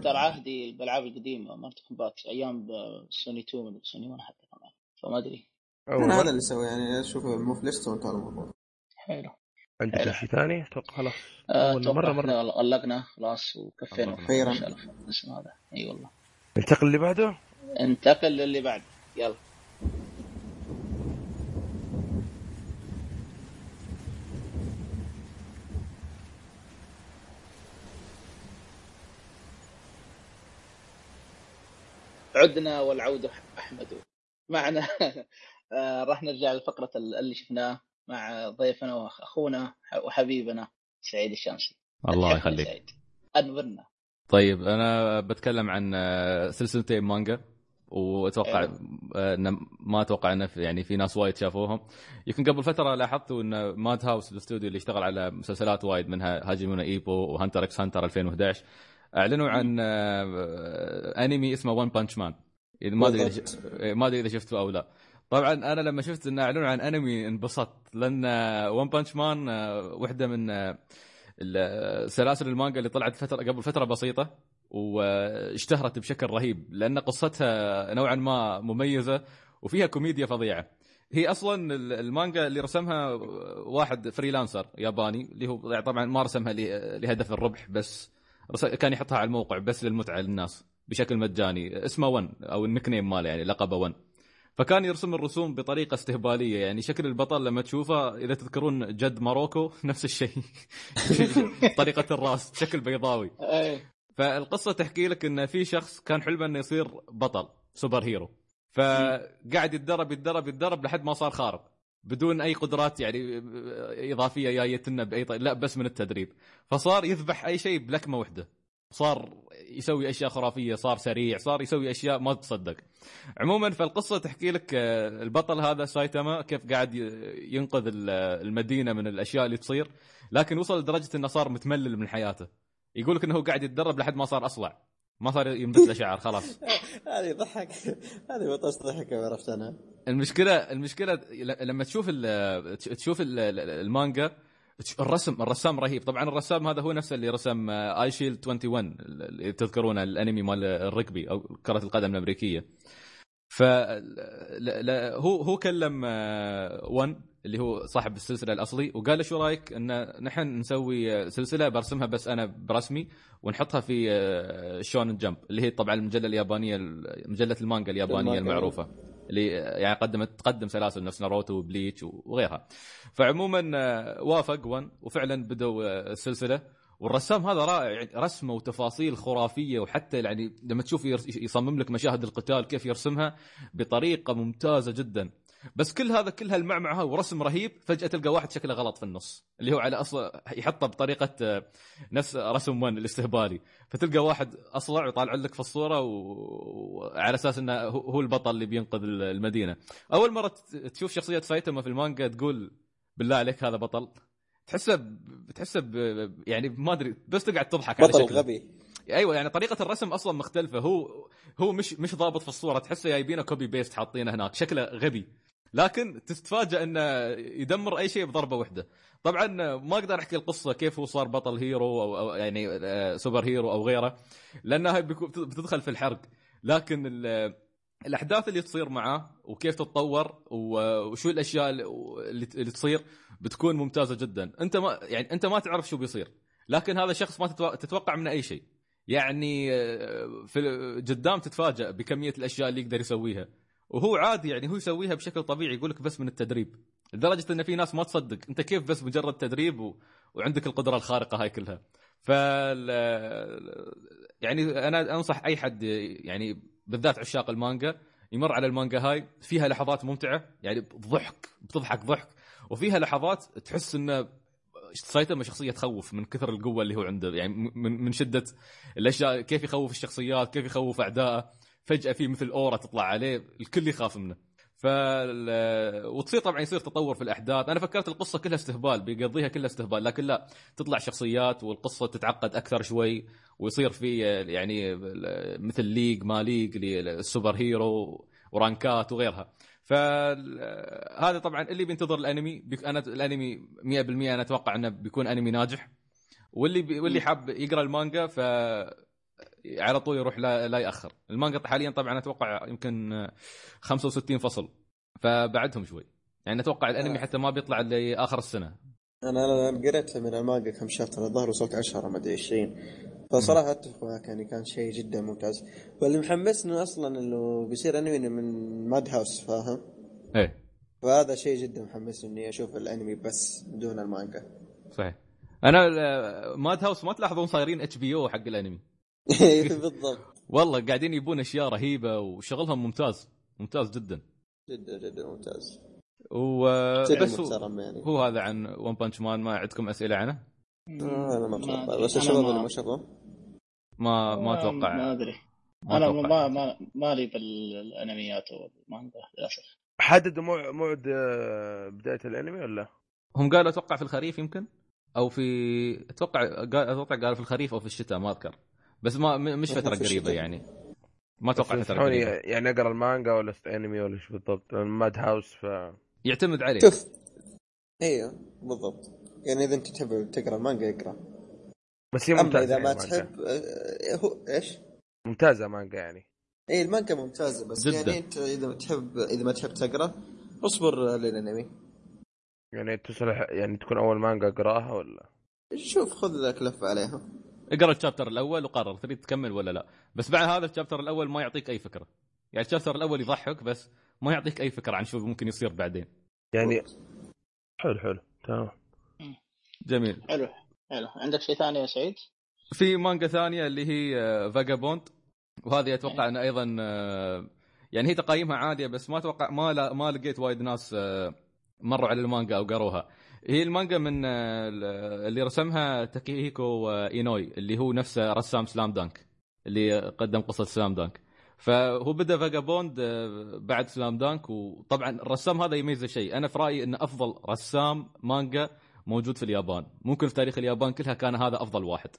ترى عهدي بالألعاب القديمة مورتال كومبات أيام سوني 2 من سوني 1 حتى كمان. فما أدري.
أنا هذا. اللي أسوي يعني أشوف ال move list وانتهى الموضوع.
حلو.
عندك. شيء ثاني؟ أتوقع خلاص.
آه،
أتوقع مرة
مرة. غلقنا خلاص وكفينا.
خيراً.
إن شاء الله. الاسم هذا. إي والله.
ننتقل اللي بعده؟
انتقل للي بعد. يلا. عدنا والعودة أحمد. معنا. [LAUGHS] آه، راح نرجع لفقرة اللي شفناه مع ضيفنا وأخونا وحبيبنا سعيد الشامسي
الله يخليك.
سعيد. أنورنا.
طيب أنا بتكلم عن آه، سلسلتين مانجا. وأتوقع
حلو.
آه، إن ما أتوقع انه في- يعني في ناس وايد شافوهم. يمكن قبل فترة لاحظتوا إن ماد هاوس الاستوديو اللي اشتغل على مسلسلات وايد منها هاجيمونا إيبو وهانتر إكس هانتر 2011 أعلنوا عن آه، أنمي اسمه ون بانش مان ما أدري ش- ما أدري إذا شفته أو لا. طبعا أنا لما شفت إن أعلنوا عن أنمي انبسطت لأن ون بانش مان واحدة من آه، سلاسل المانجا اللي طلعت فترة قبل فترة بسيطة. واشتهرت بشكل رهيب لأن قصتها نوعا ما مميزة وفيها كوميديا فظيعة. هي أصلا ال- المانجا اللي رسمها واحد freelancer ياباني اللي هو طبعا ما رسمها لهدف الربح بس كان يحطها على الموقع بس للمتعة للناس بشكل مجاني اسمه ون أو ال nickname ماله يعني لقبه ون. فكان يرسم الرسوم بطريقة استهبالية يعني شكل البطل لما تشوفه إذا تذكرون جد ماروكو [LAUGHS] نفس الشيء [LAUGHS] [LAUGHS] طريقة الراس شكل بيضاوي
أي.
فالقصة تحكي لك إن في شخص كان حلمه إنه يصير بطل سوبر هيرو. فقاعد يتدرب يتدرب يتدرب لحد ما صار خارق. بدون أي قدرات يعني إضافية جاية لنا بأي طريقة لا بس من التدريب. فصار يذبح أي شيء بلكمة واحدة صار يسوي أشياء خرافية صار سريع صار يسوي أشياء ما تصدق. عموما فالقصة تحكي لك آه، البطل هذا سايتاما كيف قاعد ينقذ ال- المدينة من الأشياء اللي تصير. لكن وصل لدرجة إنه صار متملل من حياته. يقول لك إنه هو قاعد يتدرب لحد ما صار أصلع. ما صار ينبت له شعر خلاص. [LAUGHS]
هذه ضحك. هذه بطش ضحك عرفت
أنا. المشكلة المشكلة لما تشوف ال تشوف ال- المانجا الرسم الرسام رهيب. طبعا الرسام هذا هو نفسه اللي رسم آي شيلد 21 اللي تذكرونه الأنمي مال الركبي أو كرة القدم الأمريكية. ف هو هو كلم آه، ون اللي هو صاحب السلسلة الأصلي وقال له شو رأيك إن نحن نسوي آه، سلسلة برسمها بس أنا برسمي ونحطها في آه، شون جمب اللي هي طبعا المجلة اليابانية مجلة المانجا اليابانية
المانجا.
المعروفة اللي يعني قدمت تقدم سلاسل نفس ناروتو وبليتش وغيرها فعموما آه، وافق ون وفعلا بدوا آه، السلسلة والرسام هذا رائع يعني رسمة وتفاصيل خرافية وحتى يعني لما تشوف يصمم لك مشاهد القتال كيف يرسمها بطريقة ممتازة جدا. بس كل هذا كل هالمعمعة ورسم رهيب فجأة تلقى واحد شكله غلط في النص اللي هو على أصل يحطه بطريقة نفس رسم ون الاستهبالي. فتلقى واحد أصلع ويطالع لك في الصورة وعلى أساس إنه هو البطل اللي بينقذ المدينة. أول مرة تشوف شخصية سايتاما في المانجا تقول بالله عليك هذا بطل. تحسه تحسه يعني ما أدري بس تقعد تضحك على
بطل
شكله.
غبي.
أيوه يعني طريقة الرسم أصلا مختلفة. هو هو مش مش ضابط في الصورة تحسه جايبينه copy paste حاطينه هناك. شكله غبي. لكن تتفاجئ إنه يدمر أي شيء بضربة واحدة. طبعا ما أقدر أحكي القصة كيف هو صار بطل hero أو, أو يعني آه، super hero أو غيره لأنها بتدخل في الحرق. لكن ال- الأحداث اللي تصير معاه وكيف تتطور وشو الأشياء اللي تصير بتكون ممتازة جدا. أنت ما يعني أنت ما تعرف شو بيصير. لكن هذا شخص ما تتو- تتوقع منه أي شيء. يعني آه، في قدام تتفاجأ بكمية الأشياء اللي يقدر يسويها. وهو عادي يعني هو يسويها بشكل طبيعي يقول لك بس من التدريب. لدرجة إن في ناس ما تصدق. أنت كيف بس مجرد تدريب و... وعندك القدرة الخارقة هاي كلها. فال يعني أنا أنصح أي حد يعني بالذات عشاق المانجا يمر على المانجا هاي فيها لحظات ممتعة يعني ضحك بتضحك ضحك. وفيها لحظات تحس إنه سايتاما شخصية تخوف من كثر القوة اللي هو عنده يعني من من شدة الأشياء كيف يخوف الشخصيات كيف يخوف أعدائه. فجأة في مثل aura تطلع عليه الكل يخاف منه. ف وتصير طبعا يصير تطور في الأحداث. أنا فكرت القصة كلها استهبال بيقضيها كلها استهبال لكن لا تطلع شخصيات والقصة تتعقد أكثر شوي ويصير في يعني مثل league ما league لل super hero ورانكات وغيرها. فهذا طبعا اللي بينتظر الأنمي. أنا الأنمي 100% أنا أتوقع أنه بيكون أنمي ناجح. واللي بي واللي حاب يقرأ المانجا ف على طول يروح لا, لا يأخر. المانجا حاليا طبعا أتوقع يمكن 65 فصل. فبعدهم شوي. يعني أتوقع الأنمي حتى ما بيطلع إلا آخر السنة.
أنا أنا قريت من المانجا كم شابتر الظاهر وصلت 10 ما أدري 20 فصراحة أتفق معك يعني كان شيء جدا ممتاز. واللي محمسني أصلا إنه بيصير أنمي من ماد هاوس فاهم؟
إيه.
فهذا شيء جدا محمسني إني أشوف الأنمي بس بدون المانجا.
صحيح. أنا ماد هاوس ما تلاحظون صايرين HBO حق الأنمي. [LAUGHS]
بالضبط.
والله قاعدين يجيبون أشياء رهيبة وشغلهم ممتاز ممتاز جدا.
جدا جدا ممتاز.
وبس هو,
محترم يعني.
هو هذا عن ون بانش مان ما عندكم أسئلة عنه؟
آه، أنا ما
أتوقع.
بس الشباب
ما-
اللي ما شافوه.
ما ما أتوقع.
ما أدري.
ما أنا.
ما ما مالي بالأنميات والمانجا للاسف
حددوا موع- موعد آه، بداية الأنمي ولا؟
هم قالوا أتوقع في الخريف يمكن أو في أتوقع قال- أتوقع قالوا في الخريف أو في الشتاء ما أذكر. بس ما مش فترة
في قريبة.
يعني ما أتوقع
فترة
قريبة
يعني أقرأ المانجا ولا انمي ولا إيش بالضبط؟ ماد هاوس ف
يعتمد عليك
شوف أيوه بالضبط يعني إذا أنت تحب تقرأ المانجا اقرا
بس هي ممتازة
إذا
يعني
ما. تحب آه، هو إيش؟
ممتازة مانجا يعني
اي المانجا ممتازة بس
جداً.
يعني أنت إذا ما تحب إذا ما تحب تقرأ اصبر للأنمي
يعني تصلح يعني تكون أول مانجا اقراها ولا؟
شوف خذ لك لفة عليها
اقرأ الشابتر الأول وقرر تريد تكمل ولا لا. بس بعد هذا الشابتر الأول ما يعطيك أي فكرة. يعني الشابتر الأول يضحك بس ما يعطيك أي فكرة عن شو ممكن يصير بعدين.
يعني حلو حلو. تمام.
جميل.
حلو حلو. عندك شيء ثاني يا سعيد؟
في مانجا ثانية اللي هي فاجابوند وهذه أتوقع إن أيضا آه، يعني هي تقييمها عاليه بس ما أتوقع ما لا ما لقيت وايد ناس آه، مروا على المانجا أو قروها. هي المانجا من آه، اللي رسمها تاكيهيكو اينوي اللي هو نفسه رسام سلام دانك اللي قدم قصة سلام دانك. فهو بدأ فاجابوند آه، بعد سلام دانك وطبعا الرسام هذا يميزه شيء. أنا في رأيي انه أفضل رسام مانجا موجود في اليابان. ممكن في تاريخ اليابان كلها كان هذا أفضل واحد.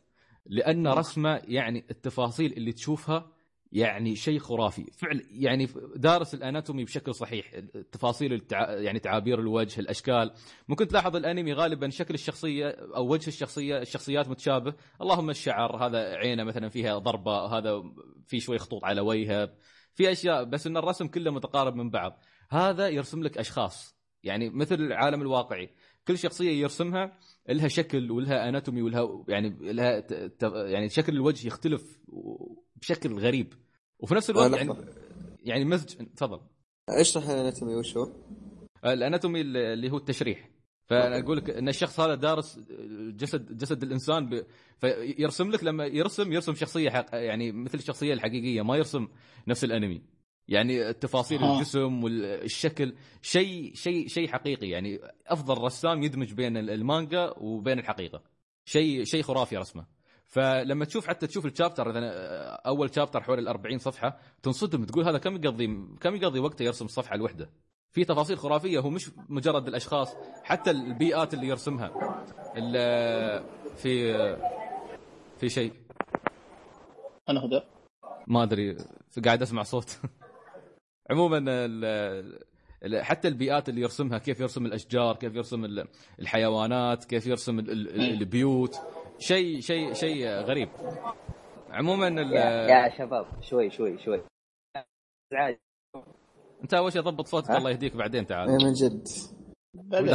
لأن رسمه يعني التفاصيل اللي تشوفها يعني شيء خرافي. فعل يعني دارس الاناتومي بشكل صحيح. التفاصيل التع... يعني تعابير الوجه الاشكال. ممكن تلاحظ الانمي غالبا شكل الشخصية أو وجه الشخصية الشخصيات متشابه. اللهم الشعر هذا عينة مثلا فيها ضربة هذا في شوي خطوط على وجهه. في أشياء بس إن الرسم كله متقارب من بعض. هذا يرسم لك أشخاص. يعني مثل العالم الواقعي. كل شخصية يرسمها لها شكل ولها أناتومي ولها يعني لها. يعني شكل الوجه يختلف بشكل غريب. وفي نفس الوقت
آه،
يعني
لحظة.
يعني مزج تفضل.
اشرح الأناتومي وش هو؟
الأناتومي اللي هو التشريح. فأنا أقول لك إن الشخص هذا دارس جسد جسد الإنسان ب... فيرسم لك لما يرسم يرسم شخصية حق... يعني مثل الشخصية الحقيقية ما يرسم نفس الأنمي. يعني التفاصيل
آه.
الجسم والشكل شيء شيء شيء حقيقي. يعني أفضل رسام يدمج بين المانجا وبين الحقيقة. شيء شيء خرافي رسمه. فلما تشوف حتى تشوف الشابتر اذا أول شابتر حول ال 40 صفحة تنصدم تقول هذا كم يقضي كم يقضي وقته يرسم الصفحه الواحده في تفاصيل خرافية هو مش مجرد الأشخاص حتى البيئات اللي يرسمها. ال- في في شيء.
أنا هدى
ما أدري قاعد أسمع صوت. [LAUGHS] عموما حتى البيئات اللي يرسمها كيف يرسم الأشجار كيف يرسم ال- الحيوانات كيف يرسم ال- البيوت. شيء شيء شيء غريب. عموما ال-
يا, يا شباب شوي شوي شوي.
انت اول شيء ضبط صوتك؟ الله يهديك بعدين تعال.
إيه من جد.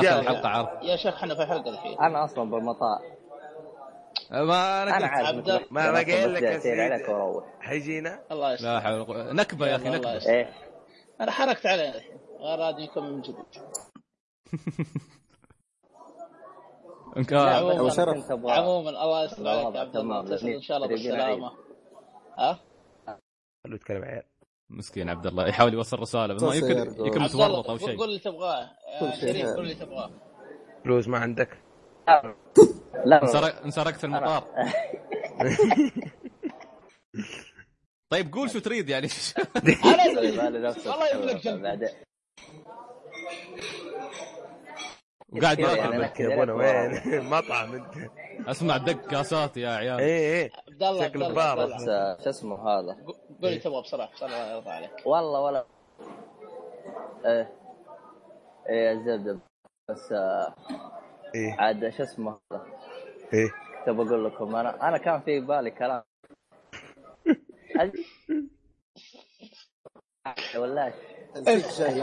يا-
الحلقة عرض.
يا شيخ إحنا في الحلقة الحين
أنا أصلا بالمطار.
ما
أنا
قلت
عارف
ما- ما قايل لك.
عليك وأروح
حيجينا
الله يستر
لا حول ولا قوة. نكبة يا أخي
نكبة.
إيه
أنا حركت عليه الحين. غير يكون من جديد. [LAUGHS]
بس أنا
شرف.
عموما الله تصل إن شاء الله بالسلامة. ها؟
خلوا يتكلم عيال.
مسكين عبد الله. يحاول يوصل رسالة بس ما يمكن يمكن
عبد
متورط أو شيء.
قول اللي تبغاه.
شيء
شريف. قول اللي تبغاه.
فلوس ما عندك؟
لا.
انسرق- انسرقت في المطار. [LAUGHS] طيب قول شو تريد يعني. [LAUGHS]
والله يملك
وقاعد
كذا
ياكل.
يعني
بال-
أنا-
يا ابونا وين؟ [LAUGHS] مطعم أنت.
اسمع دق كاسات يا عيال.
إيه إيه.
عبد الله عبد
شكله
الله
بار
عبد
بس
الله.
آه، شو اسمه هذا؟
قول اللي تبغاه بصراحه بصراحه الله يرضى عليك.
والله ولا. إيه. إيه يا زبدة بس آه،
إيه.
عاد شو اسمه هذا؟
إيه.
كنت بقول لكم أنا أنا كان في بالي كلام. [LAUGHS]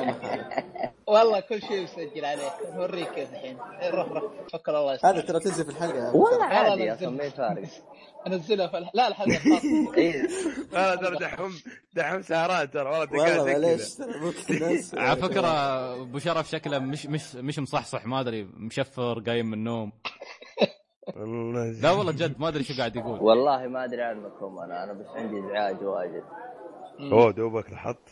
محالة. [LAUGHS]
والله. كل شيء مسجل عليك. نوريك كيف الحين. إيه، روح روح. فكر الله يستر
هذا ترى تنزل في الحلقة.
والله. عادي
والله
أصلا ما يفارق. [LAUGHS]
أنزلها في. لا الحلقة الخاصه [LAUGHS]
إيه.
لا ترى دحوم دحوم سهران ترى والله
والله معليش
على فكرة أبو شرف شكله مش مش مش مصحصح ما أدري مشفر قايم من النوم. لا والله جد ما أدري شو قاعد يقول.
والله ما أدري عنكم أنا أنا بس عندي إزعاج واجد.
اوه دوبك لحظت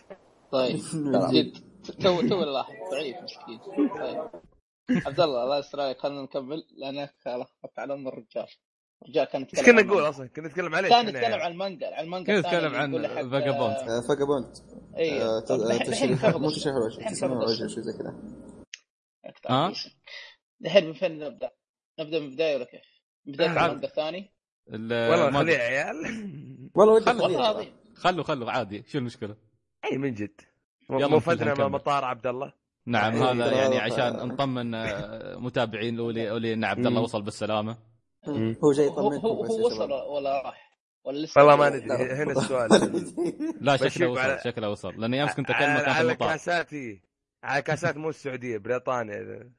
طيب [LAUGHS] جد تو تو لاحظ ضعيف مسكين. طيب. عبد الله الله يستر عليك خلينا نكمل لانك لخبطت على ام الرجال. الرجال كان
إيش
يتكلم
كنا نقول. أصلا؟ كنا نتكلم عليه
كان
إحنا
يتكلم
يعني.
عن المانجا. عن المانجا
كنا نتكلم عن.
آه، آه،
الحين
تشريح
نخلص.
مو تشريح الوجه شيء زي كذا.
ها؟
الحين من فين نبدأ؟ نبدأ من البداية ولا كيف؟ بداية
تعال.
المانجا الثاني؟
ال-
والله خليه. عيال.
والله ودي
والله
خليه
العظيم
خلوا خلوا عادي شو المشكلة؟
اي من جد.
يلا
من. المطار عبد الله.
نعم
إيه،
هذا يعني عشان نطمن آه، متابعين الاولي اولي إن عبد الله. وصل
بالسلامة.
هو جاي
هو
يطمنكم
هو, هو وصل. ولا راح؟ ولا لسه؟
والله ما ندري. هنا [LAUGHS] السؤال.
لا شكله وصل
على-
شكله وصل. لأني أمس كنت
على,
اكلمك في
على كاساتي على كاسات مو السعودية بريطانيا.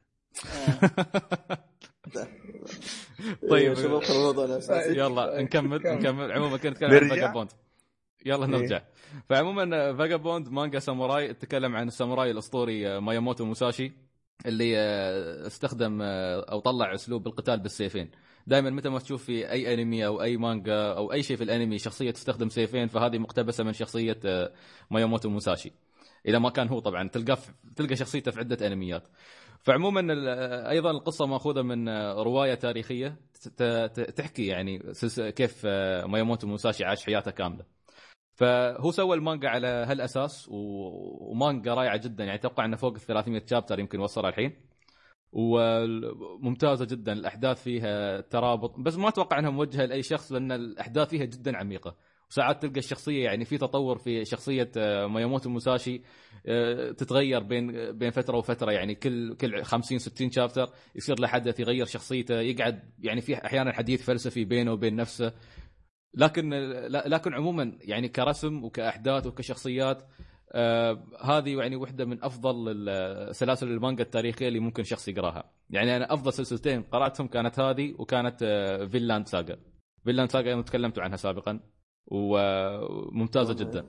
طيب.
شباب الموضوع الأساسي.
يلا نكمل نكمل. عموما كنت نتكلم عن؟ فاجابوند يلا نرجع. فعموما فاجابوند مانجا ساموراي تتكلم عن الساموراي الأسطوري آه، مياموتو موساشي اللي آه، استخدم آه، أو طلع أسلوب القتال بالسيفين. دائما متى ما تشوف في أي أنمي أو أي مانجا أو أي شيء في الأنمي شخصية تستخدم سيفين فهذه مقتبسة من شخصية مياموتو موساشي. إذا ما كان هو طبعا تلقى تلقى شخصيته في عدة أنميات. فعموما أيضا القصة مأخوذة من رواية تاريخية تحكي يعني كيف ماياموتو موساشي عاش حياته كاملة. فهو سوى المانجا على هالأساس ومانجا رائعة جدا. يعني أتوقع إنه فوق ال 300 شابتر يمكن وصلها الحين. وممتازة جدا. الأحداث فيها ترابط. بس ما أتوقع إنها موجهة لأي شخص لأن الأحداث فيها جدا عميقة. وساعات تلقى الشخصية يعني في تطور في شخصية آه، ماياموتو موساشي آه، تتغير بين بين فترة وفترة. يعني كل كل 50 60 chapter يصير له حدث يغير شخصيته يقعد يعني في أحيانا حديث فلسفي بينه وبين نفسه. لكن لكن عموما يعني كرسم وكأحداث وكشخصيات آه هذه يعني واحدة من أفضل سلاسل المانجا التاريخية اللي ممكن شخص يقراها. يعني أنا أفضل سلسلتين قرأتهم كانت هذه وكانت آه Vinland Saga Vinland Saga أيضاً تكلمت عنها سابقا وممتازه جدا.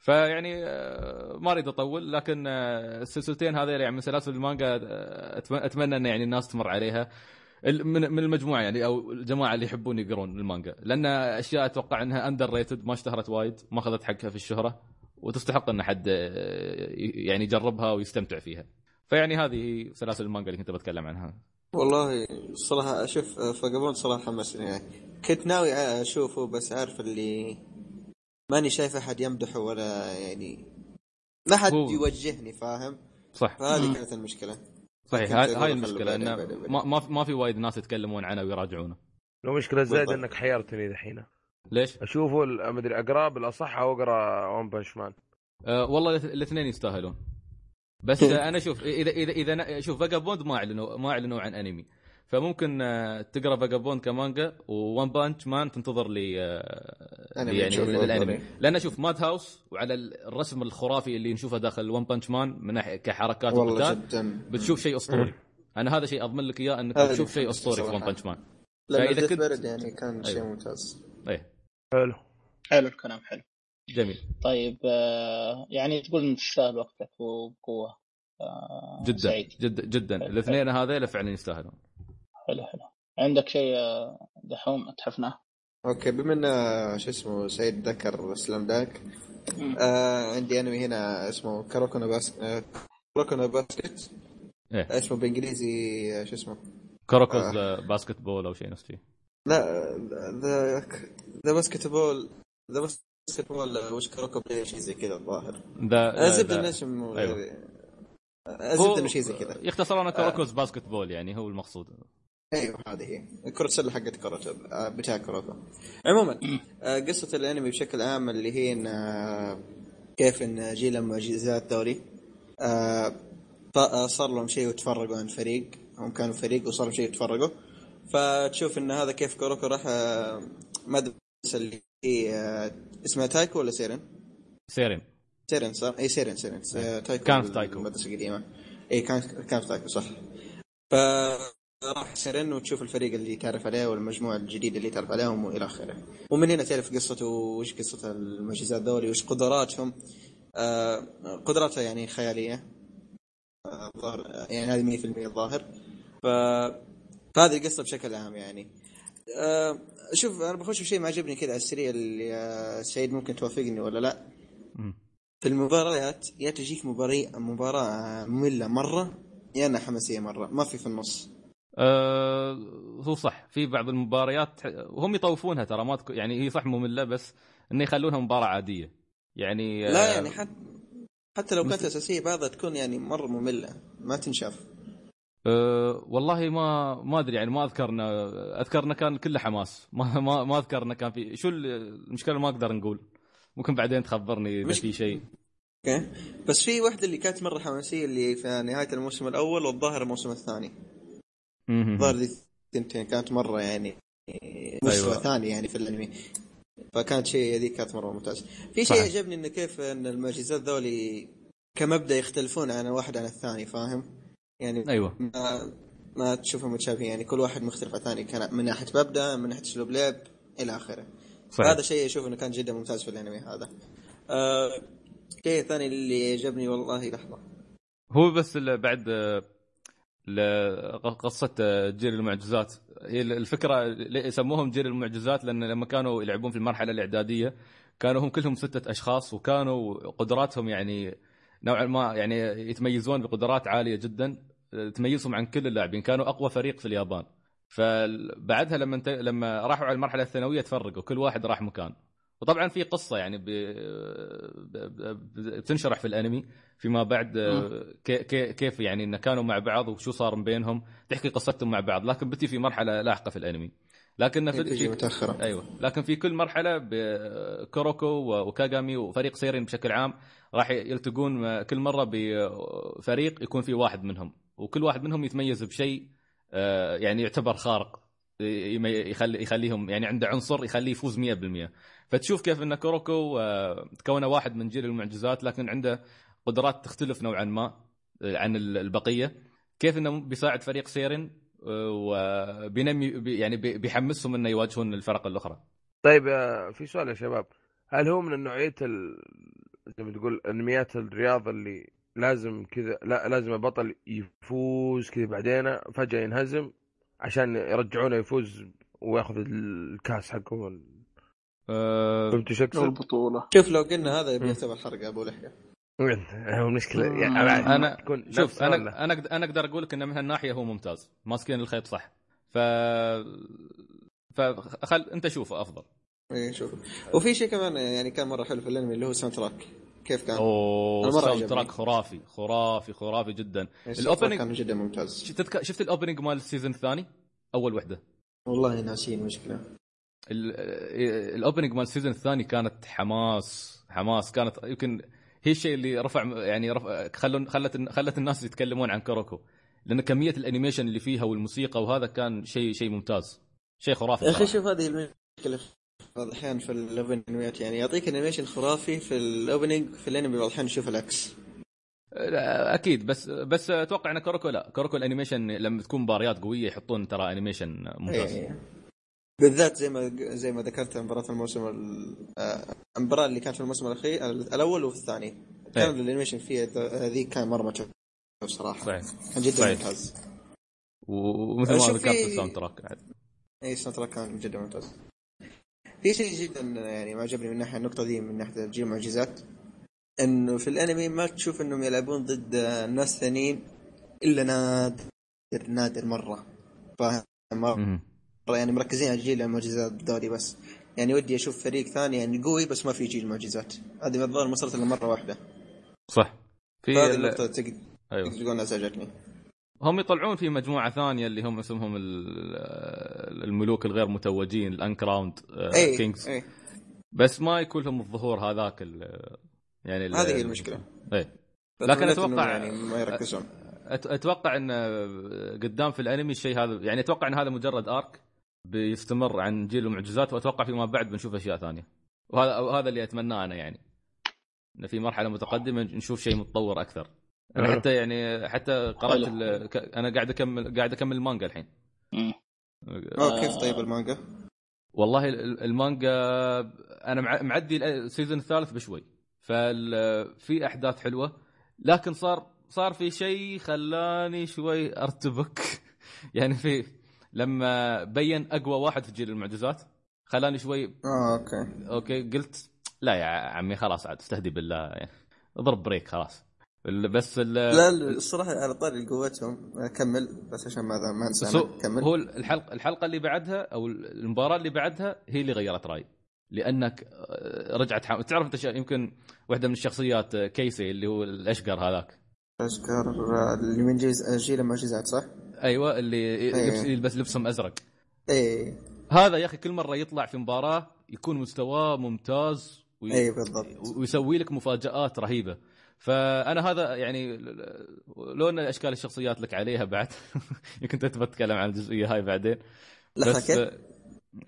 فيعني آه، ما أريد أطول لكن آه، السلسلتين هذيل يعني من سلاسل المانجا آه، أتمنى إن يعني الناس تمر عليها. من من المجموعة يعني أو الجماعة اللي يحبون يقرون المانجا. لأن أشياء أتوقع إنها underrated ما اشتهرت وايد ما أخذت حقها في الشهرة وتستحق إن حد آه، يعني يجربها ويستمتع فيها. فيعني هذه سلاسل المانجا اللي كنت بتكلم عنها.
والله صراحة أشوف Vagabond صراحة حمسني. يعني كنت ناوي أشوفه بس عارف اللي ماني شايف أحد يمدحه ولا يعني ما حد يوجهني فاهم؟
صح.
فهذه كانت المشكلة.
صحيح هاي هاي
المشكلة إنه.
ما ما في- ما في وايد ناس يتكلمون عنه ويراجعونه
لو مشكلة زايد. إنك حيرتني دحين
ليش؟
أشوفه أدري اقراه بالأصح أو أقرأ ون بنش مان
أه والله الاث- الاثنين يستاهلون بس [LAUGHS] أنا شوف اذا اذا إذا شوف فاجابوند ما اعلنوا ما أعلنوا عن أنمي فممكن آه، تقرأ Vagabond كمانجا و One Punch Man تنتظر لي آه، يعني
تشوف.
الأنمي. لأن أشوف Madhouse وعلى الرسم الخرافي اللي نشوفه داخل One Punch Man من ناحية كحركات
جدا.
بتشوف شيء أسطوري. أنا هذا شيء أضمن لك
إياه
أنك
اللي
شيء أسطوري في One.
Punch
Man
ديث
كنت-
يعني كان شيء
أيوه.
ممتاز.
إيه.
حلو.
حلو الكلام حلو.
جميل.
طيب آه، يعني تقول تستاهل وقتك وبقوه آه،
جدا
سعيد.
جدا جدا. الاثنين هذيلا فعلا يستاهلون.
حلو حلو. عندك شيء آه، دحوم تحفناه
أوكي بما ان شو اسمه سعيد ذكر Slam Dunk آه عندي أنمي هنا اسمه Kuroko no Bas آه Kuroko no Basket.
إيه.
اسمه بالانجليزي آه، شو اسمه؟
Kuroko's
آه.
آه. Basketball أو شيء نفس شيء.
لا the the basketball the basketball which Kuroko play شيء زي كذا الظاهر.
ذا
الزبده
ذا-
انه اسمه
أيوه.
الزبده انه شيء زي كذا.
يختصرونه Kuroko's Basketball يعني هو المقصود.
أيوه هذه هي كرة السلة حقت كوروكو آه، بتاع كوروكو عموما [CLEARS THROAT] آه، قصة الأنمي بشكل عام اللي هي إن آه، كيف إن جيل المعجزات آه، صار لهم شيء وتفرقوا عن فريق هم كانوا فريق وصار لهم شيء وتفرقوا فتشوف إن هذا كيف كوروكو راح مدرسة اللي هي اسمها تايكو ولا سيرن؟
سيرين
سيرن صح؟ اي سيرن سيرن
إيه.
تايكو
كان في تايكو.
المدرسة القديمة اي كان كان في تايكو صح ف راح سيرن وتشوف الفريق اللي تعرف عليه والمجموعة الجديدة اللي تعرف عليهم وإلى آخره. ومن هنا تعرف قصته وش قصة المعجزات ذولي وش قدراتهم. آه قدراتها يعني خيالية. آه، ظاهر يعني هذه 100% الظاهر ف فهذه القصة بشكل عام يعني. آه شوف أنا بخش شيء ما عجبني كذا على السريع اللي آه، سعيد ممكن توافقني ولا لا. في المباريات يا تجيك مباراة مباراة مملة مرة يا إنها حماسية مرة. ما في في النص.
آه هو صح. في بعض المباريات وهم يطوفونها ترى ما تكون يعني هي صح ممله بس إنه يخلونها مباراة عادية. يعني آه،
لا يعني حتى حتى لو كانت أساسية بعضها تكون يعني مرة مملة ما تنشاف.
أه والله ما ما أدري يعني ما أذكرنا أذكرنا كان كله حماس. ما ما ما أذكرنا كان في شو ال- المشكلة ما أقدر نقول. ممكن بعدين تخبرني إذا
مش-
في شيء.
أوكي. بس في واحدة اللي كانت مرة حماسية اللي في نهاية الموسم الأول والظاهر الموسم الثاني. الظاهر دي الثنتين كانت مرة يعني مستوى
أيوة.
ثاني يعني في الأنمي. فكانت شيء هذيك كانت مرة ممتاز في شيء. عجبني انه كيف إن المعجزات ذولي كمبدأ يختلفون عن واحد عن الثاني فاهم؟ يعني
أيوه.
ما ما تشوفهم متشابهين. يعني كل واحد مختلف عن الثاني كان من ناحية مبدأ من ناحية أسلوب لعب إلى آخره.
صحيح.
هذا شيء أشوف إنه كان جدا ممتاز في الأنمي هذا. آه الثاني اللي عجبني والله لحظة.
هو بس بعد قصه جيل المعجزات. هي الفكرة يسموهم جيل المعجزات لأن لما كانوا يلعبون في المرحلة الإعدادية كانوا هم كلهم ستة أشخاص وكانوا قدراتهم يعني نوعا ما يعني يتميزون بقدرات عالية جدا تميزهم عن كل اللاعبين. كانوا أقوى فريق في اليابان. فبعدها لما. لما راحوا على المرحلة الثانوية تفرقوا كل واحد راح مكان. وطبعا في قصة يعني ب... بتنشرح في الأنمي فيما بعد آه، كي- كي- كيف يعني إن كانوا مع بعض وشو صار من بينهم. تحكي قصتهم مع بعض لكن بتي في مرحلة لاحقة في الأنمي. لكن في, في
متأخرة.
أيوه. لكن في كل مرحلة بكوروكو وكاغامي وفريق سيرين بشكل عام راح يلتقون كل مرة بفريق يكون في واحد منهم. وكل واحد منهم يتميز بشيء آه، يعني يعتبر خارق يخلي يخليهم يعني عنده عنصر يخليه يفوز 100% فتشوف كيف إن كوروكو آه، تكون واحد من جيل المعجزات لكن عنده قدرات تختلف نوعا ما عن ال- البقية. كيف إنه بيساعد فريق سيرن آه، وبينمي بي- يعني بي- بيحمسهم إنه يواجهون الفرق الأخرى.
طيب آه، في سؤال يا شباب. هل هو من نوعية ال... زي ما تقول أنميات الرياضه اللي لازم كذا لا لازم البطل يفوز كذا بعدين فجأة ينهزم عشان يرجعونه يفوز وياخذ الكاس حقه وال-
آه،
فهمت إيش اقصد؟
البطولة.
شوف لو قلنا هذا بيعتبر حرق أبو لحية.
هو المشكلة.
مم.
يعني أنا
أنا
تكون
شوف أنا؟ أنا أنا أقدر أقول لك ان من هالناحية هو ممتاز. ماسكين الخيط صح. ف فخل أنت شوفه أفضل.
اي شوف. وفي شيء كمان يعني كان مرة حلو في الأنمي اللي هو soundtrack كيف كان؟
أوه
عجبني.
track خرافي خرافي خرافي جدا.
track ال
opening
كان جدا ممتاز.
شفت شفت ال opening مال ال season الثاني؟ أول وحدة.
والله ناسين مشكلة.
ال opening مال ال season الثاني كانت حماس حماس كانت يمكن هي الشيء اللي رفع يعني رفع خلوا خلت خلت الناس يتكلمون عن كوروكو لأن كمية ال animation اللي فيها والموسيقى وهذا كان شيء شيء ممتاز شيء خرافي
يا
أخي.
شوف هذه المشكلة بعض الأحيان في ال opening ات يعني يعطيك animation خرافي في ال opening في الانمي بعض الأحيان نشوف العكس
أكيد بس بس أتوقع إن كوروكو لا كوروكو ال animation لما تكون مباريات قوية يحطون ترى animation ممتاز
إيه. بالذات زي ما زي ما ذكرت مباراة الموسم ال- آه، المباراة اللي كانت في الموسم الأخير الأول وفي الثاني كان
إيه.
ال animation فيها هذيك كان مرة متعب بصراحة
صحيح
كان جدا
صحيح.
ممتاز
ومثل ما ذكرت
في-
ال soundtrack بعد.
اي ال soundtrack كان جدا ممتاز في شيء جدا يعني ما عجبني من ناحيه النقطة دي من ناحية تسجيل المعجزات إنه في الأنمي ما تشوف إنهم يلعبون ضد ناس ثانيين إلا نادر نادر مرة فاهم. يعني مركزين على جيل المعجزات ذولي بس. يعني ودي أشوف فريق ثاني يعني قوي بس ما في جيل معجزات. هذه الظاهر ما صارت الا مرة واحدة.
صح. في
فهذه
ال-
النقطة تقدر أيوه. تقول ازعجتني
هم يطلعون في مجموعة ثانية اللي هم اسمهم ال- الملوك الغير متوجين ال uncrowned
اي
kings
اي
بس ما يكون لهم الظهور هذاك ال- يعني
هذه هي المشكلة.
إيه. لكن أتوقع-
يعني ما يركزون.
أتوقع إن قدام في الأنمي الشيء هذا يعني أتوقع إن هذا مجرد ارك بيستمر عن جيل المعجزات وأتوقع فيما بعد بنشوف أشياء ثانية وهذا وهذا اللي أتمناه أنا يعني ان في مرحلة متقدمة نشوف شيء متطور أكثر أنا
حلو.
حتى يعني حتى قرأت
حلو.
ال- ك- أنا قاعد اكمل قاعد أكمل المانجا الحين.
أوه كيف طيب المانجا؟
والله ال- المانجا أنا مع- معدي ال season الثالث بشوي ففي أحداث حلوة لكن صار صار في شيء خلاني شوي أرتبك [LAUGHS] يعني في لما بين أقوى واحد في جيل المعجزات خلاني شوي
آه أوكي
أوكي قلت لا يا عمي خلاص عاد استهدي بالله يعني اضرب brake خلاص بس ال-
لا الصراحة على طاري قوتهم كمل بس عشان ما ما أنسى. كمل
هو الحلقة الحلقة اللي بعدها أو المباراة اللي بعدها هي اللي غيرت رأيي لأنك آه، رجعت حم... تعرف أنت يمكن واحدة من الشخصيات آه، كيسي اللي هو الأشقر هذاك
اشكر اللي من جيل جيل المعجزات صح؟
أيوه اللي
إيه.
يلبس, لبسهم أزرق.
إيه.
هذا يا أخي كل مرة يطلع في مباراة يكون مستواه ممتاز وي...
إيه بالضبط.
ويسوي لك مفاجآت رهيبة. فأنا هذا يعني لو أن أشكال الشخصيات لك عليها بعد [LAUGHS] يمكن انت تبغى تتكلم عن الجزئية هاي بعدين. بس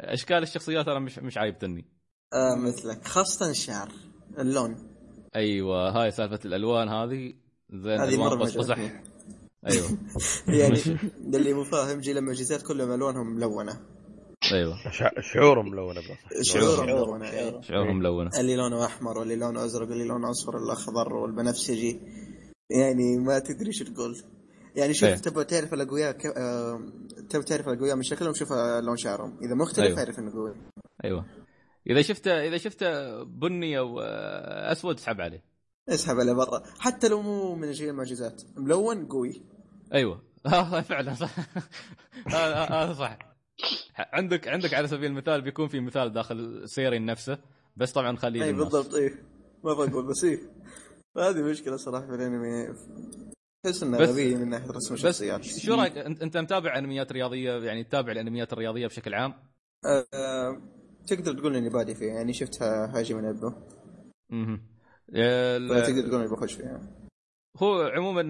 أشكال الشخصيات أنا مش مش عايبتني
آه مثلك. خاصة الشعر اللون.
أيوه هاي سالفة الألوان هذه زين
هذه ألوان
مرة قزح. أيوه. [LAUGHS]
يعني اللي مو فاهم جيل المعجزات كلهم ألوانهم ملونة.
أيوه.
شع- شعورهم ملونة بس.
شعورهم
شعور-
ملونة إيه.
شعورهم ملونة.
اللي لونه أحمر واللي لونه أزرق واللي لونه أصفر الاخضر والبنفسجي. يعني ما تدري إيش تقول. يعني شوف
إيه.
تبغى تعرف الأقوياء ك... آه... تبغى تعرف الأقوياء من شكلهم شوف لون شعرهم. إذا مختلف
أيوه.
اعرف إنه قوي.
أيوه. إذا شفته إذا شفته بني أو آه، أسود اسحب عليه.
اسحب عليه برا. حتى لو مو من جيل المعجزات. ملون قوي.
أيوه. [LAUGHS] آه، فعلا صح. هذا هذا صح. عندك عندك على سبيل المثال بيكون في مثال داخل سيرين نفسه بس طبعا خليه
اي. بالضبط إيه. ما بقول بس إيه. هذه مشكلة صراحة في الأنمي. تحس إنه
بس-
غبي من ناحية رسم
بس
الشخصيات.
شو رأيك؟ أنت متابع أنميات رياضية؟ يعني تتابع الأنميات الرياضية بشكل عام؟
آه... تقدر تقول إني بادي فيه يعني شفت هاجيمي نو
إيبو أها
فتقدر تقول إني بخش فيها.
هو عموما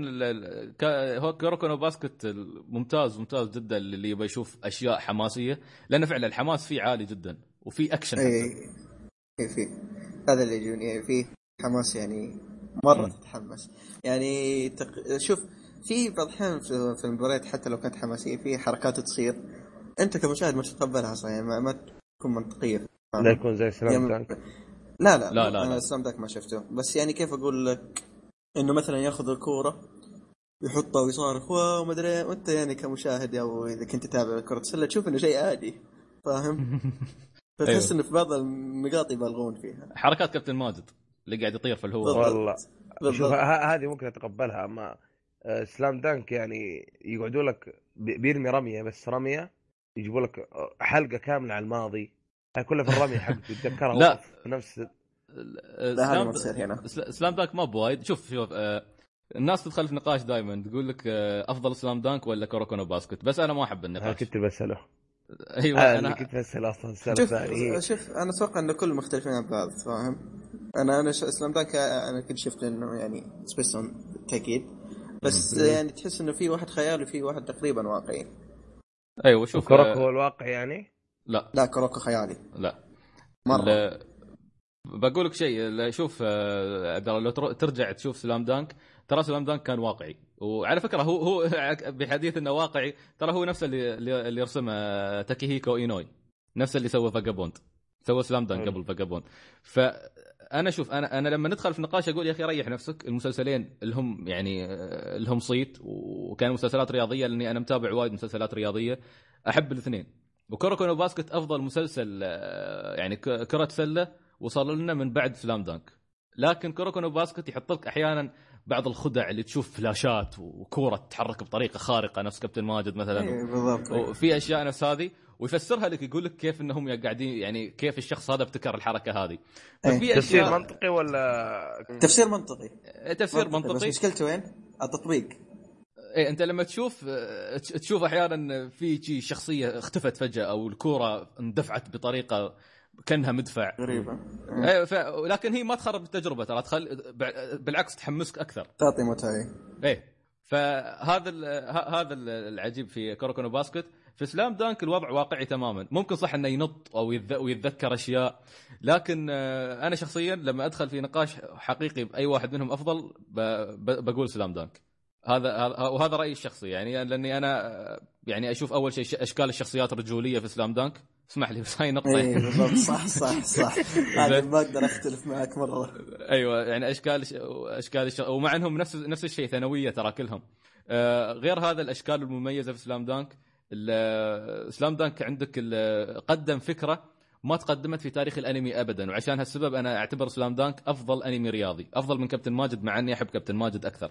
هو كوروكو نو باسكت ممتاز ممتاز جدا اللي يبغى يشوف أشياء حماسية لأن فعلا الحماس فيه عالي جدا وفي أكشن
اي
حتى.
اي في هذا اللي يجوني إيه، في حماس يعني
مرة.
تتحمس يعني تق... شوف في بعض الأحيان في, المباريات حتى لو كانت حماسية في حركات تصير أنت كمشاهد ما تتقبلها صح يعني ما, ما تكون منطقية
لا يكون زي سلام
يعني-
دانك
لا لا
لا، لا،
أنا
لا.
سلام داك ما شفته بس يعني كيف أقول لك إنه مثلا ياخذ الكورة يحطها ويصارخ واو ما أدري وأنت يعني كمشاهد أو إذا كنت تتابع كره السله تشوف إنه شيء عادي فاهم؟ [LAUGHS] فتحس
أيوه.
إنه في بعض النقاط يبالغون فيها
حركات كابتن ماجد اللي قاعد يطير في الهواء
بالضبط.
والله شوف هذه ممكن أتقبلها أما آه، Slam Dunk يعني يقعدوا لك بي- بيرمي رمية بس رمية يجيبوا لك آه، حلقة كاملة على الماضي هاي كلها في الرمية حقته يتذكرها [LAUGHS]
لا.
في نفس
لا هذا ما تصير هنا.
سل- Slam Dunk ما بوايد شوف شوف آه الناس تدخل في نقاش دائما تقول لك آه أفضل Slam Dunk ولا كوروكو نو باسكت. بس أنا ما أحب
أنا
النقاش
كنت بسأله.
أيوه
آه، أنا كنت بسأله أصلا
شوف شوف أنا أتوقع إن كل مختلفين عن بعض فاهم؟ أنا أنا ش- Slam Dunk أنا كنت شفت إنه يعني سبيس اون بالتاكيد بس. يعني تحس إنه في واحد خيالي وفي واحد تقريبا واقعي.
أيوه شوف
كروك
آه،
هو الواقع يعني؟
لا.
لا كروكو خيالي.
لا.
مرة.
لا بقول لك شيء شوف آه، عبد الله لو تر- ترجع تشوف Slam Dunk ترى Slam Dunk كان واقعي. وعلى فكرة هو هو [LAUGHS] بحديث إنه واقعي ترى هو نفسه اللي اللي يرسمه آه، تاكيهيكو إينوي. نفسه اللي سوى فاجابوند سوى Slam
Dunk.
قبل فاجابوند فانا شوف أنا أنا لما ندخل في نقاش أقول يا أخي ريح نفسك المسلسلين اللي هم يعني آه، اللي هم صيت وكانوا مسلسلات رياضية لأني أنا متابع وايد مسلسلات رياضية أحب الاثنين. وكوروكو باسكت أفضل مسلسل آه، يعني كرة سلة وصل لنا من بعد Slam Dunk. لكن كوروكو نو باسكت يحط لك أحيانا بعض الخدع اللي تشوف فلاشات وكورة تتحرك بطريقة خارقة نفس كابتن ماجد مثلا.
إيه، بالضبط.
وفي أشياء نفس هذه. ويفسرها لك يقول لك كيف إنهم قاعدين يعني كيف الشخص هذا ابتكر الحركة هذه.
إيه.
ففي
تفسير منطقي ولا؟
تفسير منطقي.
تفسير
بس
منطقي.
مشكلته وين؟ التطبيق.
إيه أنت لما تشوف تش- تشوف أحيانا في شخصية اختفت فجأة أو الكورة اندفعت بطريقة كانها مدفع.
غريبة.
إيه ف... لكن هي ما تخرب التجربة ترى تخل... بالعكس تحمسك أكثر.
تعطي متعه
إيه. فهذا ال... ه- هذا ال- العجيب في كوروكونو باسكت. في Slam Dunk الوضع واقعي تماما. ممكن صح إنه ينط أو يتذ... ويتذكر أشياء. لكن آه، أنا شخصيا لما أدخل في نقاش حقيقي بأي واحد منهم أفضل ب... ب... بقول Slam Dunk. هذا هذا- وهذا رأيي الشخصي. يعني لأني أنا آه، يعني أشوف أول شيء أشكال الشخصيات الرجوليه في Slam Dunk. اسمح لي بس هاي نقطة.
اي بالضبط. صح صح صح. [LAUGHS] هذا ما أقدر أختلف معك مرة.
أيوه يعني اشكال اشكال الش... ومع إنهم نفس نفس الشيء ثانوية ترى كلهم. آه غير هذا الأشكال المميزة في سلام دانك سلام دانك عندك قدم فكرة ما تقدمت في تاريخ الأنمي ابدا وعشان هالسبب أنا أعتبر سلام دانك أفضل أنمي رياضي أفضل من كابتن ماجد مع إني أحب كابتن ماجد أكثر.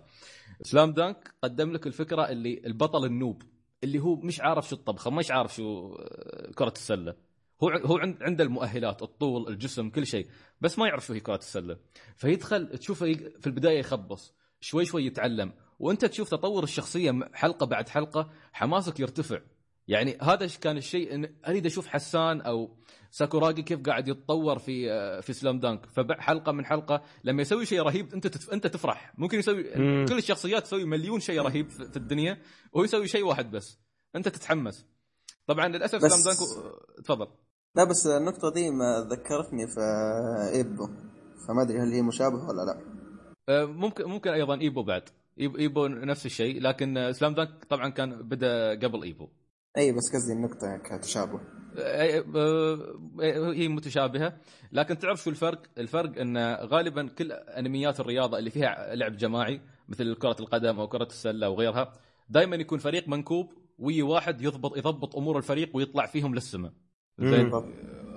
سلام دانك قدم لك الفكرة اللي البطل النوب. اللي هو مش عارف شو الطبخة مش عارف شو آه، كرة السلة. هو هو عند عنده المؤهلات الطول الجسم كل شيء بس ما يعرف شو هي كرة السلة. فيدخل تشوفه في البداية يخبص شوي شوي يتعلم. وانت تشوف تطور الشخصية حلقة بعد حلقة حماسك يرتفع. يعني هذا كان الشيء إن أريد أشوف حسان أو ساكوراجي كيف قاعد يتطور في آه، في سلام دانك. فحلقة من حلقة لما يسوي شيء رهيب انت تتف... انت تفرح. ممكن يسوي
مم.
كل الشخصيات تسوي مليون شيء رهيب في الدنيا وهو يسوي شيء واحد بس. انت تتحمس. طبعا للأسف
بس-
Slam Dunk تفضل.
لا بس النقطة دي ما ذكرتني في إيبو. فما أدري هل هي مشابهة ولا لا.
آه، ممكن ممكن أيضا إيبو بعد. إيبو نفس الشيء لكن آه، Slam Dunk طبعا كان بدأ قبل إيبو.
أي بس قصدي النقطة كتشابه.
آه، آه، هي متشابهه لكن تعرف شو الفرق؟ الفرق إن غالبا كل أنميات الرياضة اللي فيها لعب جماعي مثل كرة القدم أو كرة السلة وغيرها دائما يكون فريق منكوب ويجي واحد يضبط يضبط أمور الفريق ويطلع فيهم للسماء. زين؟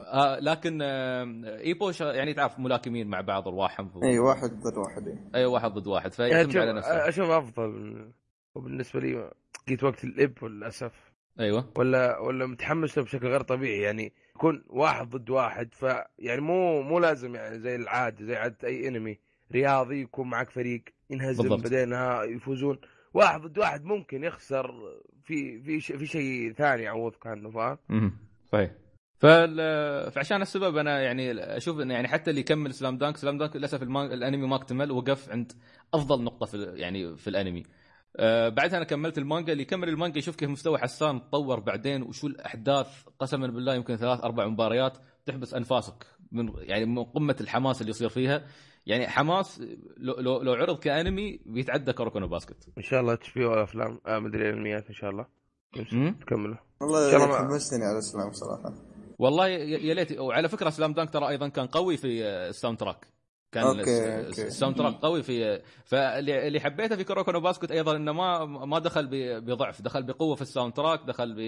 آه لكن آه ايبو يعني تعرف ملاكمين مع بعض ارواحهم
أي واحد ضد واحد. إي.
واحد ضد واحد
يعني
فيعتمد
أشوف,
على نفسه.
أشوف أفضل. وبالنسبة لي جيت وقت الإب للأسف.
أيوه.
ولا ولا متحمس له بشكل غير طبيعي. يعني يكون واحد ضد واحد ف يعني مو مو لازم يعني زي العادة زي عادة أي انمي رياضي يكون معك فريق ينهزم
بالضبط.
بعدين يفوزون. واحد ضد واحد ممكن يخسر في في في شيء ثاني يعوضك عنه فاهم؟
صحيح. فال... فعشان السبب أنا يعني أشوف انه يعني حتى اللي يكمل سلام دانك سلام دانك للأسف المان... الانمي ما اكتمل وقف عند أفضل نقطة في يعني في الانمي آه بعدها أنا كملت المانجا. اللي يكمل المانجا يشوف كيف مستوى حسان تطور بعدين وشو الأحداث. قسما بالله يمكن ثلاث أربع مباريات تحبس أنفاسك من يعني من قمة الحماس اللي يصير فيها. يعني حماس لو لو, لو عرض كأنمي بيتعدى كوروكونو باسكت.
إن شاء الله اتش بي أفلام. آه مدري انميات إن شاء الله. تكمله.
والله حمستني على Slam صراحة.
والله يا يا ليت. وعلى فكرة Slam Dunk ترى أيضا كان قوي في آه، ال soundtrack. كان
okay،
الس-
okay.
ال soundtrack قوي في فاللي اللي حبيته في كوروكونو باسكت أيضا إنه ما ما دخل بضعف دخل بقوة في ال soundtrack دخل ب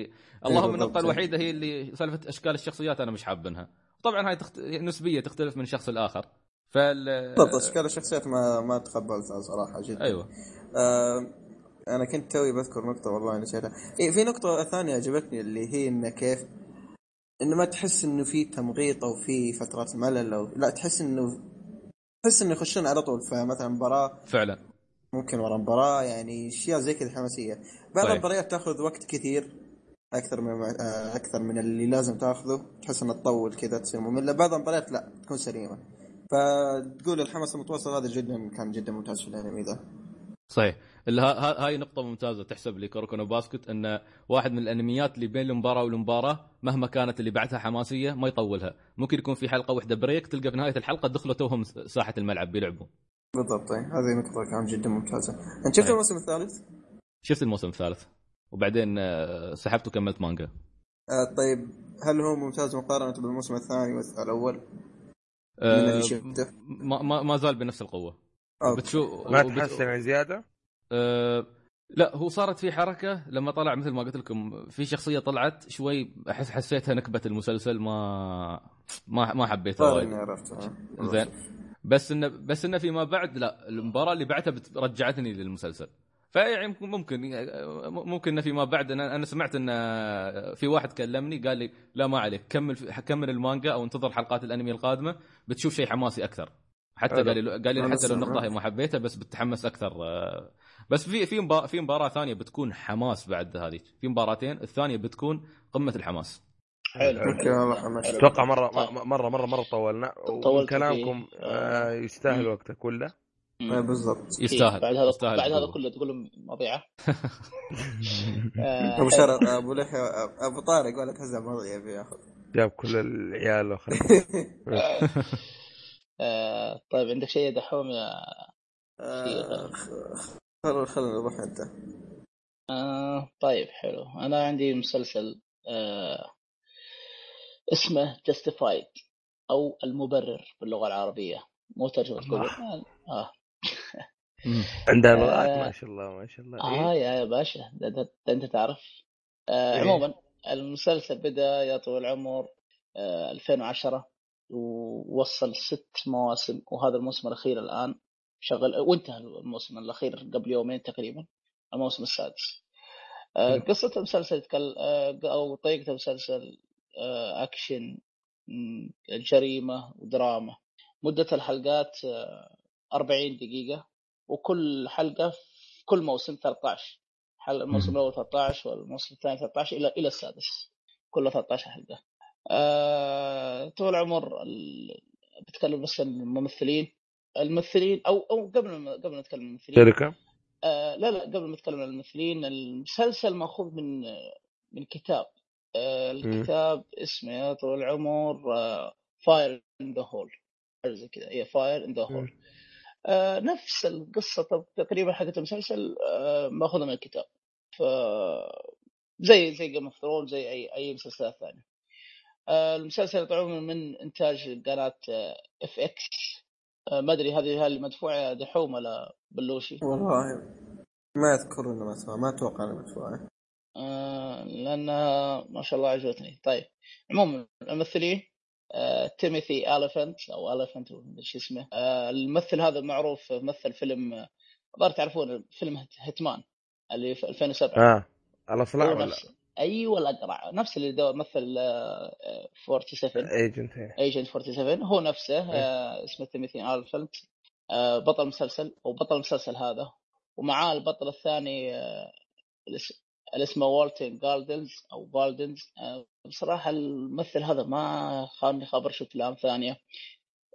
اللهم
بالضبط.
النقطة الوحيدة هي اللي سالفة أشكال الشخصيات أنا مش حابنها طبعا هاي تخت... نسبية تختلف من شخص لآخر. فال
بالضبط أشكال الشخصيات ما ما تقبلتها صراحة جدا.
أيوه.
آه أنا كنت توي بذكر نقطة والله نسيتها. إيه في نقطة ثانية عجبتني اللي هي إنه كيف إنه ما تحس إنه في تمغيط أو في فترات ملل أو لا تحس إنه تحس إنه يخشون على طول فمثلا مباراة.
فعلا.
ممكن ورا مباراة يعني أشياء زي كذا حماسية. بعض
صحيح.
المباريات تأخذ وقت كثير أكثر من أكثر من اللي لازم تأخذه. تحس انها تطول كذا تصير مملة. بعض المباريات لا تكون سليمة. فتقول الحماس المتواصل هذا جدا كان جدا ممتاز في الأنمي ذا.
صحيح اللي ها- ها- هاي نقطة ممتازة تحسب لكوروكونو باسكت انه واحد من الأنميات اللي بين المباراة والمباراة مهما كانت اللي بعدها حماسية ما يطولها، ممكن يكون في حلقة واحدة break تلقى في نهاية الحلقة دخلوا توهم ساحة الملعب بيلعبوا.
بالضبط إيه. هذه نقطة كانت جدا ممتازة أنت شفت
أي.
الموسم الثالث؟
شفت الموسم الثالث وبعدين آه، سحبت وكملت مانجا.
آه طيب هل هو ممتاز مقارنة بالموسم الثاني والأول؟
آه، ما, ما زال بنفس القوة. بتشوف
ما تحسن يعني زيادة؟
أه لا هو صارت في حركة لما طلع مثل ما قلت لكم في شخصية طلعت شوي أحس حسيتها نكبة المسلسل ما ما ما حبيتها
صار
وايد.
آه.
زين. بس انه بس انه فيما بعد لا المباراة اللي بعدها رجعتني للمسلسل. فيعني ممكن ممكن ممكن انه فيما بعد أنا أنا سمعت إن في واحد كلمني قال لي لا ما عليك كمل كمل المانجا أو انتظر حلقات الأنمي القادمة بتشوف شيء حماسي أكثر. حتى. قال لي قال لي حتى لو. النقطه هي ما حبيتها بس بتحمس أكثر آه، بس في في في مباراة ثانية بتكون حماس بعد هذه. في مباراتين الثانية بتكون قمة الحماس.
حلو.
أتوقع مره
طيب.
مره مره مره طولنا.
طولت
ومن
فيه.
كلامكم آه، يستاهل. وقته كله.
آه، بالضبط.
يستاهل.
بعد هذا
يستاهل
بعد هذا. كله تقول لهم مضيعة. [LAUGHS]
أبو شرف أبو لحيه أبو طارق ولا تهزم مضيع بياخذ
جاب كل العيال [LAUGHS]
آه، طيب عندك شيء يا دحوم يا
آه، خ- خل خلنا نروح انت
آه طيب حلو أنا عندي مسلسل آه اسمه جاستيفايد أو المبرر باللغة العربية مو ترجمة
الله.
جوجل
آه. [LAUGHS]
عندها
آه.
لغات ما شاء الله ما شاء الله
آه
إيه؟
يا يا باشا ده, ده, ده أنت تعرف آه
إيه.
عموما المسلسل بدأ يا طويل العمر آه 2010 ووصل ست مواسم وهذا الموسم الأخير الآن شغل وانتهى الموسم الأخير قبل يومين تقريبا الموسم السادس. آه. قصة المسلسل تكل... آه أو طريقة المسلسل آه أكشن جريمة ودراما. مدة الحلقات آه 40 دقيقة وكل حلقة في كل موسم 13 حلقة الموسم. الأول 13 والموسم الثاني 13 إلى إلى السادس. كله 13 حلقة. آه طول العمر ال... بتكلم بس الممثلين. الممثلين أو أو قبل ما قبل ما نتكلم عن الممثلين.
شركة؟
آه لا لا قبل ما نتكلم عن الممثلين المسلسل مأخوذ من من كتاب. آه الكتاب اسمه يا طويل العمر Fire in the Hole زي كذا هي Fire in the Hole نفس القصة تقريبا حقت المسلسل آه مأخوذة من الكتاب. ف زي زي Game of Thrones زي اي أي مسلسلات ثانية. المسلسل طبعا من إنتاج قناة FX ما أدري هذه هل مدفوعة دحوم ولا بلوشي؟
والله ما أذكر إنه مدفوع ما أتوقع إنه مدفوع.
آه، لأنها ما شاء الله عجبتني. طيب عموما الممثلين آه، تيموثي اليفنت أو اليفنت شو اسمه. آه، الممثل هذا معروف مثل فيلم آه، الظاهر تعرفون فيلم Hit- Hitman اللي في 2007
آه الاصلع
هو
ولا؟
أيوه الاقرع نفس اللي دو- مثل آه، آه، 47
Agent
Agent 47 هو نفسه آه، اسمه تيموثي الفنت آه، بطل المسلسل أو بطل المسلسل هذا. ومعاه البطل الثاني آه، اللي اسمه والتن جوجنز أو جوجنز بصراحة الممثل هذا ما خاني خبر شفت أفلام ثانية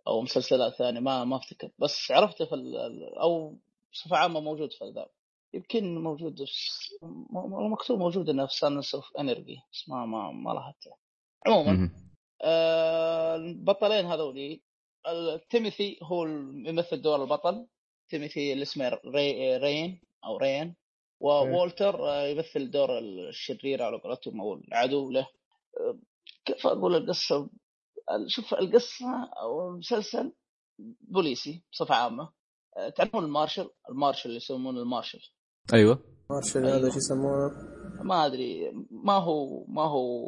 أو مسلسلات ثانية ما ما أفتكر. بس عرفته في أو بصفة عامة موجود في ذا يمكن موجود مكتوب موجود إنه في Sons of Anarchy بس ما ما ما لاحظته. عموما. آه، البطلين هذولي تيموثي هو يمثل دور البطل. تيموثي اللي اسمه ري رين أو رين. وولتر آه، يمثل دور الشرير على قولتهم أو العدو له. آه، كيف أقول القصة؟ ال- شوف القصة أو المسلسل بوليسي بصفة عامة. آه، تعرفون ال marshal ال marshal اللي يسمونه المارشل
أيوه
مارشل
أيوه.
هذا شو يسمونه؟
ما أدري ما هو ما هو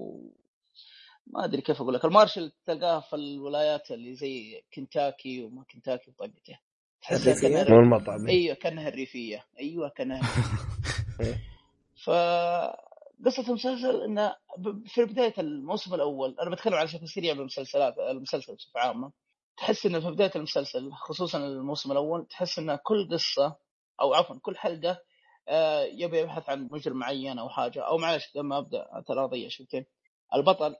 ما أدري كيف أقول لك المارشل تلقاه في الولايات اللي زي كنتاكي وما كنتاكي وطقته تحسها؟ كانها
مو المطعم
أيوه كانها الريفيه أيوه كانها. [LAUGHS] ف قصة المسلسل انه ب- في بداية الموسم الأول أنا بتكلم على شكل سريع بالمسلسلات المسلسل بصفة عامة تحس انه في بداية المسلسل خصوصا الموسم الأول تحس انه كل قصة أو عفوا كل حلقة يبي يبحث عن مجرم معين أو حاجة أو معلش قبل ما أبدأ ترى اضيع شويتين البطل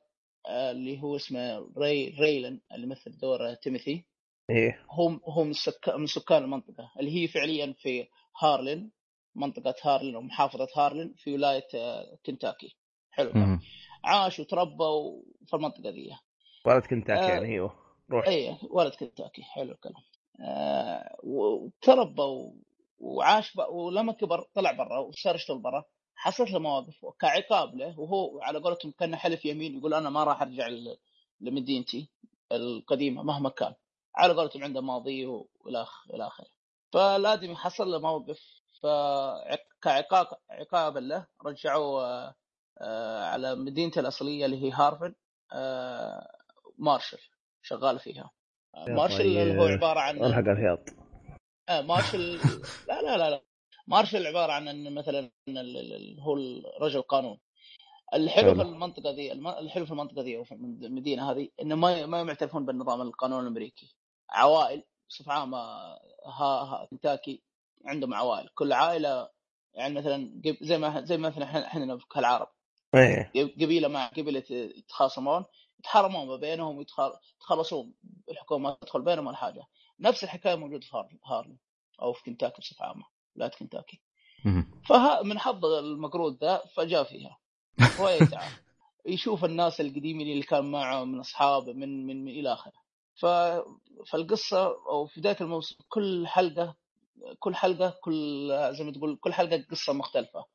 آه، اللي هو اسمه ري ريلن اللي مثل دور تيموثي.
إيه.
هم هم من سكان المنطقة اللي هي فعليا في هارلين منطقة هارلين أو محافظه هارلين في ولاية آه، كنتاكي. حلو
مم.
عاشوا وتربوا في المنطقة ذي
ولد كنتاكي
آه.
يعني أيوه روح.
اي ولد كنتاكي. حلو الكلام. آه وتربى وعاش ولما كبر طلع برا وصار يشتغل برا حصلت له مواقف كعقاب له وهو على قولتهم كان حلف يمين يقول أنا ما راح أرجع لمدينتي القديمة مهما كان. على قولتهم عنده ماضي وإلى إلى آخره. فالادمي حصل له موقف فكعقاب عقابا له رجعوه آه، على مدينته الأصلية اللي هي هارفن آه، مارشل شغال فيها. مارشل
طيب.
اللي هو عبارة عن
الحق الرياض
آه مارشل [LAUGHS] لا لا لا لا. مارشل عبارة عن إن مثلا هو الرجل قانون. الحلو
حلو.
في المنطقة ذي الم- الحلو في المنطقة ذي أو في المدينة هذه إنه ما ما يعترفون بالنظام القانون الأمريكي. عوائل بصفة عامة ها ها كنتاكي عندهم عوائل. كل عائلة يعني مثلا زي ما زي ما مثلا إحنا كالعرب.
إيه.
قبيلة مع قبيلة يتخاصمون يتحارمون ما بينهم يتخلصون. الحكومة تدخل بينهم ولا حاجة. نفس الحكاية موجودة في هارلم هارلم أو في كنتاكي بصفة عامة ولايه كنتاكي. فمن حظ المقرود ذا فجاء فيها. هو يسعى يشوف الناس القديمين اللي كان معه من أصحابه من من, من إلى آخره. ف فالقصة أو في بداية الموسم كل حلقه كل حلقة كل زي ما تقول كل حلقة قصة مختلفة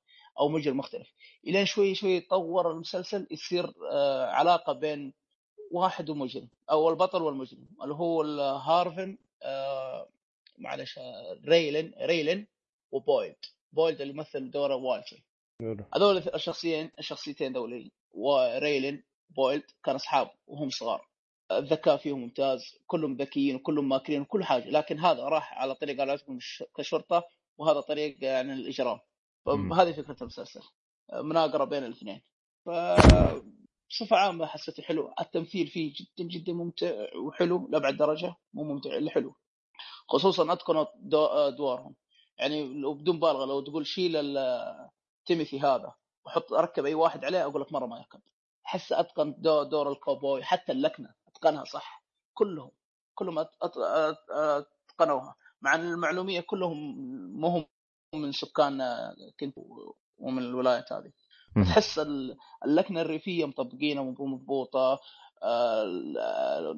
أو مجرم مختلف. إلين شوي شوي يتطور المسلسل يصير آه، علاقة بين واحد ومجرم أو البطل والمجرم اللي هو هارفن آه، معلش آه، ريلين ريلين وبويد بويد اللي يمثل دوره والتن هذول الشخصيين الشخصيتين ذولي وريلين بويد كانوا أصحاب وهم صغار. الذكاء فيهم ممتاز كلهم ذكيين وكلهم ماكرين وكل حاجة لكن هذا راح على طريق الش- كشرطة وهذا طريق يعني
الإجرام.
فهذه فكرة المسلسل. مناقرة بين الاثنين. ف بصفة عامة حسيته حلو، التمثيل فيه جدا جدا ممتع وحلو لأبعد درجة، مو ممتع إلا حلو. خصوصا أتقنوا دو- أدوارهم. يعني لو بدون مبالغة لو تقول شيل تيميثي هذا وحط ركب أي واحد عليه أقول لك مرة ما يركب. أحس أتقن دور, الكوبوي حتى اللكنة أتقنها صح كلهم كلهم أت- أت- أت- أتقنوها مع إن المعلومية كلهم مو هم من سكان كنت ومن الولايات هذه. تحس ال- اللكنة الريفية مطبقينها مضبوطه آه،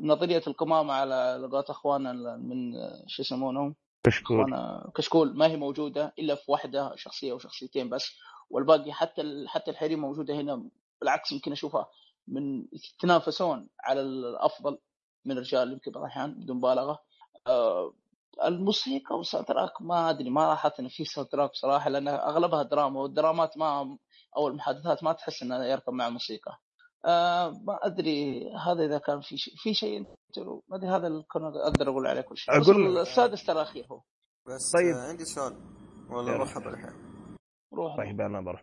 نظرية القمامة على لغات أخواننا من شو يسمونهم؟
كشكول.
كشكول ما هي موجودة إلا في واحدة شخصية أو شخصيتين بس والباقي حتى حتى الحريم موجودة هنا. بالعكس يمكن أشوفها من يتنافسون على الأفضل من الرجال يمكن بعض الأحيان بدون مبالغة. آه، الموسيقى وال soundtrack ما أدري ما لاحظت انه في soundtrack بصراحه لأن أغلبها دراما والدرامات ما أو المحادثات ما تحس إنه يركب مع موسيقى آه ما أدري هذا إذا كان في شيء في شيء ما أدري هذا اللي كنا أقدر أقول عليه كل شيء.
أقول
السادس ترى أخير هو.
بس
طيب.
طيب. آه عندي سؤال. والله. مرحبا الحين.
روح.
طيب أنا بروح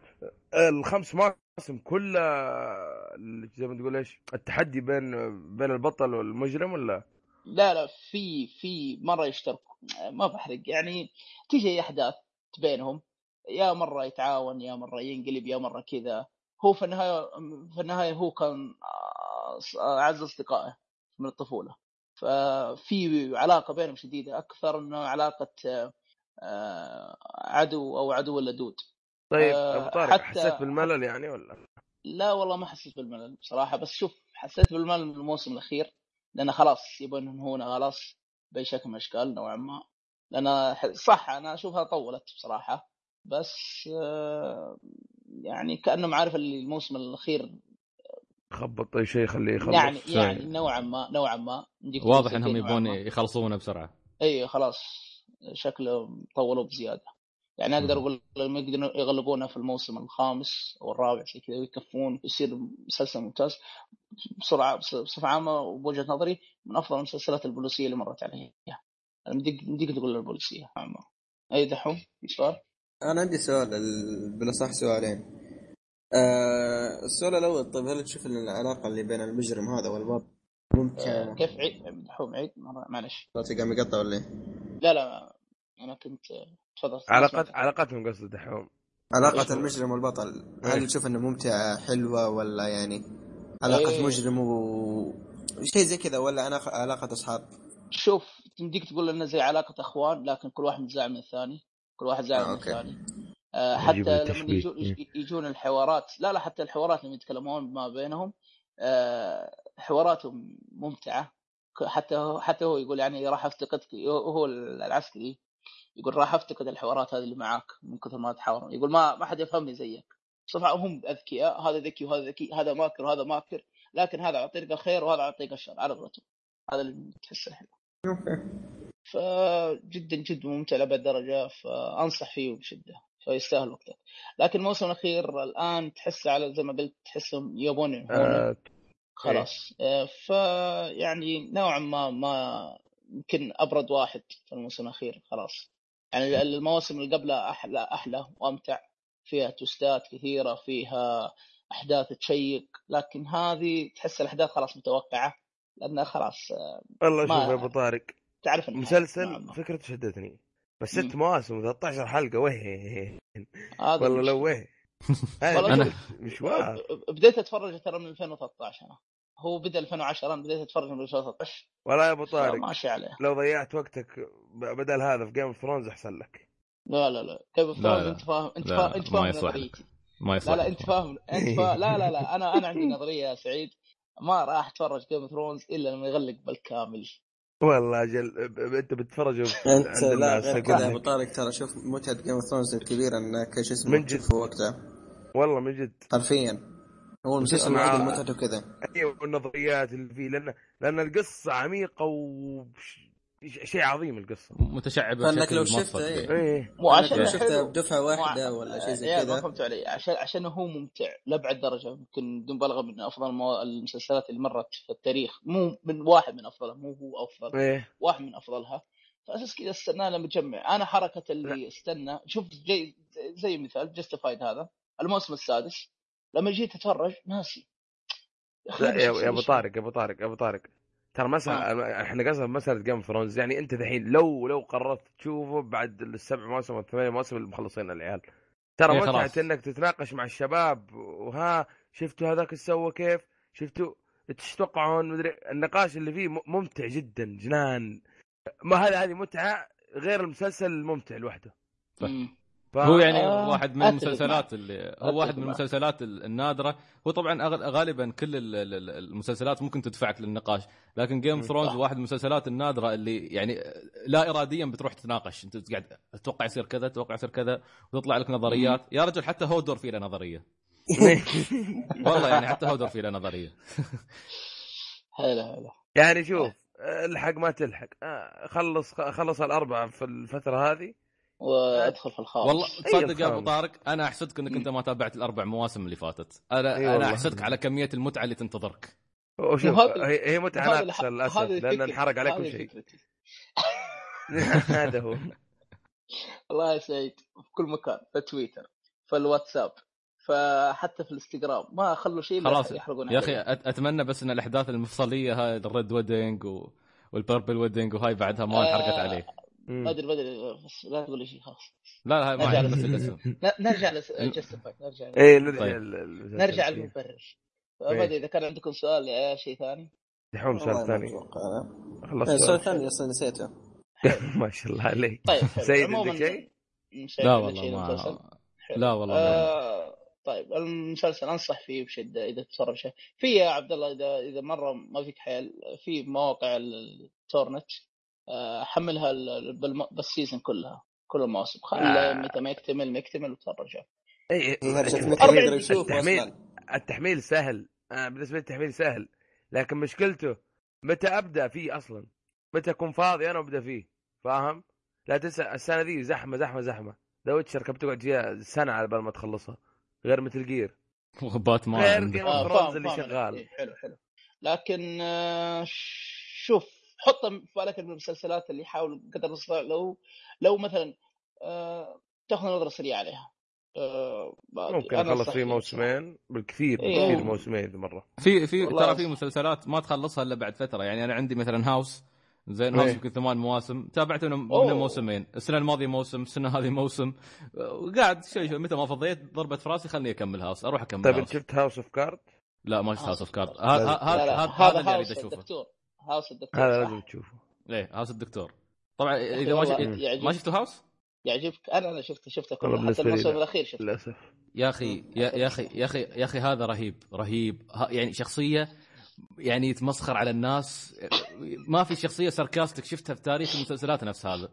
الخمس مواسم كلها اللي زي ما تقول إيش التحدي بين بين البطل والمجرم ولا؟
لا لا في في مرة يشتركوا. ما بحرق. يعني تيجي أحداث بينهم. يا مرة يتعاون يا مرة ينقلب يا مرة كذا. هو في النهاية في النهاية هو كان آه، أعز أصدقائه من الطفولة. ففي علاقة بينهم شديدة أكثر انه علاقة آه، آه، عدو أو عدو اللدود
طيب
آه،
أبو طارق
حتى-
حسيت بالملل يعني ولا؟
لا والله ما حسيت بالملل بصراحة بس شوف حسيت بالملل من الموسم الأخير لأن خلاص يبون ينهونه خلاص بأي شكل من الأشكال نوعا ما. لأن صح أنا أشوفها طولت بصراحة. بس آه، يعني كانهم عارف اللي الموسم الأخير.
خبط أي شيء خليه يخلص.
يعني
سوري.
يعني نوعا ما نوعا ما
واضح
إنهم
يبون
ما.
يخلصونه بسرعة.
إي خلاص شكله طولوا بزيادة. يعني
أقدر.
أقول لما يقدرون يغلقونه في الموسم الخامس أو الرابع زي كذا ويكفون يصير مسلسل ممتاز بسرعة بص- بصفة عامة وبوجهة نظري من أفضل المسلسلات البوليسية اللي مرت علي. مديك مديك تقول البوليسية عامة. أي دحوم؟ في سؤال
أنا عندي سؤال ال- بالأصح سؤالين. آه السؤال الأول طيب هل تشوف إن العلاقة اللي بين المجرم هذا والبطل
آه،
ممكن
كيف عيد؟ دحوم عيد؟ مرة- معلش.
صوتي قام يقطع ولا إيه؟
لا لا أنا كنت آه، تفضل.
علاقات علاقاتهم قصد دحوم
علاقة المجرم والبطل هل
إيه.
تشوف إنه ممتعة حلوة ولا يعني علاقة
إيه.
مجرم و شيء زي كذا ولا أنا علاقة أصحاب؟
شوف تمديك تقول إنه زي علاقة أخوان لكن كل واحد متزعل من الثاني. كل واحد زعل
آه،
من. الثاني آه،
عجيب
حتى لما
التشبيه.
يجون يج- يجون الحوارات لا لا حتى الحوارات لما يتكلمون ما بينهم آه، حواراتهم ممتعة. حتى هو حتى هو يقول يعني راح أفتقدك هو العسكري يقول راح أفتقد الحوارات هذه اللي معاك من كثر ما تحاورون. يقول ما ما حد يفهمني زيك. صراحة هم أذكياء هذا ذكي وهذا ذكي هذا ماكر وهذا ماكر لكن هذا على طريق الخير وهذا على طريق الشر على قولتهم هذا اللي تحسه حلو. فجدا جدا ممتع لأبعد درجة فأنصح فيه بشدة فيستاهل وقتك. لكن الموسم الأخير الآن تحس على زي ما قلت تحسهم يبون
آه،
خلاص. آه، فيعني نوعا ما ما يمكن أبرد واحد في الموسم الأخير خلاص. يعني المواسم اللي قبلها أحلى أحلى وأمتع. فيها twist ات كثيرة فيها أحداث تشيق لكن هذه تحس الأحداث خلاص متوقعة لأنها خلاص آه،
والله شوف يا أبو طارق
تعرف النهاية
مسلسل
نوعاً ما.
فكرته شدتني. بس. ست مواسم 13 حلقة ويه
هذا
والله لو [LAUGHS] هذا
شوف.
مشوار.
بديت أتفرج ترى من 2013 أنا هو بدأ 2010 أنا بديت أتفرج من 2013
والله يا أبو طارق
ماشي عليه.
لو ضيعت وقتك بدل هذا في Game of Thrones أحسن لك.
لا لا لا. كيف
لا، لا.
أنت فاهم
أنت
فاهم
أنت
فاهم. نظريتي.
ما يصلح
لا لا أنت فاهم أنت فاهم. لا لا لا أنا أنا عندي نظرية يا سعيد. ما راح أتفرج Game of Thrones إلا لما يغلق بالكامل.
والله أجل انت بتتفرج
انت لا غير كذا. يا
أبو.
طارق ترى شوف متعة Game of Thrones الكبيرة انك شو اسمه
من جد.
تشوفه وقتها.
والله من جد.
حرفيا. هو المسلسل الوحيد اللي متعته كذا
أيوه والنظريات اللي فيه لأن لأن القصة عميقة وشيء عظيم القصة.
متشعبه
فإنك
بشكل
لو شفته إيه.
إيه.
مو
عشان شفته. بدفعة واحدة
مو-
ولا شيء زي
ما
كذا.
فهمت علي عشان عشان هو ممتع لأبعد درجة. يمكن بدون مبالغه من أفضل المو... المسلسلات اللي مرت في التاريخ. مو من واحد من أفضلها مو هو أفضل.
إيه.
واحد من أفضلها. فأساس كذا استناه لما يجمع أنا حركة اللي استنى شوف زي زي مثال جستفايد هذا. الموسم السادس. لما جيت أتفرج ناسي.
يا أبو
شيء.
طارق يا أبو طارق يا أبو طارق. ترى مسألة إحنا قصدنا مسألة جيم ثرونز يعني أنت دحين لو لو قررت تشوفه بعد السبع مواسم والثمانية مواسم اللي مخلصين العيال. ترى
إيه
متعة
خلاص.
إنك تتناقش مع الشباب وها شفتوا هذاك سوى كيف؟ شفتوا؟ إيش تتوقعون؟ مدري النقاش اللي فيه ممتع جدا جنان. ما هذه هذه متعة غير المسلسل الممتع لوحده.
مم.
ف...
هو يعني
آه،
واحد من المسلسلات اللي هو واحد من. المسلسلات ال- النادرة. هو طبعا غالبا كل ال- ال- ال- المسلسلات ممكن تدفعك للنقاش لكن جيم. ثرونز. واحد من المسلسلات النادرة اللي يعني لا اراديا بتروح تتناقش. أنت قاعد تتوقع يصير كذا تتوقع يصير كذا وتطلع لك نظريات. يا رجل حتى هودور فيه له نظرية. [LAUGHS] [LAUGHS] والله يعني حتى هودور فيه له نظرية. [LAUGHS]
هلا هلا.
يعني شوف الحق ما تلحق. آه، خلص خلص الأربعة في الفترة هذه.
وأدخل في الخامس
والله تصدق يا
أبو.
طارق أنا أحسدك إنك أنت ما تابعت الأربع مواسم اللي فاتت أنا
إي أنا.
أحسدك على كمية المتعة اللي تنتظرك
وشوف هي هي
متعة
ناقصه للأسف
لأن.
انحرق عليك كل
هذه
شيء. [LAUGHS] هذا هو [LAUGHS]
والله يا سعيد في كل مكان في تويتر في الواتساب فحتى في الإنستغرام ما خلوا شيء
خلاص
يحرقون
يا أخي أتمنى بس إن الأحداث المفصلية هاي ال Red Wedding و... وال Purple Wedding وهاي بعدها ما انحرقت
آه.
عليه
ما أدري ما أدري بس لا تقول لي شيء خلاص
لا لا هاي ما
نرجع نرجع لجستفاي نرجع
إيه نرجع
طيب.
إيه.
للمبرر
إيه.
ما أدري إذا كان عندكم سؤال يا شيء ثاني
دحوم سؤال ثاني. خلصت
إيه، السؤال الثاني أصلا نسيته [LAUGHS]
ما شاء الله عليك
طيب.
سيد عندك شيء؟
لا والله؟ ما. لا والله
آه طيب المسلسل أنصح فيه بشدة إذا تتفرج شيء في يا عبد الله إذا إذا مرة ما فيك حيل في مواقع ال torrent حملها ال- بالم- بال season كلها كل المواسم. خلي
آه.
متى ما يكتمل ما يكتمل وتفرجها
اي
أربعين
يقدر يشوف
التحميل التحميل سهل. آه بالنسبة لي التحميل سهل. لكن مشكلته متى أبدأ فيه أصلا؟ متى أكون فاضي أنا وأبدأ فيه؟ فاهم؟ لا تنسى السنة ذي زحمة زحمة زحمة. The Witcher كم تقعد فيها سنة على بال ما تخلصها غير مثل جير
باتمان
غير
عندك.
Game
آه،
of اللي. شغال.
إيه، حلو حلو. لكن آه شوف حط في بالك من المسلسلات اللي يحاول قدر المستطاع لو لو مثلا آه تاخذ نظرة سريعة عليها. آه
ممكن فيه
فيها
موسمين بالكثير
إيه.
بالكثير موسمين إذا مرة.
في في ترى في مسلسلات ما تخلصها إلا بعد فترة. يعني أنا عندي مثلا House زين House
إيه.
يمكن ثمان مواسم. تابعته من. موسمين. السنة الماضية موسم السنة هذه موسم. وقاعد شوي شوي متى ما فضيت ضربت في راسي خلني أكمل House أروح أكمل
طيب شفت House of Cards؟
لا ما شفت
House of Cards
هذا هذا
هذا
اللي
أشوفه. House الدكتور
هذا. لازم تشوفه.
إيه House الدكتور. طبعا إذا ما,
والله
ش...
يعجب-
ما شفتوا House؟
يعجبك. أنا أنا شفته شفته كله حتى الموسم
لا.
الأخير شفته.
للأسف.
يا أخي يا, يا أخي يا أخي يا أخي هذا رهيب رهيب. يعني شخصية يعني يتمسخر على الناس. ما في شخصية sarcastic شفتها في تاريخ المسلسلات نفس هذا.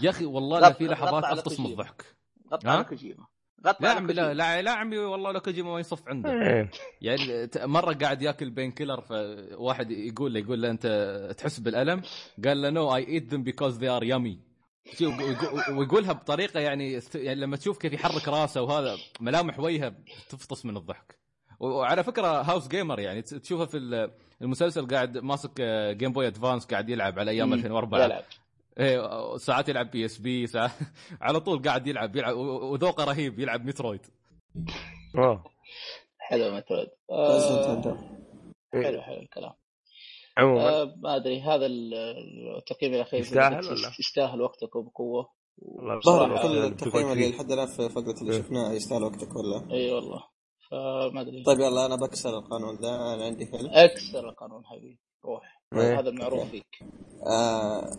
يا أخي والله في لحظات افطس من. الضحك.
غطى؟ على كوجيما. غطى
لا عمي لا. لا لا عمي والله لو كوجيما ما يصف عنده
إيه.
يعني ت- مرة قاعد ياكل painkiller فواحد يقول له يقول له أنت تحس بالألم قال له no I eat them because they are yummy ويقولها بطريقة يعني است- يعني لما تشوف كيف يحرك راسه وهذا ملامح وجهه تفطس من الضحك و- وعلى فكرة House gamer يعني تشوفه في ال- المسلسل قاعد ماسك Game Boy Advance قاعد يلعب على أيام
مم.
2004
يلعب
إيه ساعات يلعب PSP ساعات [LAUGHS] على طول قاعد يلعب يلعب وذوقه رهيب يلعب Metroid.
آه.
حلو
Metroid.
آه. حلو حلو الكلام.
عموما.
آه ما أدري هذا ال- التقييم الاخير
يستاهل
يست-
ولا؟
يستاهل وقتك وبقوة.
والله
كل التقييم اللي
فيه.
لحد الآن في فقرة اللي
إيه.
شفناها يستاهل وقتك ولا؟
إي والله. فما أدري.
طيب يلا أنا بكسر القانون ده أنا عندي فيلم
أكسر القانون حبيبي روح.
إيه.
هذا المعروف فيك.
آه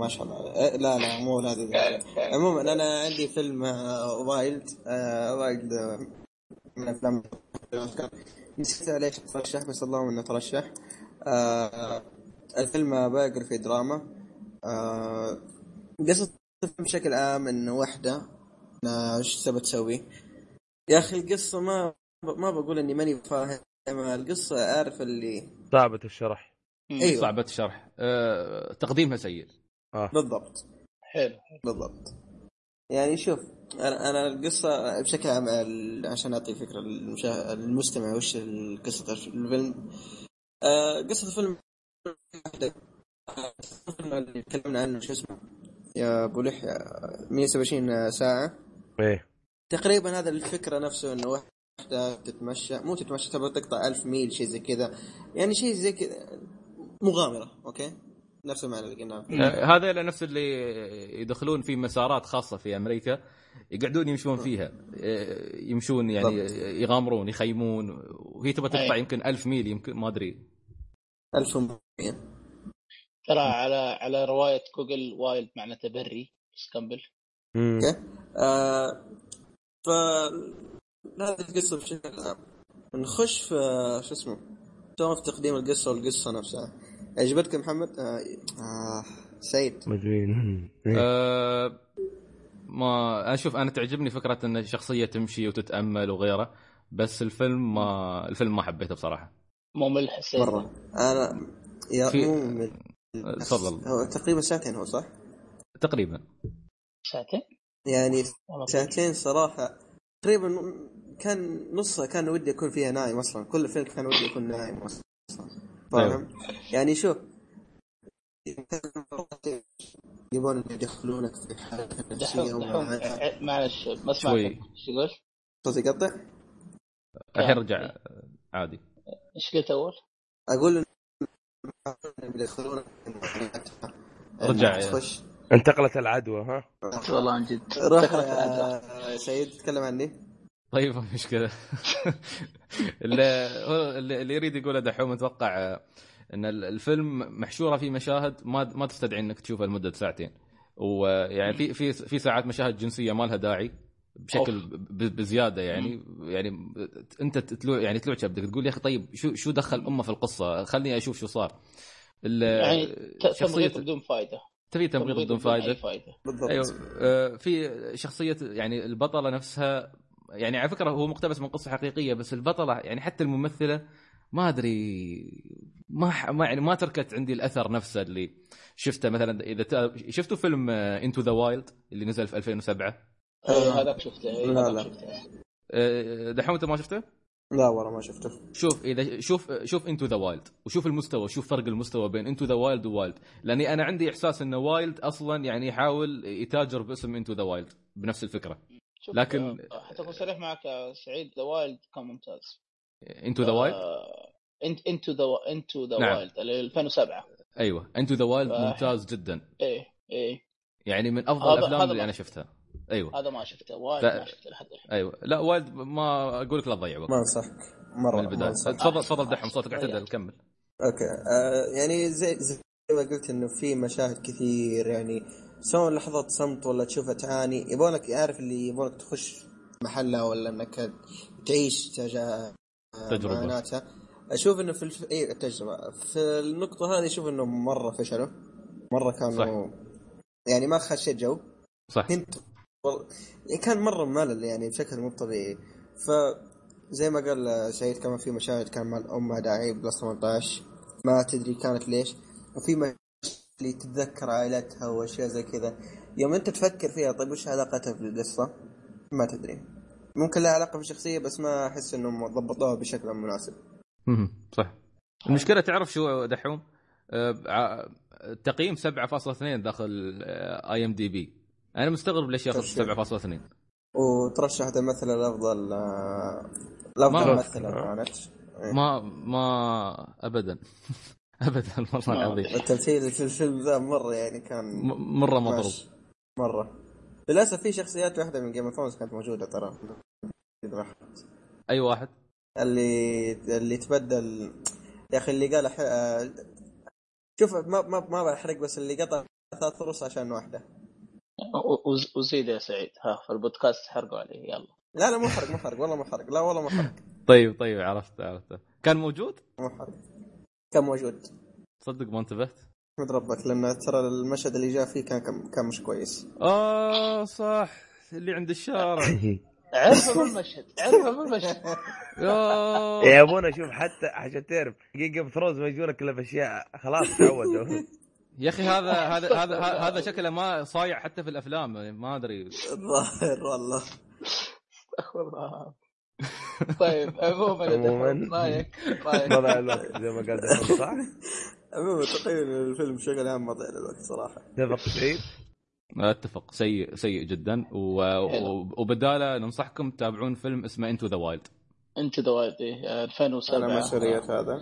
ما شاء الله. آه لا لا مو هذه. عموما أنا عندي فيلم آه Wild آه Wild آه من أفلام نسيت ليش ترشح بس اللهم إنه ترشح. الفيلم biography دراما. قصة الفيلم بشكل عام إنه واحدة إيش تبى تسوي؟ يا أخي القصة ما ما بقول إني ماني فاهم. القصة عارف اللي
صعبة الشرح.
مم.
أيوة.
صعبة الشرح. أه تقديمها سيء.
بالضبط.
حلو
بالضبط. يعني شوف أنا أنا القصة بشكل عام عشان أعطي فكرة للمشا... للمستمع وش قصة الفيلم. آه قصة الفيلم آه، اللي تكلمنا عنه شو اسمه يا أبو لحية 127 ساعة.
إيه.
تقريبا هذا الفكرة نفسه إنه واحدة تتمشى مو تتمشى تبغى تقطع ألف ميل شيء زي كذا. يعني شيء زي كذا مغامرة أوكي؟ نفس المعنى اللي قلناه.
أه هذا نفس اللي يدخلون في مسارات خاصة في أمريكا يقعدون يمشون فيها. أه يمشون يعني يغامرون يخيمون. وهي تبغى تقطع
أي.
يمكن ألف ميل يمكن ما أدري.
1100
ترى على على رواية جوجل Wild معناته بري بس كمل.
أوكي. آه ف هذه القصة بشكل عام. نخش في شو اسمه تو في تقديم القصة والقصة نفسها. عجبتك محمد؟ آه, آه سعيد.
إيه.
أه ما أشوف أنا تعجبني فكرة إن شخصيه تمشي وتتأمل وغيره بس الفيلم ما الفيلم ما حبيته بصراحة.
ممل حسيت.
مرة. أنا يا
في-
مو من
أه، تفضل.
هو تقريبا ساعتين هو صح؟
تقريبا.
ساعتين
يعني ساعتين صراحة. تقريبا كان نصها كان ودي أكون فيها نايم أصلا. كل فيلم كان ودي أكون نايم أصلا. فاهم؟ يعني شوف يبون يدخلونك في حالة نفسية ومعاناة
ع- معلش ما. سمعت إيش تقول؟
صوتي يقطع؟
الحين رجع عادي
إيش قلت
أول؟ أقول
رجع.
تخش
انتقلت العدوى ها
والله من جد.
يا سعيد تتكلم عني
طيب مشكلة. [LAUGHS] اللي هو اللي اللي يريد يقوله دحوم أتوقع إن ال- الفيلم محشورة في مشاهد ما ما تستدعي إنك تشوفها لمدة ساعتين. ويعني في في في ساعات مشاهد جنسية ما لها داعي بشكل بزيادة يعني. يعني أنت تلوع يعني تلوع كبدك تقول يا أخي طيب شو شو دخل أمه في القصة؟ خلني أشوف شو صار. ال-
يعني ت-
شخصيه
تمغيط بدون فائده
تبي تمغيط بدون فائده
فائده
بالضبط.
أيوه. آه، في شخصية يعني البطلة نفسها يعني على فكرة هو مقتبس من قصة حقيقية بس البطلة يعني حتى الممثلة ما أدري ما ح- ما يعني ما تركت عندي الأثر نفسه اللي شفته مثلا إذا شفتوا فيلم Into the Wild اللي نزل في 2007
اي هذاك شفته اي
لا،
هذاك
لا.
شفته
آه، دحوم أنت ما شفته؟
لا والله ما شفته
شوف إذا شوف شوف Into the Wild وشوف المستوى شوف فرق المستوى بين Into the Wild و Wild لأني أنا عندي إحساس إن Wild أصلا يعني يحاول يتاجر باسم Into the Wild بنفس الفكرة
شوف،
لكن-
آه، حتى أكون صريح معك يا سعيد the Wild كان ممتاز
Into the Wild
انت Into the Into
the.
Wild 2007
أيوه Into the Wild
آه.
ممتاز جدا.
إيه إيه.
يعني من أفضل
الأفلام
اللي أنا شفتها. أيوه.
هذا ما شفته Wild
لا.
ما شفته لحد الحين.
أيوه. لا Wild ما أقول لك لا تضيع وقت.
ما أنصحك. مرة
من
ما
البدايه. تفضل تفضل دحم صوتك اعتدل كمل.
أوكي. آه يعني زي زي ما قلت إنه في مشاهد كثير يعني سواء لحظات صمت ولا تشوفها تعاني يبونك عارف اللي يبونك تخش محلها ولا إنك تعيش تجاه
تجربة.
معاناتها. أشوف إنه في الف... اي التجربة. في النقطة هذه أشوف إنه مرة فشلوا. مرة كانوا يعني ما خشيت جو.
صح.
كنت يعني كان مرة ملل يعني بشكل مو طبيعي. ف زي ما قال سعيد كمان في مشاهد كان مع الأم ما داعي plus 18 ما تدري كانت ليش. وفي مشاهد اللي تتذكر عائلتها وأشياء زي كذا. يوم أنت تفكر فيها طيب وش علاقتها بالقصة؟ ما تدري. ممكن لها علاقة بالشخصية بس ما أحس إنهم ضبطوها بشكل مناسب.
صح. المشكلة تعرف شو دحوم؟ ع- التقييم 7.2 داخل اي ام دي بي أنا مستغرب ليش ياخذ
طيب،
7.2
وترشحت الممثله الأفضل آه،
الأفضل
ممثله كانت إيه.
ما ما ابدا. [LAUGHS] [LAUGHS] ابدا والله العظيم.
التمثيل في الفيلم ذا مرة يعني كان
مرة مضروب.
مرة. للأسف في شخصيات واحدة من Game of Thrones كانت موجودة ترى.
أي واحد؟
اللي اللي تبدل يا أخي اللي قال. آه، شوف ما ما ما بحرق بس اللي قطع ثلاث فرص عشان
واحدة. وزيد يا سعيد. ها في البودكاست حرقوا عليه يلا.
لا لا مو حرق مو حرق والله مو حرق. لا والله مو حرق.
طيب طيب عرفت عرفت. كان موجود؟
مو حرق. كان موجود
تصدق ما انتبهت؟
احمد ربك لأن ترى المشهد اللي جاء فيه كان كان, كان مش كويس.
آه صح. اللي عند الشارع. [LAUGHS]
عرفوا من المشهد عرفوا من المشهد. [LAUGHS]
يا.
يا أبونا شوف حتى عشان تعرف جيم ثرونز ما يجونك إلا باشياء خلاص تعودوا.
يا أخي هذا هذا هذا هذا شكله ما صايع حتى في الأفلام ما أدري. [LAUGHS]
الظاهر والله.
استغفر الله طيب عموما يا
عموماً.
دحوم، رأيك؟ رايك
مضى الوقت زي ما قال دحوم صح؟ [LAUGHS]
عموما تقريبا الفيلم بشكل عام مضيع للوقت صراحة.
تفق سعيد؟
اتفق. سيء سيء جدا. و... وبداله ننصحكم تتابعون فيلم اسمه Into the Wild
Into the Wild
أنا
2007
مسؤوليات هذا.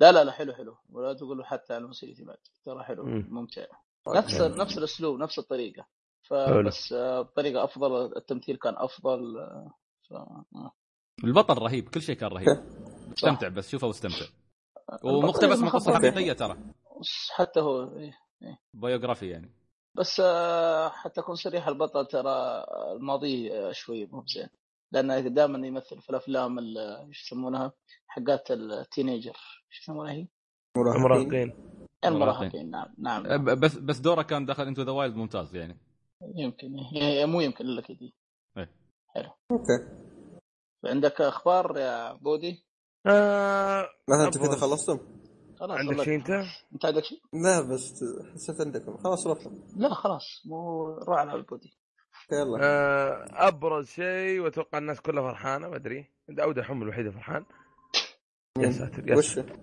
لا لا لا حلو حلو. ولا تقولوا حتى على مسؤوليتي بعد ترى حلو
مم.
ممتع. نفس نفس الأسلوب نفس الطريقة.
حلو.
فبس آه، بطريقه أفضل التمثيل كان أفضل آه، ف... آه.
البطل رهيب كل شيء كان رهيب. [LAUGHS] استمتع بس شوفه واستمتع. ومقتبس من
قصة.
حقيقية ترى.
حتى هو إيه.
biography يعني.
بس آه، حتى اكون صريح البطل ترى الماضي آه، شوي مو بزين. لأنه دائما يمثل في الأفلام ال- إيش يسمونها؟ حقات ال teenager إيش يسمونها هي؟
مراهقين
مراهقين
المراهقين نعم نعم.
بس بس دوره كان دخل Into the Wild ممتاز يعني.
يمكن هي- مو يمكن إلا كذي.
أوكي.
عندك أخبار يا بودي؟
آه
مثلا أنتم
أبغى-
كذا خلصتم؟
خلاص
عندك. شيء أنت؟
أنت عندك شيء؟
لا بس حسيت عندكم. خلاص روحوا
لا خلاص. مو روح على البودي.
يلا.
آه أبرز شيء وأتوقع الناس كلها فرحانة ما أدري. أو دحوم الوحيدة فرحان. يا ساتر يا
وش؟
ساتر.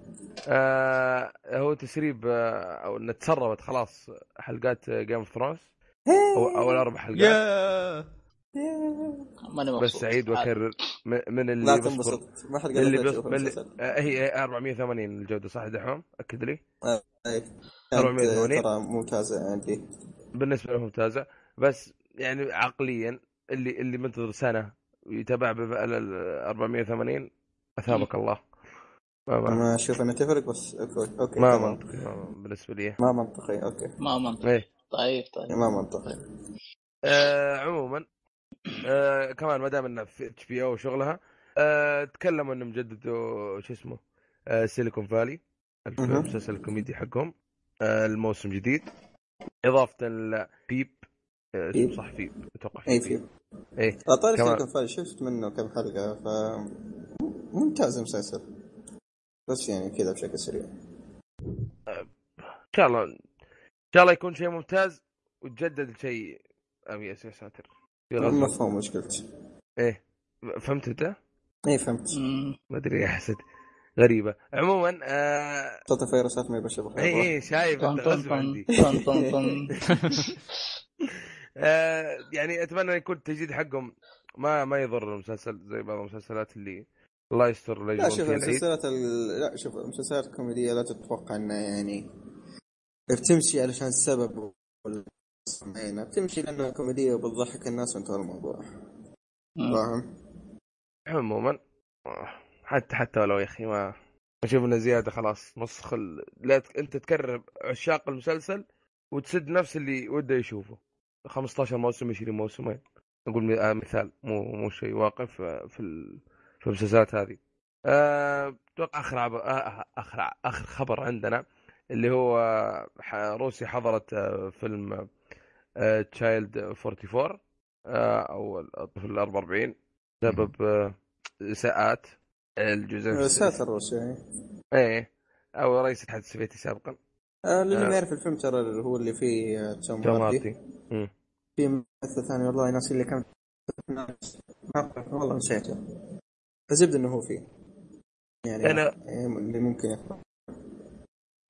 آه هو تسريب آه أو إن تسربت خلاص حلقات Game of Thrones أو أول أربع حلقات.
ماني مبسوط.
بس سعيد واكرر من اللي
لا تنبسط. ما حد قال
اللي من.
المسلسل.
آه هي 480 الجودة صح دحوم؟ أكد لي.
أي. كانت
480.
ترى ممتازة عندي.
بالنسبة له ممتازة. بس يعني عقليا اللي اللي منتظر سنة ويتابع ب 480 أثابك الله. ما ما,
ما أشوف انها تفرق بس أوكي أوكي
ما. منطقي ما- بالنسبة لي.
ما منطقي أوكي.
ما منطقي.
إيه.
طيب طيب.
ما منطقي.
آه عموما آه كمان ما دام انه في إتش بي أو وشغلها آه تكلموا انهم جددوا شو اسمه آه سيليكون فالي. المسلسل الكوميدي حقهم آه الموسم جديد إضافة لبيب آه اسمه
بيب.
صح بيب أتوقع
اي
بيب.
في
إيه
طارق
كمان.
سيليكون فالي شفت منه كم حلقة ف ممتاز المسلسل بس يعني كذا بشكل سريع
إن شاء الله إن شاء الله يكون شيء ممتاز وتجدد شيء أبي يا ساتر في غزو
مفهوم مشكلتي.
إيه. فهمت أنت؟
اي فهمت.
ما أدري حسيت غريبة. عموما آه
صوت الفيروسات ما يبشر
اي اي شايف
طن
أنت
طن
عندي.
طن طن طن. [LAUGHS]
آه يعني أتمنى يكون التجديد حقهم ما ما يضر المسلسل زي بعض المسلسلات اللي الله يستر لا
شوف المسلسلات ال... لا شوف المسلسلات الكوميدية لا تتوقع إنها يعني بتمشي علشان سبب ولا معينة بتمشي لأنها كوميدية وبتضحك الناس وانتهى الموضوع. فاهم؟
عموما آه، حتى حتى ولو يا أخي ما أشوف إنه زيادة خلاص نص خل لا ت... أنت تكرر عشاق المسلسل وتسد نفس اللي وده يشوفه. 15 موسم 20 موسمين. نقول آه، مثال مو مو شيء واقع في في, ال... في المسلسلات هذه. آه، أتوقع آخر عب... آه، اخر آخر خبر عندنا اللي هو روسيا حضرت آه، فيلم Child 44 آه، أو الطفل ال 44 بسبب آه، إساءات الجزء
ساتر الروسي يعني.
إيه. أو رئيس الاتحاد السوفيتي سابقا.
آه، للي
آه.
ما يعرف الفيلم ترى هو اللي فيه آه، توم
توم
هاردي. في ممثل ثاني والله ناسي اللي كان ما أعرف، والله نسيته. الزبده إنه هو فيه. يعني
أنا-
يعني اللي ممكن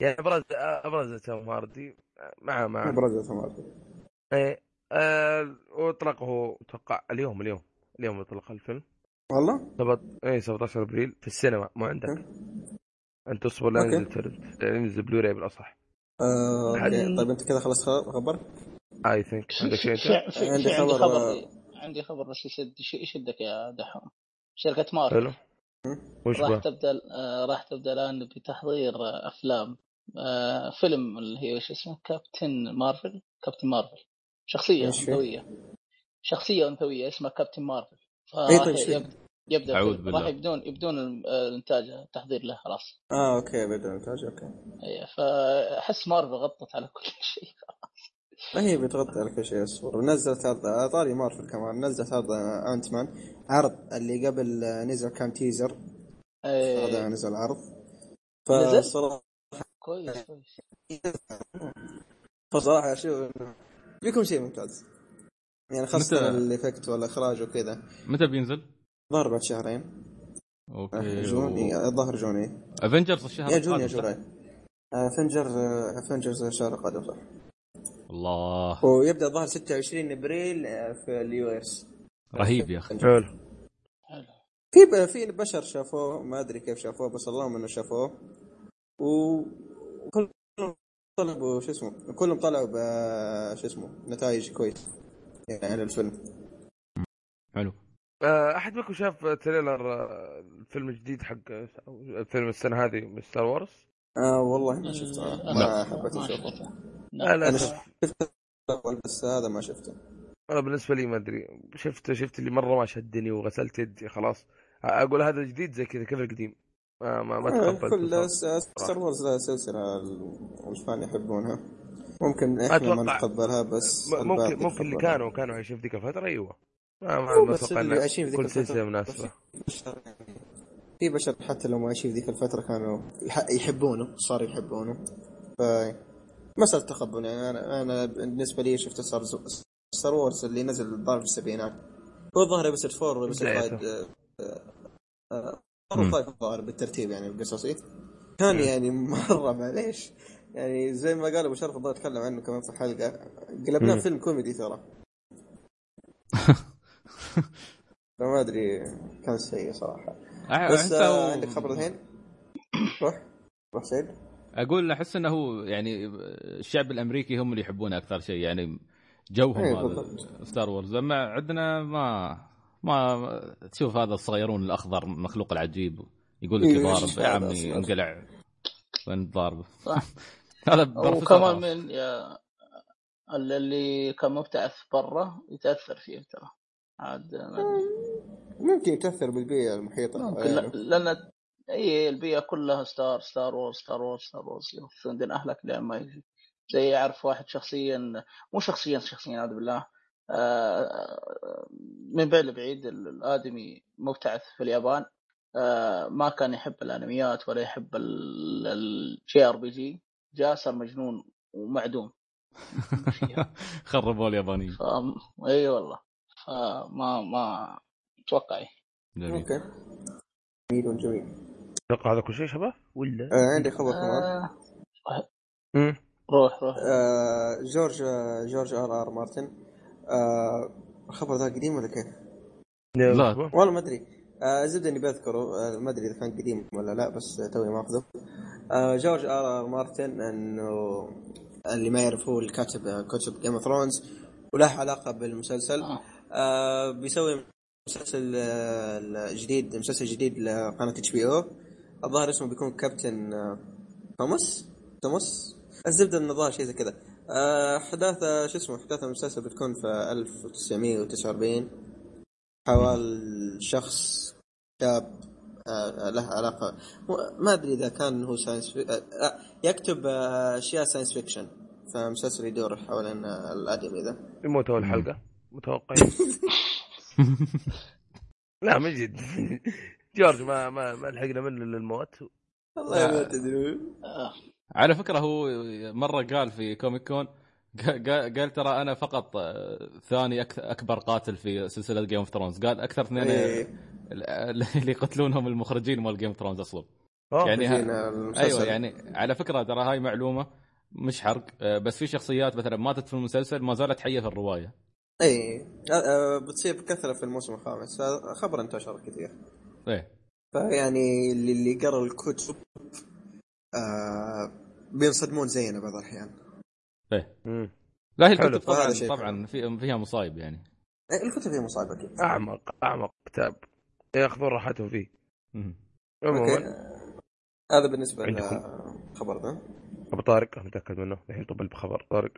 يعني أبرز أبرز توم هاردي مع مع
أبرز توم هاردي.
إيه آه، وأطلقه. أتوقع اليوم اليوم اليوم أطلق الفيلم.
والله؟
سبت... إيه 17 أبريل في السينما مو عندك. انت اصبر لا. ينزل ينزل بلوراي بالأصح.
آه، طيب أنت كذا خلص خبر؟
I think عندك شيء
عندي خبر، آه،
عندي خبر بس يسد يش- يشدك يا دحوم. شركة مارفل
حلو. وش
راح؟ تبدأ آه، راح تبدأ الآن بتحضير أفلام. آه، فيلم اللي هي وش اسمه؟ كابتن مارفل كابتن مارفل
شخصية؟
أنثوية. شخصية أنثوية اسمها كابتن مارفل.
اي
فراح
طيب؟ يبدأ
يبدا الفيلم.
بالله.
راح يبدون يبدون ال- الإنتاج التحضير له خلاص.
آه أوكي بدون انتاج أوكي.
إيه، فاحس مارفل غطت على كل [LAUGHS] شيء
ما هي بتغطي على كل شيء أصبر. نزلت عرض طاري مارفل كمان. نزلت عرض Ant-Man عرض اللي قبل نزل كان teaser
إيه،
هذا نزل عرض.
نزل؟
فصراحه
كويس كويس.
فصراحة شوف بيكون شيء ممتاز. يعني
متى-
ال effect والإخراج وكذا.
متى بينزل؟
ظهر بعد شهرين.
أوكي
June إيه، الظاهر June إيه.
Avengers الشهر
يا June يا
القادم، صح؟
July Avenger Avengers الشهر القادم صح.
الله.
ويبدأ الظاهر 26 إبريل آه، في ال US.
رهيب يا أخي.
حلو.
حلو.
في ب- في بشر شافوه ما أدري كيف شافوه بس اللهم انه شافوه. و طلبوا شو اسمه كلهم طلعوا ب شو اسمه نتائج كويس يعني على الفيلم
حلو
آه، أحد منكم شاف trailer آه، الفيلم الجديد حق أو فيلم السنة هذه من Star Wars؟
آه والله ما شفته
لا.
ما حبيت أشوفه
شفته.
لا
لا.
أنا
شوف
شفت الأول بس هذا ما شفته
أنا بالنسبة لي ما أدري شفت شفت اللي مرة ما شدني وغسلت يدي خلاص أقول هذا جديد زي كذا كيف القديم ما ما, ما
آه،
تقبلت
كل ستار وورز لها سلسلة ال- ال fans يحبونها. ممكن إحنا ما نتقبلها بس
ممكن ممكن اللي. كانوا كانوا عايشين في ذيك الفترة أيوه. ما ما
بس أتوقع
كل سلسلة مناسبه
يعني. في بشر حتى لو ما عايشين في ذيك الفترة كانوا يح- يحبونه صاروا يحبونه. ف مسألة تقبل يعني. أنا أنا بالنسبة لي شفت Star Star Wars اللي نزل الظاهر في السبعينات. هو الظاهر episode 4 ولا episode
بدايته.
5
مم.
5 الظاهر بالترتيب يعني القصصي كان يعني [LAUGHS] مرة معليش يعني زي ما قال أبو شرف الله يتكلم عنه كمان في حلقة قلبناه. فيلم كوميدي ترى [LAUGHS] فما أدري كان سيء صراحة
أح-
بس آه عندك خبر الحين؟ روح روح سعيد
أقول أحس إنه هو يعني الشعب الأمريكي هم اللي يحبونه أكثر شيء يعني جوهم
إيه،
هذا. ستار وورز اما عندنا ما ما تشوف هذا الصغيرون الأخضر المخلوق العجيب يقول لك
إيه،
يضارب
إيش
يا
هذا
عمي؟ انقلع وين ضاربه
صح. [LAUGHS]
هذا
وكمان. من يا اللي كان مبتعث برا يتأثر فيه ترى عاد.
ممكن تاثر بالبيئة المحيطة
ممكن
يعني.
لا- لأن اي البيئة كلها ستار ستار وورز ستار وورز ستار وورز دين أهلك لين ما يجي زي يعرف واحد شخصيا مو شخصيا شخصيا اعوذ بالله من بعيد لبعيد ال- الآدمي مبتعث في اليابان. آه، ما كان يحب الأنميات ولا يحب ال JRPG. جاء صار مجنون ومعدوم. [LAUGHS]
خربوا اليابانيين.
ف... إي والله. فما ما أتوقع.
جميل.
أوكي. جميل جميل
أتوقع هذا كل شيء شباب؟ ولا؟
آه عندي خبر كمان؟
آه،. روح روح.
آه جورج آه جورج آر آر مارتن. آه الخبر ذا قديم ولا كيف؟
لا.
والله ما أدري. آه زبدة اني بذكره آه ما أدري إذا كان قديم ولا لا بس توي ماخذه آه جورج آر آر مارتن إنه اللي ما يعرف هو الكاتب آه، كتب Game of Thrones وله علاقة بالمسلسل.
آه.
آه بيسوي مسلسل آه، جديد مسلسل جديد لقناة HBO الظاهر اسمه بيكون كابتن آه، توماس؟ توماس؟ الزبدة انه الظاهر شيء زي كذا. آه، احداث آه، شو اسمه احداث المسلسل بتكون في 1949 حوال شخص شاب آه، له علاقة. ما أدري إذا كان هو science fi... آه، يكتب آه، أشياء ساينس فيكشن فمسلسل يدور حوالين الادمي ذا
يموت اول حلقة. متوقع [LAUGHS] لا من جد [LAUGHS] جورج ما ما ما لحقنا منه إلا الموت.
والله ما تدري.
على فكرة هو مرة قال في Comic Con قال, ترى أنا فقط آه، ثاني أكبر قاتل في سلسلة Game of Thrones قال أكثر اثنين
إيه.
اللي يقتلونهم المخرجين مال Game of Thrones
أصلا.
يعني. أيوه يعني على فكرة ترى هاي معلومة مش حرق آه، بس في شخصيات مثلا ماتت في المسلسل ما زالت حية في الرواية
اي آه، آه، بتصير بكثرة في الموسم الخامس خبر انتشر كثير
إيه
فيعني اللي قرأ الكتب آه بينصدمون زينا بعض
الأحيان.
إيه.
لا هي الكتب طبعا طبعا في فيها مصايب يعني.
إيه، الكتب هي مصعبه أكيد.
أعمق أعمق كتاب. ياخذون راحتهم فيه. عموما.
هذا
بالنسبة.
للخبر ذا.
أبو طارق أنا متأكد منه. الحين طب بخبر طارق.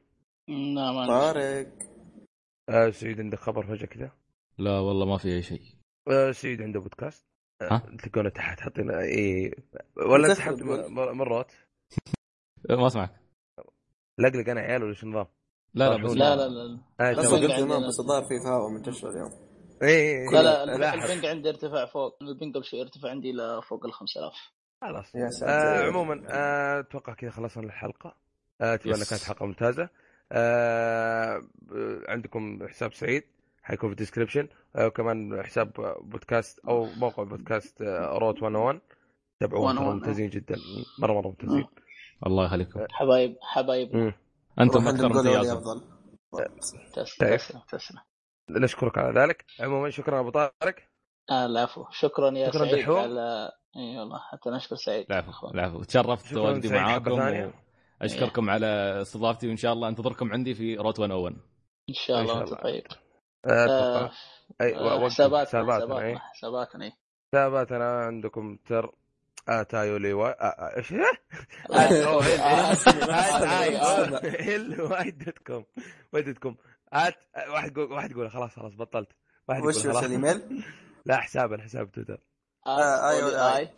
لا ما.
طارق.
آه سعيد عندك خبر فجاه كذا
لا والله ما في أي شيء.
آه سعيد عنده بودكاست؟ تلقونه تحت حاطين اي ولا
بس-
سحبت م- م- مرات. [LAUGHS]
ما أسمعك.
لقلق أنا عيال ولا شو النظام؟
لا لا بس
لا لا لا
آه
بس
تمام.
البنج
قلت زمان
عندنا.
بس الظاهر في فهاوة منتشر اليوم.
اي
لا لا. البنج عندي ارتفاع فوق البنج قبل شوي ارتفع عندي إلى فوق ال 5000
خلاص.
يا
آه
ساتر
عموما آه، أتوقع كذا خلصنا الحلقة. آه، أتمنى
yes.
كانت حلقة ممتازة. آه عندكم حساب سعيد. حيكون في ال description آه وكمان حساب بودكاست أو موقع بودكاست آه، Route 101 تابعوهم ترى
101.
ممتازين جدا. مرة مرة ممتازين.
الله يخليكم
حبايب حبايب.
أنتم أكثر
امتيازا
أفضل.
تسلم
طيب.
تسلم تسلم.
نشكرك على ذلك. عموما شكرا أبو طارق.
آه العفو. شكرا يا
شكراً
سعيد
دحوم.
على إي والله حتى نشكر سعيد.
العفو العفو. تشرفت تواجدي معاكم
ثانية.
وأشكركم على استضافتي وإن شاء الله أنتظركم عندي في روت 101
إن شاء
إن
الله
شاء
وانت
الله.
طيب
آه،
آه،
أتوقع. أي
آه،
وقت
حساباتنا
حساباتنا إي.
حساباتنا حساباتنا
عندكم تر آه تايو لي واي آه، آه، إيش؟ هي؟
آه،
أوه، هل-
آه،
هل-
آه،
هل- هل وايد دوت كوم وايد دوت كوم. آت واحد يقول واحد يقول خلاص خلاص بطلت. واحد يقول
وش الإيميل؟
لا حساب الحساب تويتر.
آه، ولا
آي.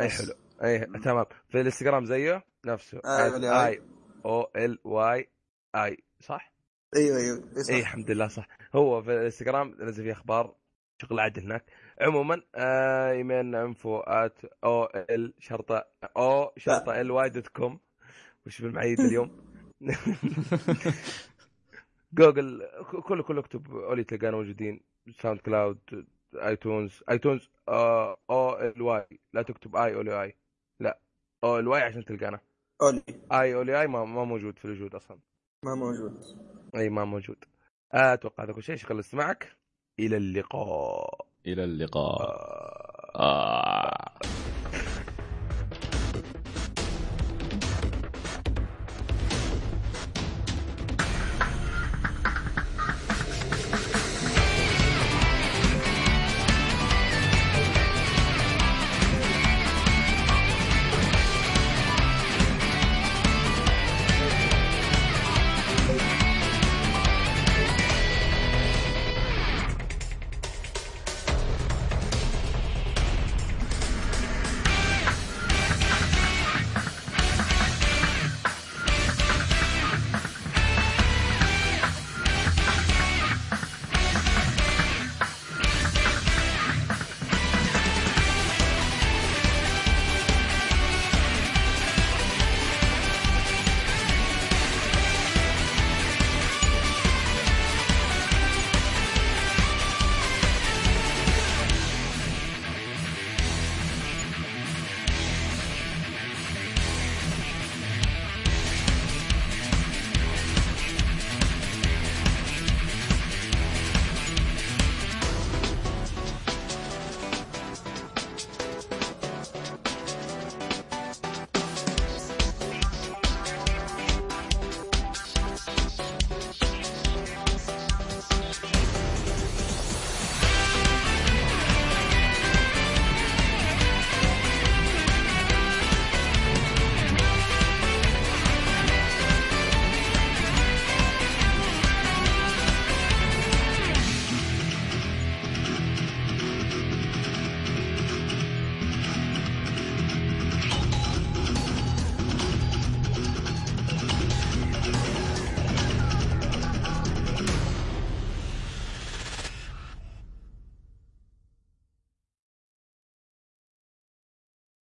آي حلو. أي اي تمام. في الإنستغرام زيه نفسه.
آي.
أو ال واي اي صح؟
أيوه أيوه.
إي الحمد لله صح. هو في الإنستغرام نزل فيه أخبار شغل عدل هناك. عموما آه، ايميلنا انفو ات أو ال شرطة أو شرطة ال واي دوت كوم وش بالمعيد [LAUGHS] اليوم؟ جوجل كله كله اكتب Oly تلقانا موجودين. SoundCloud iTunes iTunes آه، O L Y لا تكتب اي Oly اي لا O L Y عشان تلقانا.
Oly.
اي Oly اي ما, ما موجود في الوجود أصلا.
ما موجود.
أي ما موجود. أتوقع هذا كل شيء شكرا لاستماعك إلى اللقاء
إلى اللقاء
آه.
آه.